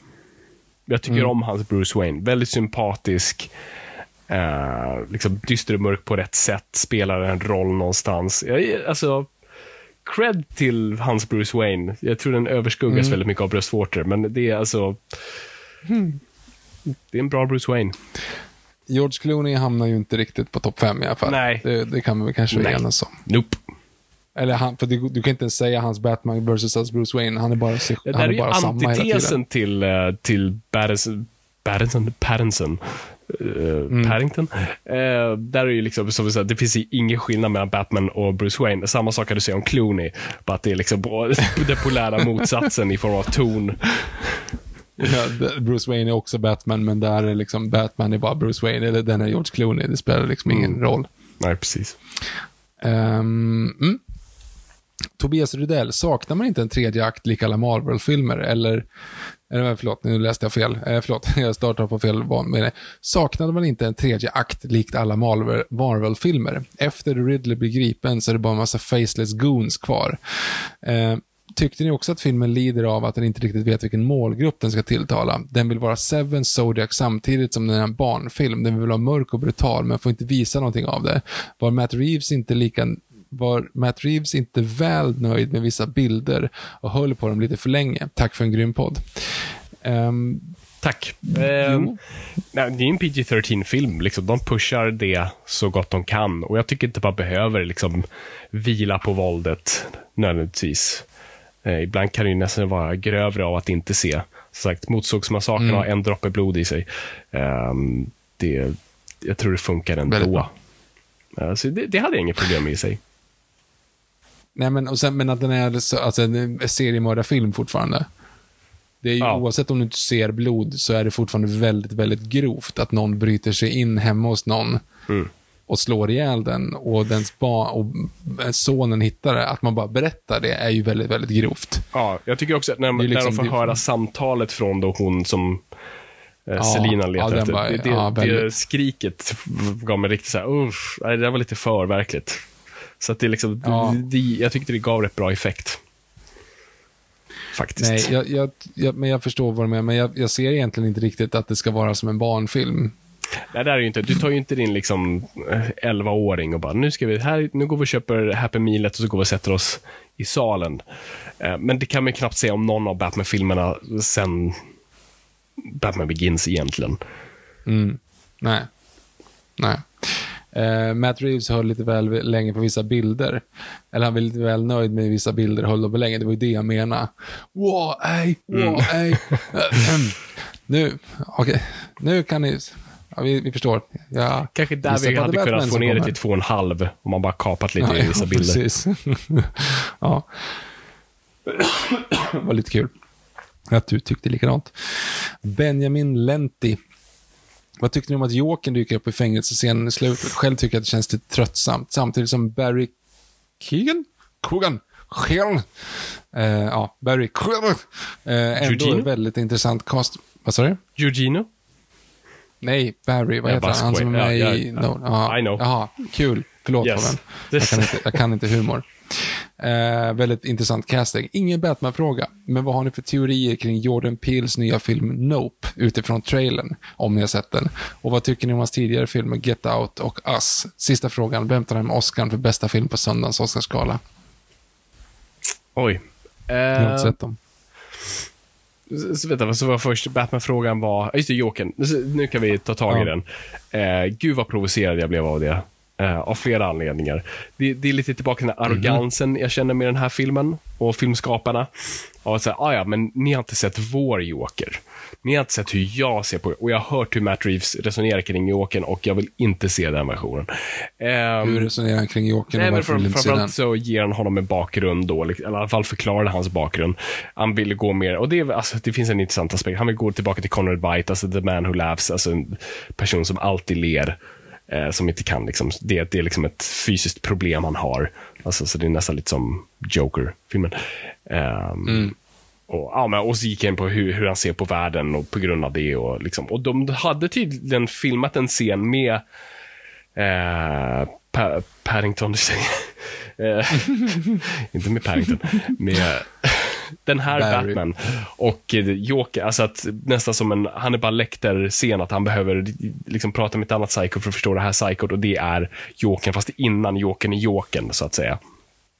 Jag tycker om hans Bruce Wayne. Väldigt sympatisk. Eh, liksom mörk på rätt sätt. Spelar en roll någonstans. Jag, alltså, cred till hans Bruce Wayne. Jag tror den överskuggas väldigt mycket av bröstvårtor, men det är alltså... Det är en bra Bruce Wayne. George Clooney hamnar ju inte riktigt på topp fem i alla fall. Nej. Det, det kan vi kanske enas om. Nope. Eller han, för du, du kan inte ens säga hans Batman versus hans Bruce Wayne. Han är bara, sig, Det där är är ju samma hela tiden. antitesen till, uh, till Pattinson, Pattinson, Pattinson uh, Paddington. Eh, där är ju liksom, som vi sa, det finns ingen skillnad mellan Batman och Bruce Wayne. Samma sak kan du säga om Clooney, bara att det är liksom den polära motsatsen i form av ton. Ja, Bruce Wayne är också Batman, men där är liksom Batman är bara Bruce Wayne, eller den är George Clooney. Det spelar liksom ingen Mm. roll. Nej, precis. Ehm, mm. Tobias Rydell, saknar man inte en tredje akt lik alla Marvel-filmer? Eller, eller eh, förlåt, nu läste jag fel. Eh, förlåt, jag startade på fel van. Men, eh, saknade man inte en tredje akt likt alla Marvel- Marvel-filmer? Efter Ridley blir gripen så är det bara en massa faceless goons kvar. Eh, Tyckte ni också att filmen lider av att den inte riktigt vet vilken målgrupp den ska tilltala? Den vill vara Seven Zodiac samtidigt som den är en barnfilm. Den vill vara mörk och brutal men får inte visa någonting av det. Var Matt Reeves inte lika var Matt Reeves inte väl nöjd med vissa bilder och höll på dem lite för länge? Tack för en grym podd. Ehm, Tack. Eh, nej, det är en PG-13-film. Liksom. De pushar det så gott de kan. Och jag tycker inte man behöver liksom, vila på våldet nödvändigtvis. Eh, ibland kan det nästan vara grövre av att inte se. Som sagt, Motorsågsmassakern har en droppe blod i sig. Ehm, det, jag tror det funkar ändå. Eh, så det, det hade jag inget problem med i sig. Nej men, och sen, men att den är så, alltså, en seriemördarfilm fortfarande. Det är ju, Ja. Oavsett om du inte ser blod så är det fortfarande väldigt, väldigt grovt att någon bryter sig in hemma hos någon Mm. och slår ihjäl den och dens och sonen hittar det. Att man bara berättar det är ju väldigt, väldigt grovt. Ja, jag tycker också att när, liksom- när de får det- höra samtalet från då hon som eh, Ja, Selina letar ja, efter. var- det, det, ja, det skriket gav mig riktigt så här, usch, det där var lite för verkligt. Så att det liksom, Ja. det, jag tyckte det gav rätt bra effekt. faktiskt. Nej, jag, jag, jag, men jag förstår vad du menar, men jag, jag ser egentligen inte riktigt att det ska vara som en barnfilm. Nej, det är ju inte. Du tar ju inte din liksom eh, 11-åring och bara, nu ska vi, här, nu går vi och köper Happy Mealet och så går vi och sätter oss i salen. Eh, Men det kan man ju knappt säga om någon av Batman-filmerna sen Batman Begins egentligen. Nej. Nej. Eh, Matt Reeves höll lite väl länge på vissa bilder. Eller han var lite väl nöjd med vissa bilder höll dem för länge. Det var ju det jag menade. Wow, ej, wow, ej. nu, okej. Nu kan ni... Ja, vi, vi förstår. Ja, Kanske där vi hade kunnat få ner det till två och en halv om man bara kapat lite i vissa bilder. Precis. ja. det var lite kul att du tyckte likadant. Benjamin Lenti. Vad tyckte ni om att Jokern dyker upp i fängelsescenen i slutet? Själv tycker jag att det känns lite tröttsamt. Samtidigt som Barry Keegan? Kogan? Keegan? Eh, ja, Barry Keegan. Eh, ändå Eugene? en väldigt intressant cast. Vad sa du? Eugenio? Nej, Barry, vad heter han? Han som är med Ja, i... ja, No, ja. I know. Jaha, kul. Förlåt Yes. Fabian. Jag kan inte, jag kan inte humor. Eh, väldigt intressant casting. Ingen Batman-fråga, men vad har ni för teorier kring Jordan Peels nya film Nope utifrån trailern, om ni har sett den? Och vad tycker ni om hans tidigare filmer Get Out och Us? Sista frågan, vem tar hem Oscar för bästa film på söndagens Oscarsgala? Oj. Jag har inte Eh, sett dem. så, så, vänta, så var först Batman-frågan var, just det, Jokern. Nu kan vi ta tag i Ja. den. Eh, gud vad provocerad jag blev av det. Eh, av flera anledningar. Det, det är lite tillbaka till den här arrogansen jag känner med den här filmen och filmskaparna. Av att säga, ah, ja, men ni har inte sett vår Joker. Ni har inte sett hur jag ser på det. Och jag har hört hur Matt Reeves resonerar kring Jokern och jag vill inte se den versionen. Ehm, Hur resonerar han kring Jokern och varför vill inte se den? så ger han honom en bakgrund då, eller i alla fall förklarade hans bakgrund. Han ville gå mer, och det, är, alltså, det finns en intressant aspekt. Han vill gå tillbaka till Conrad White, alltså the man who laughs, alltså en person som alltid ler. Eh, som inte kan, liksom, det, det är liksom ett fysiskt problem han har. Alltså, så det är nästan lite som Joker-filmen. Ehm, och, ja, men, och så gick jag in på hur, hur han ser på världen och på grund av det. Och, liksom, och de hade tydligen filmat en scen med eh, pa Paddington, eh, inte med Paddington, med den här Barry. Batman och eh, Joker, alltså att nästan som en Hannibal Lecter-scen, att han behöver liksom prata med ett annat psycho för att förstå det här psykot och det är Jokern, fast innan Jokern är Jokern, så att säga.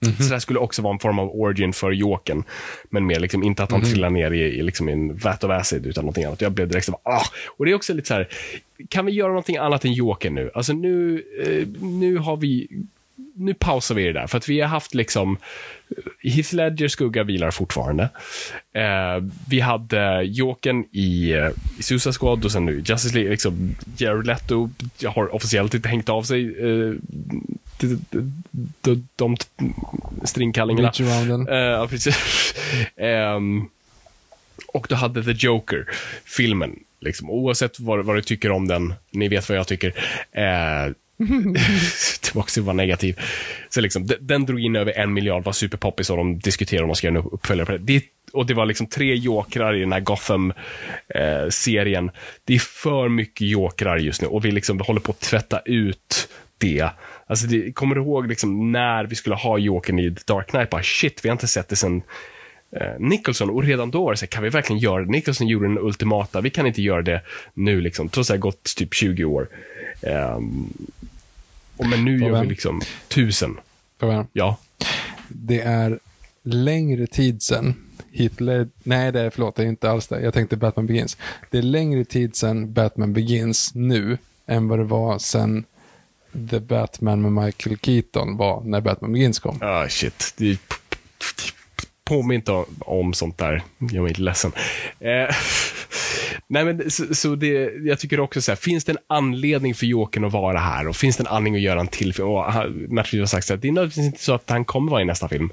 Så det skulle också vara en form av origin för Jokern. Men mer liksom, inte att han trillar ner i, i, liksom, i en vat of acid, utan någonting annat. Jag blev direkt så ah! Och det är också lite så här, kan vi göra någonting annat än Jokern nu? Alltså nu, eh, nu har vi, nu pausar vi det där. För att vi har haft liksom, Heath Ledger skugga vilar fortfarande. Eh, vi hade Jokern i, eh, i Suicide Squad och sen nu Justice League. Liksom, Jared Leto har officiellt inte hängt av sig eh, de, de, de, de stringkallingarna. Eh, precis. Ehm, och du hade The Joker-filmen. Liksom. Oavsett vad, vad du tycker om den, ni vet vad jag tycker. Eh, det var också vara negativ. Så liksom, den, den drog in över en miljard, var superpoppis och de diskuterade om de ska göra en uppföljare på det. det. Och det var liksom tre jokrar i den här Gotham-serien. Eh, det är för mycket jokrar just nu och vi liksom håller på att tvätta ut det. Alltså, det, kommer du ihåg liksom när vi skulle ha Jokern i The Dark Knight? Bara, shit, vi har inte sett det sen eh, Nicholson. Och redan då var det så här, kan vi verkligen göra det? Nicholson gjorde den ultimata, vi kan inte göra det nu, liksom, trots att det har gått typ 20 år. Ehm, och men nu gör vi liksom tusen. Ja. Det är längre tid sedan Hitler... Nej, det är, förlåt, det är inte alls det. Jag tänkte Batman Begins. Det är längre tid sedan Batman Begins nu än vad det var sedan The Batman med Michael Keaton var när Batman Begins kom. Ah, shit. Det, påminn inte om, om sånt där. Jag är inte ledsen. Eh, nej, men så, så det, jag tycker också så här, finns det en anledning för Jokern att vara här och finns det en anledning att göra en till film? Och ah, Matt Reeves har sagt så här, det är nödvändigtvis inte så att han kommer vara i nästa film.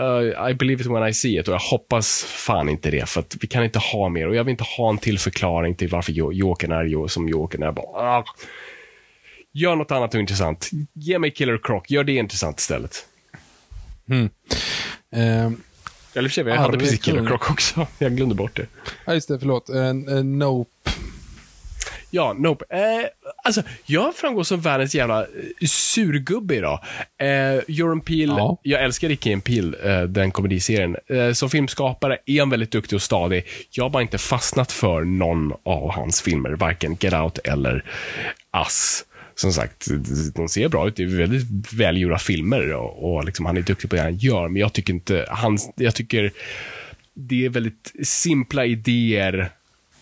Uh, I believe it when I see it och jag hoppas fan inte det för att vi kan inte ha mer och jag vill inte ha en till förklaring till varför Jokern är som Jokern är. Bara, uh, Gör något annat och intressant. Ge mig Killer Croc, gör det intressant istället. Eh, eller för sig, jag hade precis Killer. Croc också. Jag glömde bort det. ja, just det, förlåt. Eh, eh, nope. Ja, Nope. Eh, alltså, jag framgår som världens jävla eh, surgubbe idag. Eh, Jordan Peele, Ja. jag älskar Ricky Peele, eh, den komediserien. Eh, som filmskapare är han väldigt duktig och stadig. Jag har bara inte fastnat för någon av hans filmer, varken Get Out eller Us. Som sagt, de ser bra ut. Det är väldigt välgjorda filmer och, och liksom, han är duktig på det han gör. Men jag tycker inte, han, jag tycker det är väldigt simpla idéer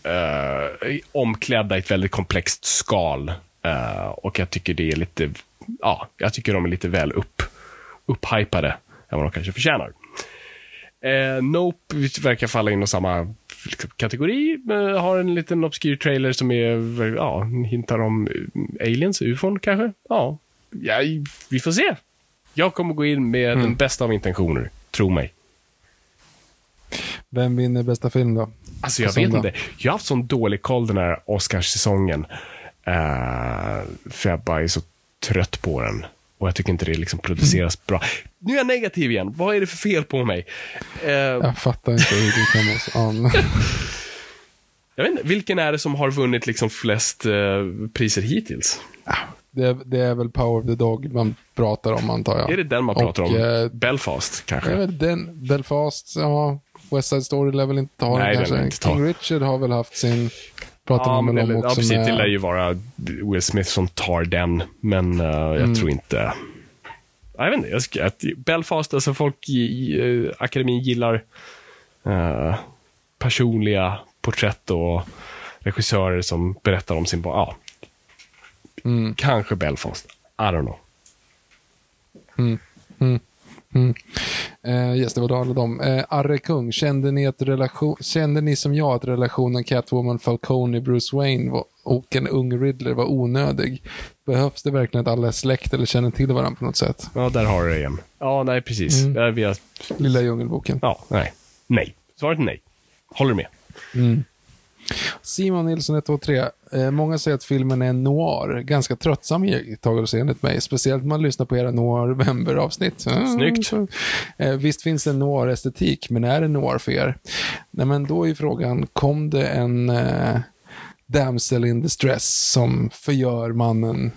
eh, omklädda i ett väldigt komplext skal. Eh, och jag tycker det är lite, ja, jag tycker de är lite väl upp, upphypade än vad de kanske förtjänar. Eh, nope verkar falla in i samma kategori. men har en liten obskyr trailer som är, ja, hintar om eh, aliens, ufon kanske. Ja, ja vi får se. Jag kommer gå in med den bästa av intentioner, tro mig. Vem vinner bästa film då? Alltså jag vet inte. Jag har haft sån dålig koll den här Oscarssäsongen. Uh, för jag bara är så trött på den. Och jag tycker inte det liksom produceras bra. Nu är jag negativ igen. Vad är det för fel på mig? Eh, Jag fattar inte hur du kan vara så... Ja, Jag vet inte, vilken är det som har vunnit liksom flest eh, priser hittills? det, är, det är väl Power of the Dog man pratar om antar jag. Är det den man pratar Och, om? eh, Belfast, kanske? Vet, den, Belfast, ja. West Side Story lär väl inte ta Nej, den den kanske. lär inte ta. King Richard har väl haft sin... Pratar man men väl om ja, också precis. Det lär med... ju vara Will Smith som tar den, men eh, jag Mm. tror inte... Jag vet inte, jag ska, att Belfast, alltså folk i, i eh, akademin gillar eh, personliga porträtt och regissörer som berättar om sin... Ja, Mm. kanske Belfast. I don't know. Eh, yes, det var alla dem. Eh, Arre Kung, kände ni, att relation, kände ni som jag att relationen Catwoman, Falcone, Bruce Wayne var, och en ung Riddler var onödig? Behövs det verkligen att alla är släkt eller känner till varandra på något sätt? Ja, där har du det igen. Ja, nej, precis. Mm. Eh, Vi har, Lilla Djungelboken. ja, nej. Nej. Svaret är nej. Håller med. Simon Nilsson 123. Eh, många säger att filmen är noir. Ganska tröttsam iakttagelse enligt mig. Speciellt när man lyssnar på era noir-member-avsnitt. Mm. Snyggt. Eh, visst finns det en noir-estetik, men är det noir för er? Nej, men då är frågan, kom det en eh, damsel in distress som förgör mannen?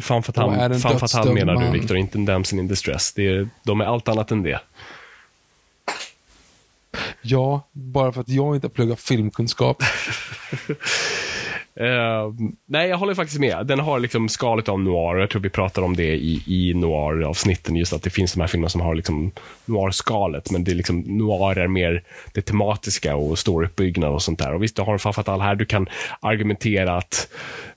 Fan för att Och är han, en fan för att han dödsdömd menar du, man. Victor, inte en damsel in distress. Det är, de är allt annat än det. Ja, bara för att jag inte har pluggat filmkunskap. Ehm, nej, jag håller faktiskt med. Den har liksom skalet av noir. Jag tror vi pratar om det i, i noir-avsnitten. Just att det finns de här filmerna som har liksom noir-skalet. Men det är liksom, noir är mer det tematiska och storyuppbyggnad och sånt där. Och visst, du har en Fafatal här. Du kan argumentera att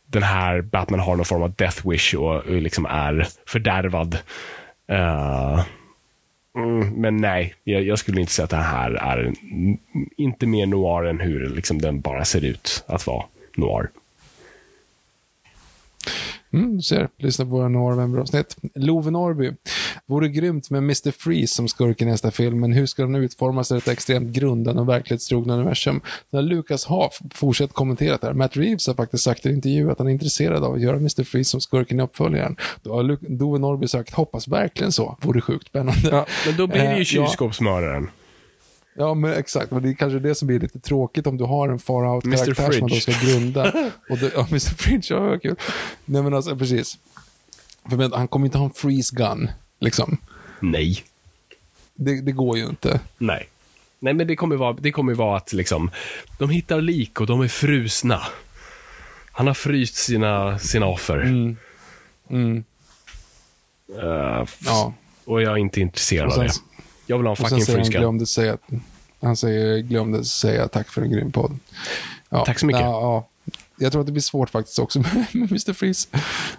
den här Batman har någon form av death wish och, och liksom är fördärvad. Uh, Mm, men nej, jag, jag skulle inte säga att det här är inte mer noir än hur liksom den bara ser ut att vara noir. Mm, du ser, lyssna på våra Noir-member-avsnitt. Love Norby. Vore grymt med Mr. Freeze som skurk i nästa film, men hur ska den utformas i ett extremt grundande och verklighetstrogna universum? När Lucas Haaf fortsätter kommentera det här. Matt Reeves har faktiskt sagt i en intervju att han är intresserad av att göra Mr. Freeze som skurken i uppföljaren. Då har Love Norby sagt, hoppas verkligen så. Vore sjukt spännande. Ja, men då blir det Eh, ju ja. kylskåpsmördaren. Ja, men exakt. Men det är kanske det som blir lite tråkigt om du har en far out-karaktär som man då ska grunda. Och det, ja, Mr. Fridge, ja, vad kul. Nej, men alltså, precis. För men, han kommer inte ha en freeze gun, liksom. Nej. Det, det går ju inte. Nej. Nej, men det kommer vara, det kommer vara att liksom, de hittar lik och de är frusna. Han har fryst sina, sina offer. Mm. Eh, Ja. Och jag är inte intresserad Och av det. sen, Jag vill ha en sen fucking freeze gun. Han säger, glömde säga tack för en grym podd. Ja, Tack så mycket. Ja, ja. Jag tror att det blir svårt faktiskt också med, Mr. Freeze.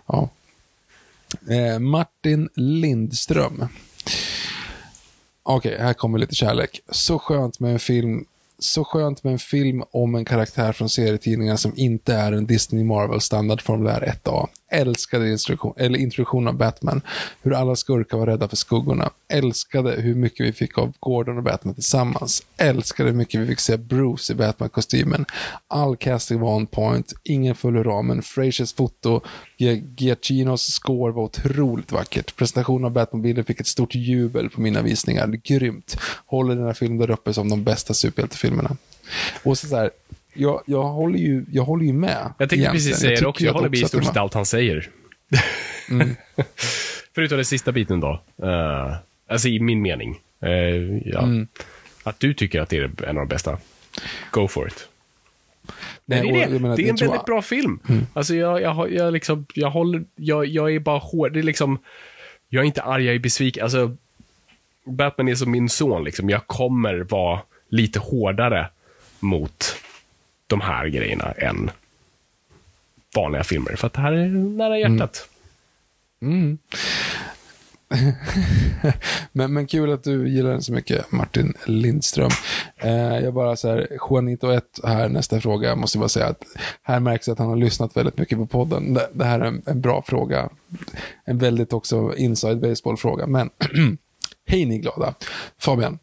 Ja. Eh, Martin Lindström. Okej, här kommer lite kärlek. Så skönt med en film så skönt med en film om en karaktär från serietidningar som inte är en Disney Marvel standardformulär 1A. Älskade introduktion, eller introduktionen av Batman, hur alla skurkar var rädda för skuggorna. Älskade hur mycket vi fick av Gordon och Batman tillsammans. Älskade hur mycket vi fick se Bruce i Batman-kostymen. All casting var on point, ingen föll ur ramen. Frasers foto, Giacinos score var otroligt vackert. Presentationen av Batmobilen fick ett stort jubel på mina visningar. Grymt. Håller den här filmen där uppe som de bästa superhjältefilmerna. Och så, så här, jag, jag, håller ju, jag håller ju med. Jag tänkte precis säga det också. Jag håller med i stort sett allt han säger. Mm. Förutom den sista biten då. Uh, alltså i min mening. Eh, ja. Mm. Att du tycker att det är en av de bästa. Go for it. Nej, Nej, det är, det. menar, det är en väldigt jag- bra film. Alltså jag, jag, jag, liksom, jag håller, jag, jag är bara hård. Det är liksom, jag är inte arg, jag är besviken. Alltså, Batman är som min son liksom. Jag kommer vara lite hårdare mot de här grejerna än vanliga filmer. För att det här är nära hjärtat. Mm. mm. men, men kul att du gillar den så mycket, Martin Lindström. Eh, jag bara så här, Juanito 1 här, nästa fråga, måste jag bara säga att här märks att han har lyssnat väldigt mycket på podden. Det, det här är en, en bra fråga. En väldigt också inside baseball-fråga, men hej ni glada. Fabian,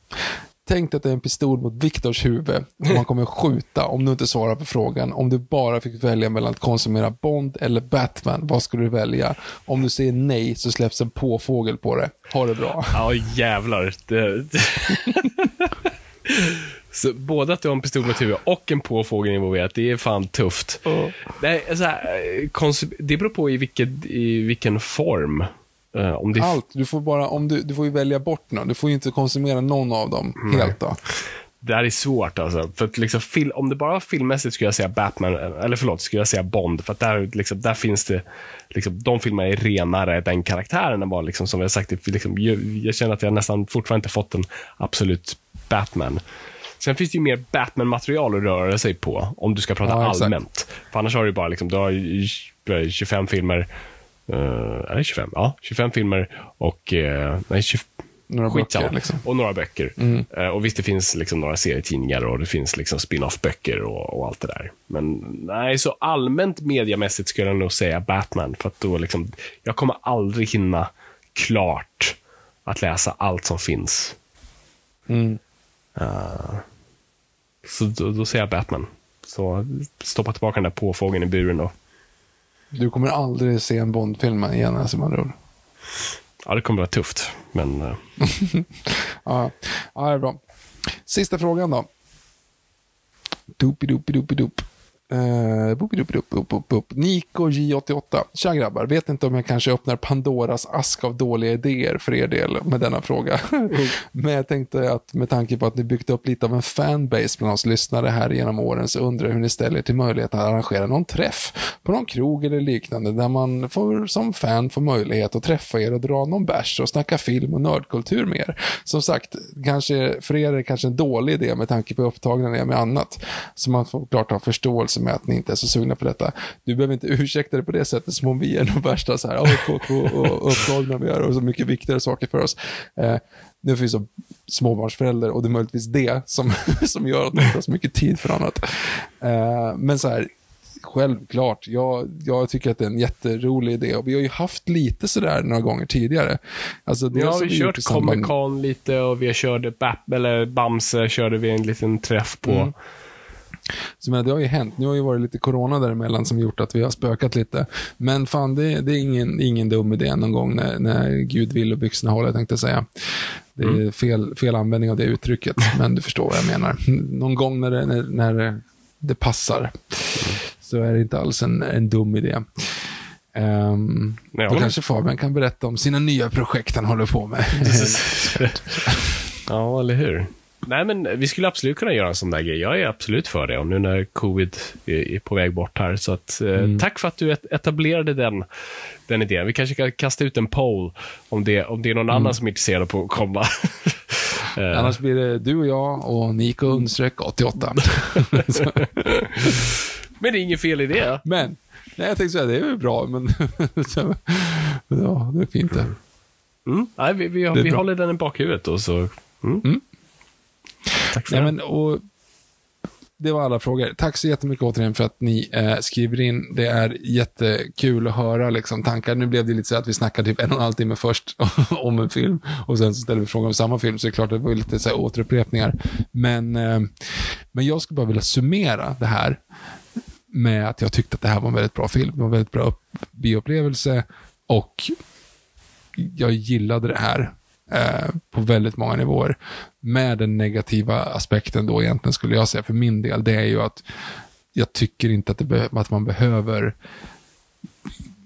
Tänk dig att det är en pistol mot Viktors huvud och man kommer skjuta om du inte svarar på frågan. Om du bara fick välja mellan att konsumera Bond eller Batman, vad skulle du välja? Om du säger nej så släpps en påfågel på det. Ha det bra. Ja, jävlar. Det, det. Så både att du har en pistol mot huvudet och en påfågel involverat, det är fan tufft. Nej, så här, eh, det beror på i, vilket, i vilken form. Eh, om det Allt. Du får, bara, om du, du får ju välja bort någon. Du får ju inte konsumera någon av dem helt då. Det här är svårt alltså. För att liksom, fil- om det bara var filmmässigt skulle jag säga Batman, eller förlåt, skulle jag säga Bond. För att där, liksom, där finns det, liksom, de filmerna är renare den karaktären än vad, liksom, som vi har sagt, liksom, jag, jag känner att jag nästan fortfarande inte fått en absolut Batman. Sen finns det ju mer Batman-material att röra sig på, om du ska prata Ja, allmänt. För annars har du bara, liksom, du har ju 25 filmer, är det 25? Ja, 25 filmer och, eh, nej, 20, Några Skitsamma. böcker liksom. Och några böcker. Eh, och visst, det finns liksom några serietidningar och det finns liksom spin-off-böcker och, och allt det där. Men nej, så allmänt mediamässigt skulle jag nog säga Batman. För att då liksom, jag kommer aldrig hinna klart att läsa allt som finns. Mm. Eh, så då, då säger jag Batman. Så stoppa tillbaka den där påfågeln i buren då. Du kommer aldrig se en Bond-film igen, alltså, med andra ord. Ja, det kommer vara tufft. Men eh, Ja, ja, det är bra. Sista frågan då. Doopy-doopy-doopy-doop. Uh, boop-doop-doop-doop-doop. Nico J88. Tja grabbar, vet inte om jag kanske öppnar Pandoras ask av dåliga idéer för er del med denna fråga. Men jag tänkte att med tanke på att ni byggt upp lite av en fanbase bland oss lyssnare här genom åren så undrar jag hur ni ställer er till möjligheten att arrangera någon träff på någon krog eller liknande där man får, som fan får möjlighet att träffa er och dra någon bärs och snacka film och nördkultur med er. Som sagt, kanske, för er är det kanske en dålig idé med tanke på hur upptagna ni är med annat. Så man får klart ha förståelse med att ni inte är så sugna på detta. Du behöver inte ursäkta det på det sättet som om vi är de värsta så här, "Åh, fuck, och, och upptagna vi är och så mycket viktigare saker för oss. Eh, nu finns som småbarnsförälder och det är möjligtvis det som, som gör att man inte har så mycket tid för annat. Eh, men så här, självklart, jag, jag tycker att det är en jätterolig idé och vi har ju haft lite sådär några gånger tidigare. Alltså, vi har gjort kört Comic Con lite och vi kört Bap, eller Bamse körde vi en liten träff på. Mm. Så men det har ju hänt. Nu har ju varit lite corona däremellan som gjort att vi har spökat lite. Men fan, det, det är ingen, ingen dum idé någon gång när, när Gud vill och byxorna håller, tänkte jag säga. Det är Mm. fel, fel användning av det uttrycket, men du förstår vad jag menar. Någon gång när det, när, när det passar så är det inte alls en, en dum idé. Um, då kanske Fabian kan berätta om sina nya projekt han håller på med. ja, eller hur? Nej, men vi skulle absolut kunna göra en sån där grej. Jag är absolut för det. Och nu när covid är på väg bort här. Så att, eh, tack för att du et- etablerade den, den idén. Vi kanske kan kasta ut en poll om det, om det är någon annan som är intresserad på att komma. Eh, Annars blir det du och jag och Nico understreck 88. Så- men det är ingen fel i det. Men, nej, jag tänkte säga, det är väl bra, men ja, det är fint det. Mm. Nej, vi, vi, vi håller den i bakhuvudet och så... Mm. Tack för Nej, det. men, och, det var alla frågor. Tack så jättemycket återigen för att ni eh, skriver in. Det är jättekul att höra liksom, tankar. Nu blev det lite så att vi snackade typ en och en halv timme först om en film och sen så ställer vi frågor om samma film, så det är klart att det var lite så här, återupprepningar. Men, eh, men jag skulle bara vilja summera det här med att jag tyckte att det här var en väldigt bra film. Det var en väldigt bra upp- bioupplevelse och jag gillade det här eh, på väldigt många nivåer. Med den negativa aspekten då egentligen skulle jag säga för min del, det är ju att jag tycker inte att, det att man behöver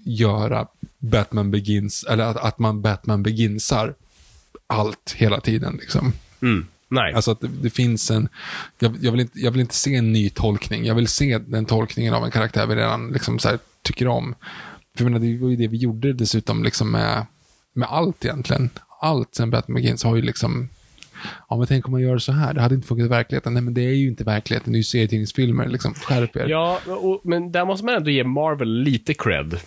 göra Batman Begins, eller att, att man Batman Beginsar allt hela tiden. Liksom. Mm. Nej. Alltså att det, det finns en, jag, jag, vill inte, jag vill inte se en ny tolkning, jag vill se den tolkningen av en karaktär vi redan liksom så här, tycker om. För jag menar, det var ju det vi gjorde dessutom liksom med, med allt egentligen. Allt sen Batman Begins har ju liksom Ja, men tänk om man gör så här, det hade inte funkat i verkligheten. Nej, men det är ju inte verkligheten, det är ju serietidningsfilmer, liksom. Skärp er. Ja, och, men där måste man ändå ge Marvel lite cred.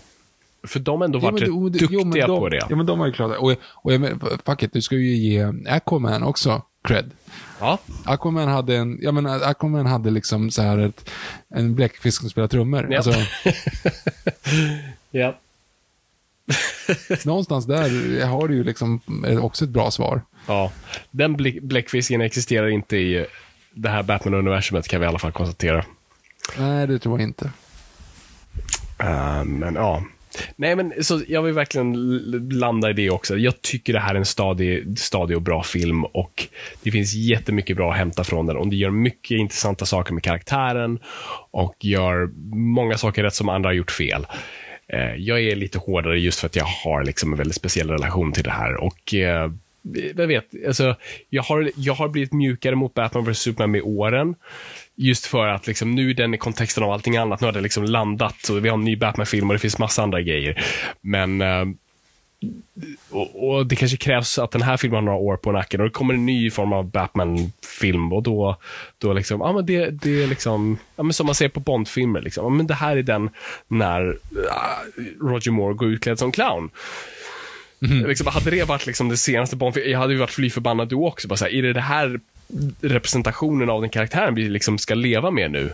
För de har ändå varit men rätt det- duktiga jo, men de, på det. Ja, men de har ju klarat det. Och, och jag fuck it, du ska ju ge Aquaman också cred. Ja. Aquaman hade en, jag menar, Aquaman hade liksom så här ett, en bläckfisk som spelar trummor. Ja. Alltså, ja. någonstans där har du ju liksom också ett bra svar. Ja. Den bläck- bläckfisken existerar inte i det här Batman-universumet, kan vi i alla fall konstatera. Nej, det tror jag inte. Eh, men ja. Nej, men så jag vill verkligen landa i det också. Jag tycker det här är en stadig, stadig och bra film och det finns jättemycket bra att hämta från den och det gör mycket intressanta saker med karaktären och gör många saker rätt som andra har gjort fel. Eh, jag är lite hårdare just för att jag har liksom en väldigt speciell relation till det här och eh, jag vet, alltså, jag har, jag har blivit mjukare mot Batman vs Superman med åren. Just för att liksom, nu är den i kontexten av allting annat. Nu har det liksom landat och vi har en ny Batman-film och det finns massa andra grejer. Men eh, och, och det kanske krävs att den här filmen har några år på nacken och det kommer en ny form av Batman-film och då, då liksom, ja men det, det är liksom, ja men som man ser på Bond-filmer liksom, ja men det här är den när ah, Roger Moore går utklädd som clown. Liksom, hade det varit liksom det senaste Bond-filmen, jag hade ju varit fly förbannad då också. Bara så här, är det det här representationen av den karaktären vi liksom ska leva med nu?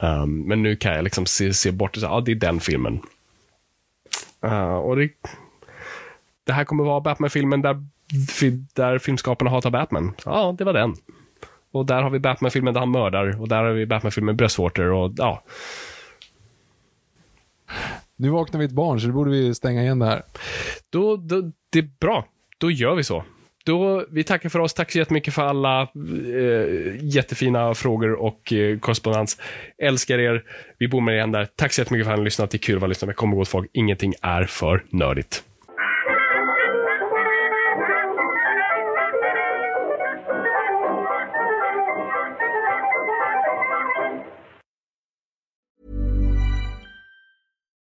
Um, men nu kan jag liksom se, se bort och säga, ja det är den filmen. Uh, och det, det här kommer vara Batman-filmen där, där filmskaparna hatar Batman. Ja, det var den. Och där har vi Batman-filmen där han mördar och där har vi Batman-filmen med bröstvårtor och ja. Nu vaknar vi ett barn, så då borde vi stänga igen det här. Då, då, det är bra. Då gör vi så. Då, vi tackar för oss. Tack så jättemycket för alla eh, jättefina frågor och eh, korrespondens. Älskar er. Vi bommar igen där. Tack så jättemycket för att ni har lyssnat. Det är kul att vara lyssnare. Kom ihåg folk, ingenting är för nördigt.